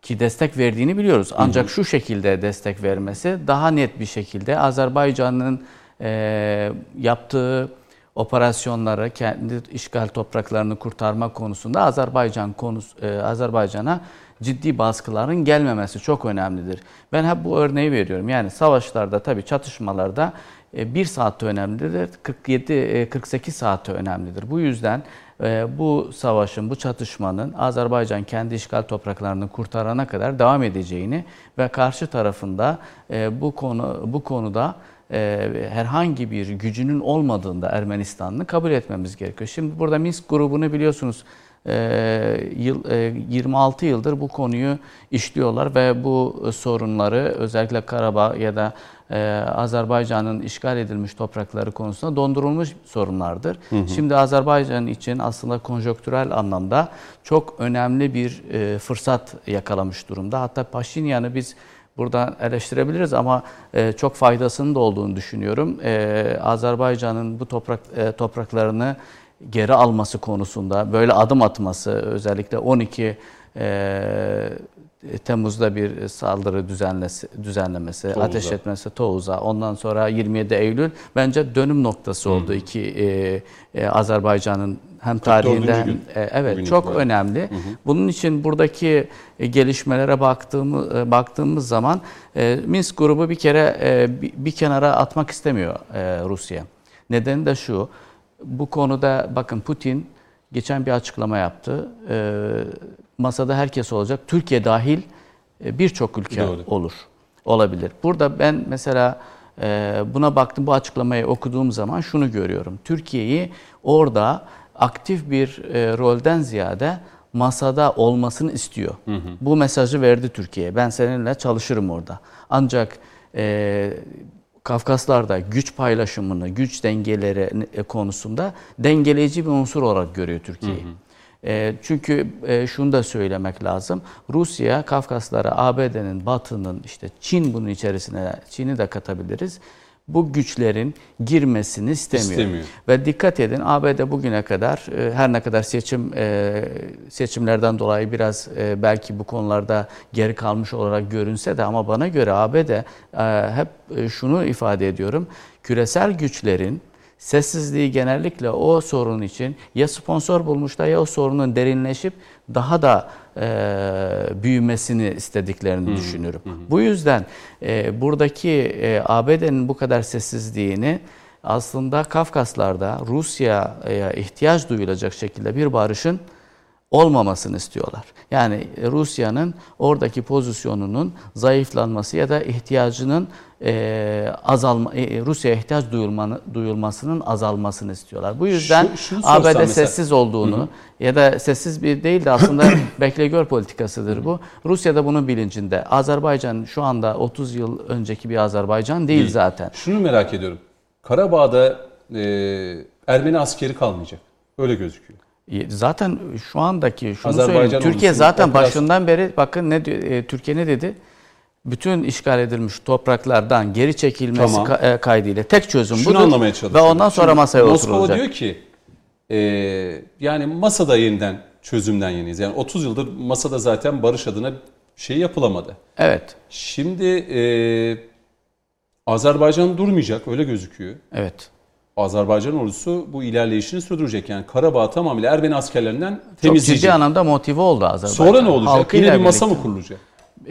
ki destek verdiğini biliyoruz. Ancak şu şekilde destek vermesi daha net bir şekilde Azerbaycan'ın e, yaptığı operasyonları kendi işgal topraklarını kurtarma konusunda Azerbaycan konusu e, Azerbaycan'a ciddi baskıların gelmemesi çok önemlidir. Ben hep bu örneği veriyorum. Yani savaşlarda tabii çatışmalarda e, bir saatte önemlidir, 47 48 saatte önemlidir. Bu yüzden e, bu savaşın, bu çatışmanın Azerbaycan kendi işgal topraklarını kurtarana kadar devam edeceğini ve karşı tarafında e, bu konu bu konuda herhangi bir gücünün olmadığında Ermenistan'ı kabul etmemiz gerekiyor. Şimdi burada Minsk grubunu biliyorsunuz yıl 26 yıldır bu konuyu işliyorlar ve bu sorunları özellikle Karabağ ya da Azerbaycan'ın işgal edilmiş toprakları konusunda dondurulmuş sorunlardır. Hı hı. Şimdi Azerbaycan için aslında konjonktürel anlamda çok önemli bir fırsat yakalamış durumda. Hatta Paşinyan'ı biz buradan eleştirebiliriz ama çok faydasının da olduğunu düşünüyorum. Azerbaycan'ın bu toprak topraklarını geri alması konusunda böyle adım atması özellikle 12 e, Temmuz'da bir saldırı düzenlesi, düzenlemesi, Toğuz'a. ateş etmesi Toğuz'a, ondan sonra 27 Eylül bence dönüm noktası hmm. oldu iki e, e, Azerbaycan'ın hem tarihinde hem e, evet çok var. önemli. Hı hı. Bunun için buradaki e, gelişmelere baktığımız e, baktığımız zaman e, Minsk grubu bir kere e, bir, bir kenara atmak istemiyor e, Rusya. Nedeni de şu bu konuda bakın Putin geçen bir açıklama yaptı. E, masada herkes olacak. Türkiye dahil e, birçok ülke Doğru. olur. Olabilir. Burada ben mesela e, buna baktım bu açıklamayı okuduğum zaman şunu görüyorum. Türkiye'yi orada aktif bir e, rolden ziyade masada olmasını istiyor. Hı hı. Bu mesajı verdi Türkiye. Ben seninle çalışırım orada. Ancak e, Kafkaslar'da güç paylaşımını, güç dengeleri e, konusunda dengeleyici bir unsur olarak görüyor Türkiye. E, çünkü e, şunu da söylemek lazım. Rusya, Kafkaslara ABD'nin, Batı'nın, işte Çin bunun içerisine, Çin'i de katabiliriz bu güçlerin girmesini istemiyor. istemiyor. Ve dikkat edin ABD bugüne kadar e, her ne kadar seçim e, seçimlerden dolayı biraz e, belki bu konularda geri kalmış olarak görünse de ama bana göre ABD hep şunu ifade ediyorum. Küresel güçlerin sessizliği genellikle o sorun için ya sponsor bulmuşlar ya o sorunun derinleşip daha da e, büyümesini istediklerini hı, düşünüyorum. Hı. Bu yüzden e, buradaki e, ABD'nin bu kadar sessizliğini aslında Kafkaslar'da Rusya'ya ihtiyaç duyulacak şekilde bir barışın olmamasını istiyorlar. Yani Rusya'nın oradaki pozisyonunun zayıflanması ya da ihtiyacının e, azalma e, Rusya'ya ihtiyaç duyulmanı, duyulmasının azalmasını istiyorlar. Bu yüzden şu, ABD mesela, sessiz olduğunu hı hı. ya da sessiz bir değil de aslında bekle gör politikasıdır bu. Rusya da bunun bilincinde. Azerbaycan şu anda 30 yıl önceki bir Azerbaycan değil, değil. zaten. Şunu merak ediyorum. Karabağ'da e, Ermeni askeri kalmayacak. Öyle gözüküyor. Zaten şu andaki şunu söyleyeyim. Türkiye zaten başından beri bakın ne e, Türkiye ne dedi? Bütün işgal edilmiş topraklardan geri çekilmesi tamam. ka- e, kaydıyla tek çözüm Şunu budur. anlamaya çalışıyorum. Ve ondan sonra Şimdi masaya Moskova oturulacak. Moskova diyor ki e, yani masada yeniden çözümden yeniyiz. Yani 30 yıldır masada zaten barış adına şey yapılamadı. Evet. Şimdi e, Azerbaycan durmayacak öyle gözüküyor. Evet. Azerbaycan ordusu bu ilerleyişini sürdürecek. Yani Karabağ tamamıyla Ermeni askerlerinden temizleyecek. Çok ciddi anlamda motive oldu Azerbaycan. Sonra ne olacak? Halkıyla Yine bir masa mı kurulacak?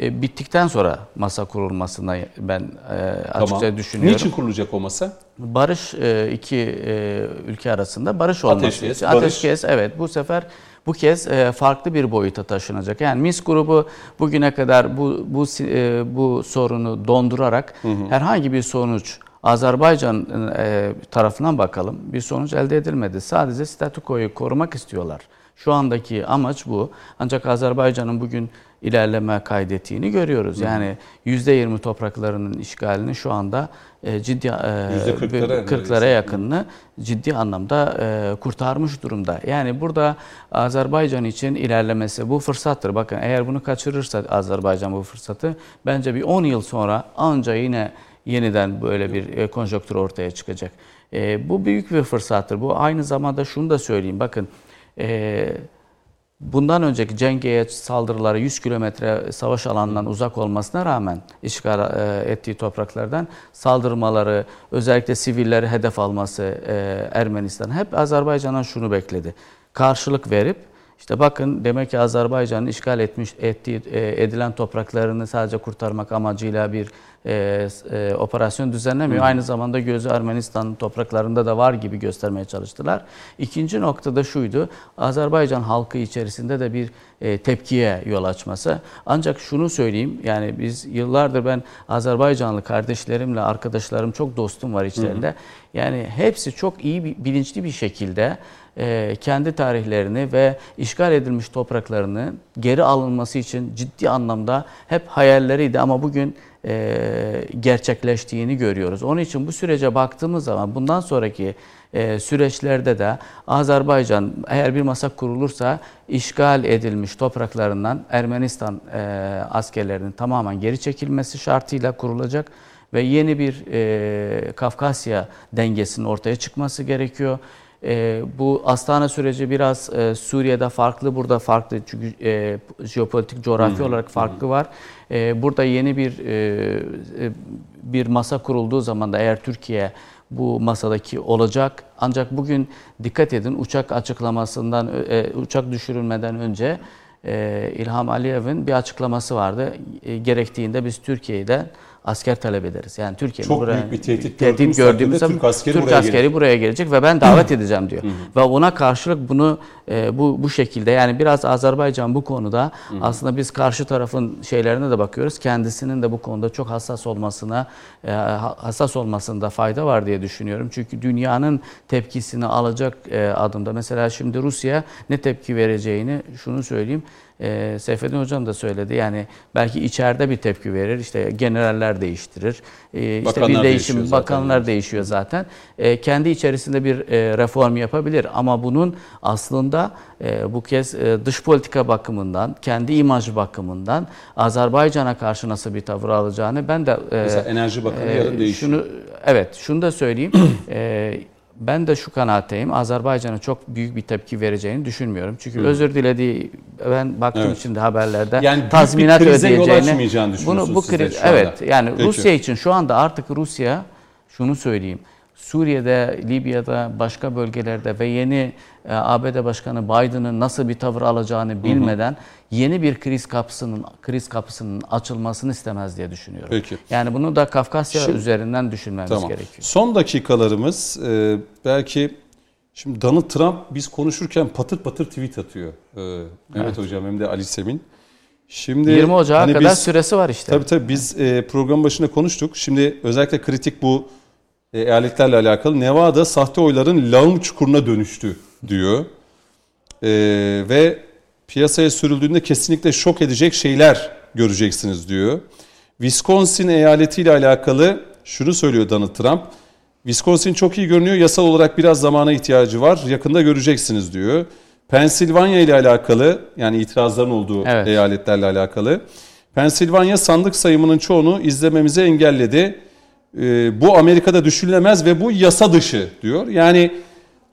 E, bittikten sonra masa kurulmasına ben e, açıkça tamam. düşünüyorum. Niçin kurulacak o masa? Barış e, iki e, ülke arasında barış olması. Ateşkes, barış. Ateşkes evet bu sefer bu kez e, farklı bir boyuta taşınacak. Yani Minsk grubu bugüne kadar bu bu e, bu sorunu dondurarak hı hı. herhangi bir sonuç Azerbaycan e, tarafından bakalım. Bir sonuç elde edilmedi. Sadece statükoyu korumak istiyorlar. Şu andaki amaç bu. Ancak Azerbaycan'ın bugün ilerleme kaydettiğini görüyoruz. Yani %20 topraklarının işgalini şu anda e, ciddi e, %40'lara 40'lara yakınını ciddi anlamda e, kurtarmış durumda. Yani burada Azerbaycan için ilerlemesi bu fırsattır. Bakın eğer bunu kaçırırsa Azerbaycan bu fırsatı bence bir 10 yıl sonra anca yine yeniden böyle bir e, konjonktür ortaya çıkacak. E, bu büyük bir fırsattır. Bu aynı zamanda şunu da söyleyeyim. Bakın e, bundan önceki Cengiye saldırıları 100 kilometre savaş alanından uzak olmasına rağmen işgal ettiği topraklardan saldırmaları, özellikle sivilleri hedef alması Ermenistan hep Azerbaycan'dan şunu bekledi. Karşılık verip işte bakın demek ki Azerbaycan'ın işgal etmiş ettiği e, edilen topraklarını sadece kurtarmak amacıyla bir e, e, operasyon düzenlemiyor. Hı. Aynı zamanda gözü Ermenistan topraklarında da var gibi göstermeye çalıştılar. İkinci nokta da şuydu. Azerbaycan halkı içerisinde de bir e, tepkiye yol açması. Ancak şunu söyleyeyim. Yani biz yıllardır ben Azerbaycanlı kardeşlerimle arkadaşlarım çok dostum var içlerinde. Hı hı. Yani hepsi çok iyi bilinçli bir şekilde e, kendi tarihlerini ve işgal edilmiş topraklarını geri alınması için ciddi anlamda hep hayalleriydi ama bugün e, gerçekleştiğini görüyoruz. Onun için bu sürece baktığımız zaman bundan sonraki e, süreçlerde de Azerbaycan eğer bir masa kurulursa işgal edilmiş topraklarından Ermenistan askerlerinin tamamen geri çekilmesi şartıyla kurulacak ve yeni bir Kafkasya dengesinin ortaya çıkması gerekiyor. E, bu Astana süreci biraz e, Suriye'de farklı, burada farklı çünkü e, jeopolitik coğrafya olarak farklı var. E, burada yeni bir e, e, bir masa kurulduğu zaman da eğer Türkiye bu masadaki olacak. Ancak bugün dikkat edin uçak açıklamasından, e, uçak düşürülmeden önce e, İlham Aliyev'in bir açıklaması vardı. E, gerektiğinde biz Türkiye'den asker talep ederiz. Yani Türkiye'nin Çok buraya, büyük bir tehdit, tehdit gördüğümüzde Türk askeri, Türk buraya, askeri gelecek. buraya gelecek ve ben davet edeceğim diyor. ve ona karşılık bunu e, bu bu şekilde yani biraz Azerbaycan bu konuda aslında biz karşı tarafın şeylerine de bakıyoruz. Kendisinin de bu konuda çok hassas olmasına e, hassas olmasında fayda var diye düşünüyorum. Çünkü dünyanın tepkisini alacak e, adımda. Mesela şimdi Rusya ne tepki vereceğini şunu söyleyeyim. E, Seyfettin Hocam da söyledi. Yani belki içeride bir tepki verir. İşte generaller değiştirir. E, işte Bakanlar bir değişiyor değişim, zaten. bakanlar değişiyor zaten. E, kendi içerisinde bir e, reform yapabilir ama bunun aslında e, bu kez e, dış politika bakımından, kendi imaj bakımından Azerbaycan'a karşı nasıl bir tavır alacağını ben de e, Mesela Enerji Bakanı yarın değişiyor. Şunu evet, şunu da söyleyeyim. e, ben de şu kanaatteyim. Azerbaycan'a çok büyük bir tepki vereceğini düşünmüyorum. Çünkü özür dilediği ben baktım Evet. şimdi haberlerde Yani tazminat yol ödeyeceğini. açmayacağını düşünüyorsunuz bu kriz evet yani Peki. Rusya için şu anda artık Rusya şunu söyleyeyim. Suriye'de, Libya'da, başka bölgelerde ve yeni e, ABD Başkanı Biden'ın nasıl bir tavır alacağını bilmeden yeni bir kriz kapısının kriz kapısının açılmasını istemez diye düşünüyorum. Peki. Yani bunu da Kafkasya Şimdi- üzerinden düşünmemiz Tamam. gerekiyor. Son dakikalarımız e, belki şimdi Donald Trump biz konuşurken patır patır tweet atıyor. E, Mehmet Hocam hem de Ali Semin. Şimdi 20 Ocağı hani kadar biz- süresi var işte. Tabii tabii biz e, program başında konuştuk. Şimdi özellikle kritik bu eyaletlerle alakalı. Nevada sahte oyların lağım çukuruna dönüştü diyor. E, ve piyasaya sürüldüğünde kesinlikle şok edecek şeyler göreceksiniz diyor. Wisconsin eyaletiyle alakalı şunu söylüyor Donald Trump. Wisconsin çok iyi görünüyor. Yasal olarak biraz zamana ihtiyacı var. Yakında göreceksiniz diyor. Pensilvanya ile alakalı yani itirazların olduğu Evet. eyaletlerle alakalı. Pensilvanya sandık sayımının çoğunu izlememizi engelledi. Ee, bu Amerika'da düşünülemez ve bu yasa dışı diyor. Yani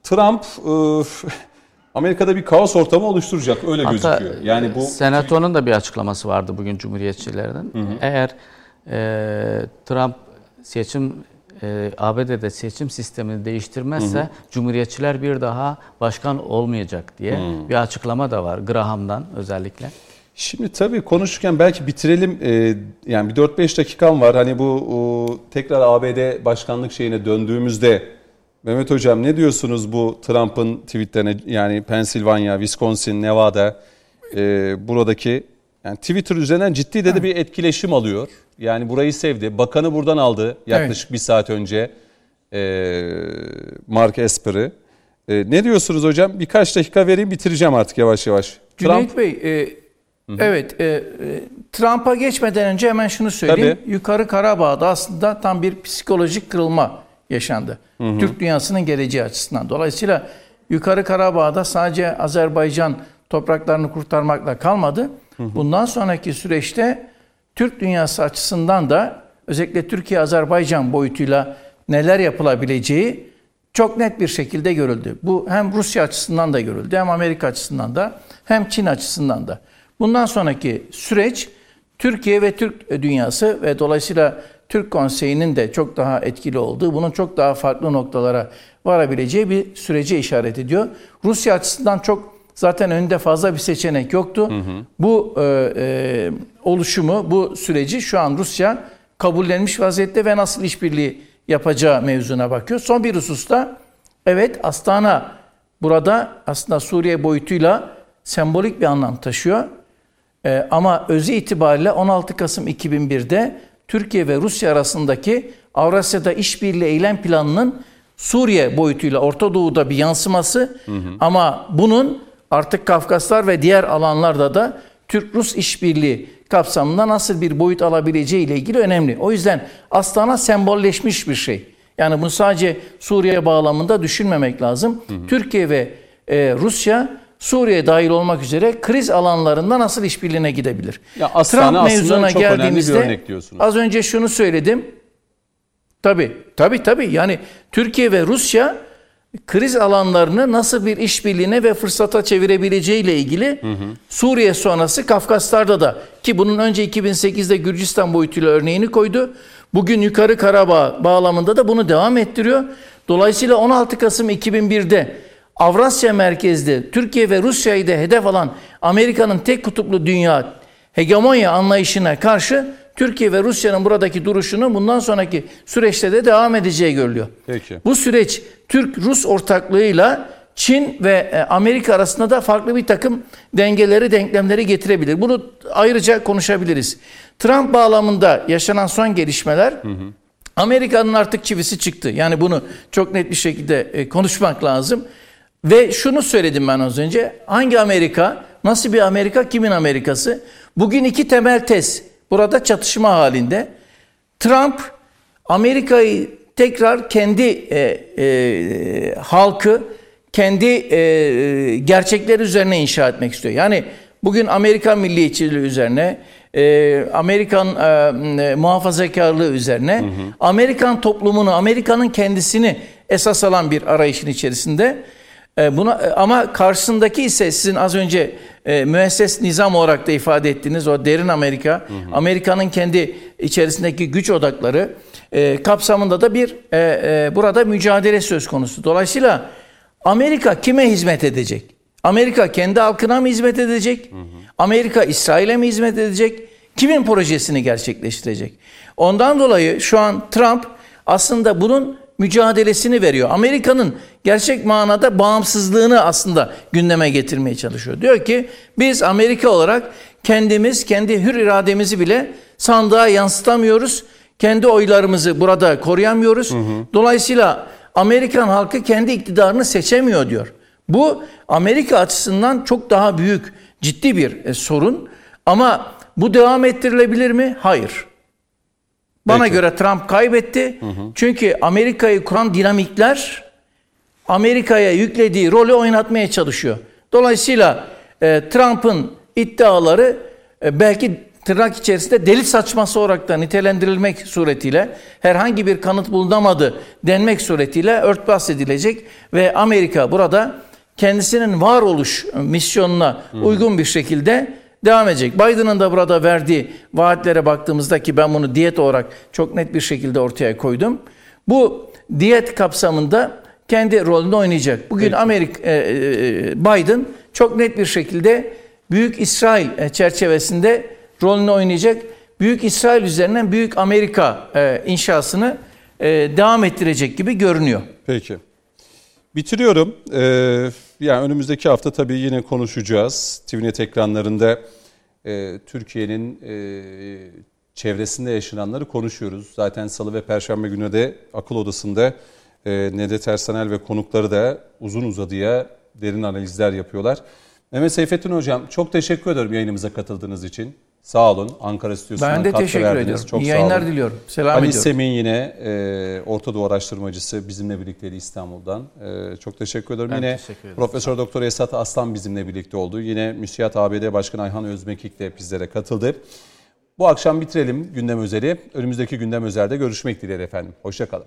Trump e, Amerika'da bir kaos ortamı oluşturacak öyle Hatta gözüküyor. Yani bu Senato'nun da bir açıklaması vardı bugün Cumhuriyetçilerden. Eğer e, Trump seçim e, ABD'de seçim sistemini değiştirmezse Cumhuriyetçiler bir daha başkan olmayacak diye bir açıklama da var Graham'dan özellikle. Şimdi tabii konuşurken belki bitirelim. Ee, yani bir 4-5 dakikam var. Hani bu o, tekrar ABD başkanlık şeyine döndüğümüzde Mehmet Hocam ne diyorsunuz bu Trump'ın tweetlerine yani Pensilvanya, Wisconsin, Nevada e, buradaki Yani Twitter üzerinden ciddi de, de bir etkileşim alıyor. Yani burayı sevdi. Bakanı buradan aldı yaklaşık bir saat önce. Ee, Mark Esper'i. Ee, ne diyorsunuz hocam? Birkaç dakika vereyim bitireceğim artık yavaş yavaş. Cüneyt Bey, e, evet, e, e, Trump'a geçmeden önce hemen şunu söyleyeyim. Tabii. Yukarı Karabağ'da aslında tam bir psikolojik kırılma yaşandı. Türk dünyasının geleceği açısından. Dolayısıyla Yukarı Karabağ'da sadece Azerbaycan topraklarını kurtarmakla kalmadı. Bundan sonraki süreçte Türk dünyası açısından da özellikle Türkiye-Azerbaycan boyutuyla neler yapılabileceği çok net bir şekilde görüldü. Bu hem Rusya açısından da görüldü, hem Amerika açısından da, hem Çin açısından da. Bundan sonraki süreç Türkiye ve Türk dünyası ve dolayısıyla Türk Konseyi'nin de çok daha etkili olduğu, bunun çok daha farklı noktalara varabileceği bir sürece işaret ediyor. Rusya açısından çok zaten önünde fazla bir seçenek yoktu. Bu e, e, oluşumu, bu süreci şu an Rusya kabullenmiş vaziyette ve nasıl işbirliği yapacağı mevzuna bakıyor. Son bir hususta evet Astana burada aslında Suriye boyutuyla sembolik bir anlam taşıyor. Ee, ama özü itibariyle 16 Kasım 2001'de Türkiye ve Rusya arasındaki Avrasya'da işbirliği eylem planının Suriye boyutuyla Orta Doğu'da bir yansıması ama bunun artık Kafkaslar ve diğer alanlarda da Türk-Rus işbirliği kapsamında nasıl bir boyut alabileceği ile ilgili önemli. O yüzden Astana sembolleşmiş bir şey. Yani bunu sadece Suriye bağlamında düşünmemek lazım. Türkiye ve e, Rusya Suriye dahil olmak üzere kriz alanlarında nasıl işbirliğine gidebilir? Ya aslında çok önemli bir örnek diyorsunuz. Az önce şunu söyledim. Tabii, tabii tabii. Yani Türkiye ve Rusya kriz alanlarını nasıl bir işbirliğine ve fırsata çevirebileceği ile ilgili Suriye sonrası Kafkaslar'da da ki bunun önce 2008'de Gürcistan boyutuyla örneğini koydu. Bugün Yukarı Karabağ bağlamında da bunu devam ettiriyor. Dolayısıyla 16 Kasım 2001'de Avrasya merkezli Türkiye ve Rusya'yı da hedef alan Amerika'nın tek kutuplu dünya hegemonya anlayışına karşı Türkiye ve Rusya'nın buradaki duruşunu bundan sonraki süreçte de devam edeceği görülüyor. Peki. Bu süreç Türk-Rus ortaklığıyla Çin ve e, Amerika arasında da farklı bir takım dengeleri, denklemleri getirebilir. Bunu ayrıca konuşabiliriz. Trump bağlamında yaşanan son gelişmeler Amerika'nın artık çivisi çıktı. Yani bunu çok net bir şekilde e, konuşmak lazım. Ve şunu söyledim ben az önce. Hangi Amerika, nasıl bir Amerika, kimin Amerikası? Bugün iki temel tez burada çatışma halinde. Trump Amerika'yı tekrar kendi e, e, halkı, kendi e, gerçekleri üzerine inşa etmek istiyor. Yani bugün Amerikan milliyetçiliği üzerine, e, Amerikan e, muhafazakarlığı üzerine, Amerikan toplumunu, Amerika'nın kendisini esas alan bir arayışın içerisinde. E, Buna, e, ama karşısındaki ise sizin az önce e, müesses nizam olarak da ifade ettiğiniz o derin Amerika, Amerika'nın kendi içerisindeki güç odakları e, kapsamında da bir e, e, burada mücadele söz konusu. Dolayısıyla Amerika kime hizmet edecek? Amerika kendi halkına mı hizmet edecek? Amerika İsrail'e mi hizmet edecek? Kimin projesini gerçekleştirecek? Ondan dolayı şu an Trump aslında bunun mücadelesini veriyor. Amerika'nın gerçek manada bağımsızlığını aslında gündeme getirmeye çalışıyor. Diyor ki biz Amerika olarak kendimiz, kendi hür irademizi bile sandığa yansıtamıyoruz. Kendi oylarımızı burada koruyamıyoruz. Dolayısıyla Amerikan halkı kendi iktidarını seçemiyor diyor. Bu Amerika açısından çok daha büyük, ciddi bir e, sorun. Ama bu devam ettirilebilir mi? Hayır. Bana Peki. göre Trump kaybetti. Çünkü Amerika'yı kuran dinamikler Amerika'ya yüklediği rolü oynatmaya çalışıyor. Dolayısıyla e, Trump'ın iddiaları e, belki tırnak içerisinde deli saçması olarak da nitelendirilmek suretiyle herhangi bir kanıt bulunamadı denmek suretiyle örtbas edilecek ve Amerika burada kendisinin varoluş misyonuna uygun bir şekilde devam edecek. Biden'ın da burada verdiği vaatlere baktığımızda ki ben bunu diyet olarak çok net bir şekilde ortaya koydum. Bu diyet kapsamında kendi rolünü oynayacak. Bugün Amerika e, e, Biden çok net bir şekilde Büyük İsrail e, çerçevesinde rolünü oynayacak. Büyük İsrail üzerinden Büyük Amerika e, inşasını e, devam ettirecek gibi görünüyor. Peki. Bitiriyorum. Ee, yani önümüzdeki hafta tabii yine konuşacağız. TVNet ekranlarında e, Türkiye'nin e, çevresinde yaşananları konuşuyoruz. Zaten salı ve perşembe günü de akıl odasında e, Nedet Ersanel ve konukları da uzun uzadıya derin analizler yapıyorlar. Mehmet Seyfettin Hocam çok teşekkür ederim yayınımıza katıldığınız için. Sağ olun. Ankara stüdyosundan Ben de katkı teşekkür verdiniz. ediyorum. Çok İyi yayınlar diliyorum. Selam Ali ediyorum. Semih yine e, Orta Doğu araştırmacısı bizimle birlikteydi İstanbul'dan. E, çok teşekkür ederim. Ben yine teşekkür ederim. Profesör Doktor Esat Aslan bizimle birlikte oldu. Yine Müsiyat ABD Başkanı Ayhan Özmekik de bizlere katıldı. Bu akşam bitirelim gündem özeli. Önümüzdeki gündem özelde görüşmek dileğiyle efendim. Hoşçakalın.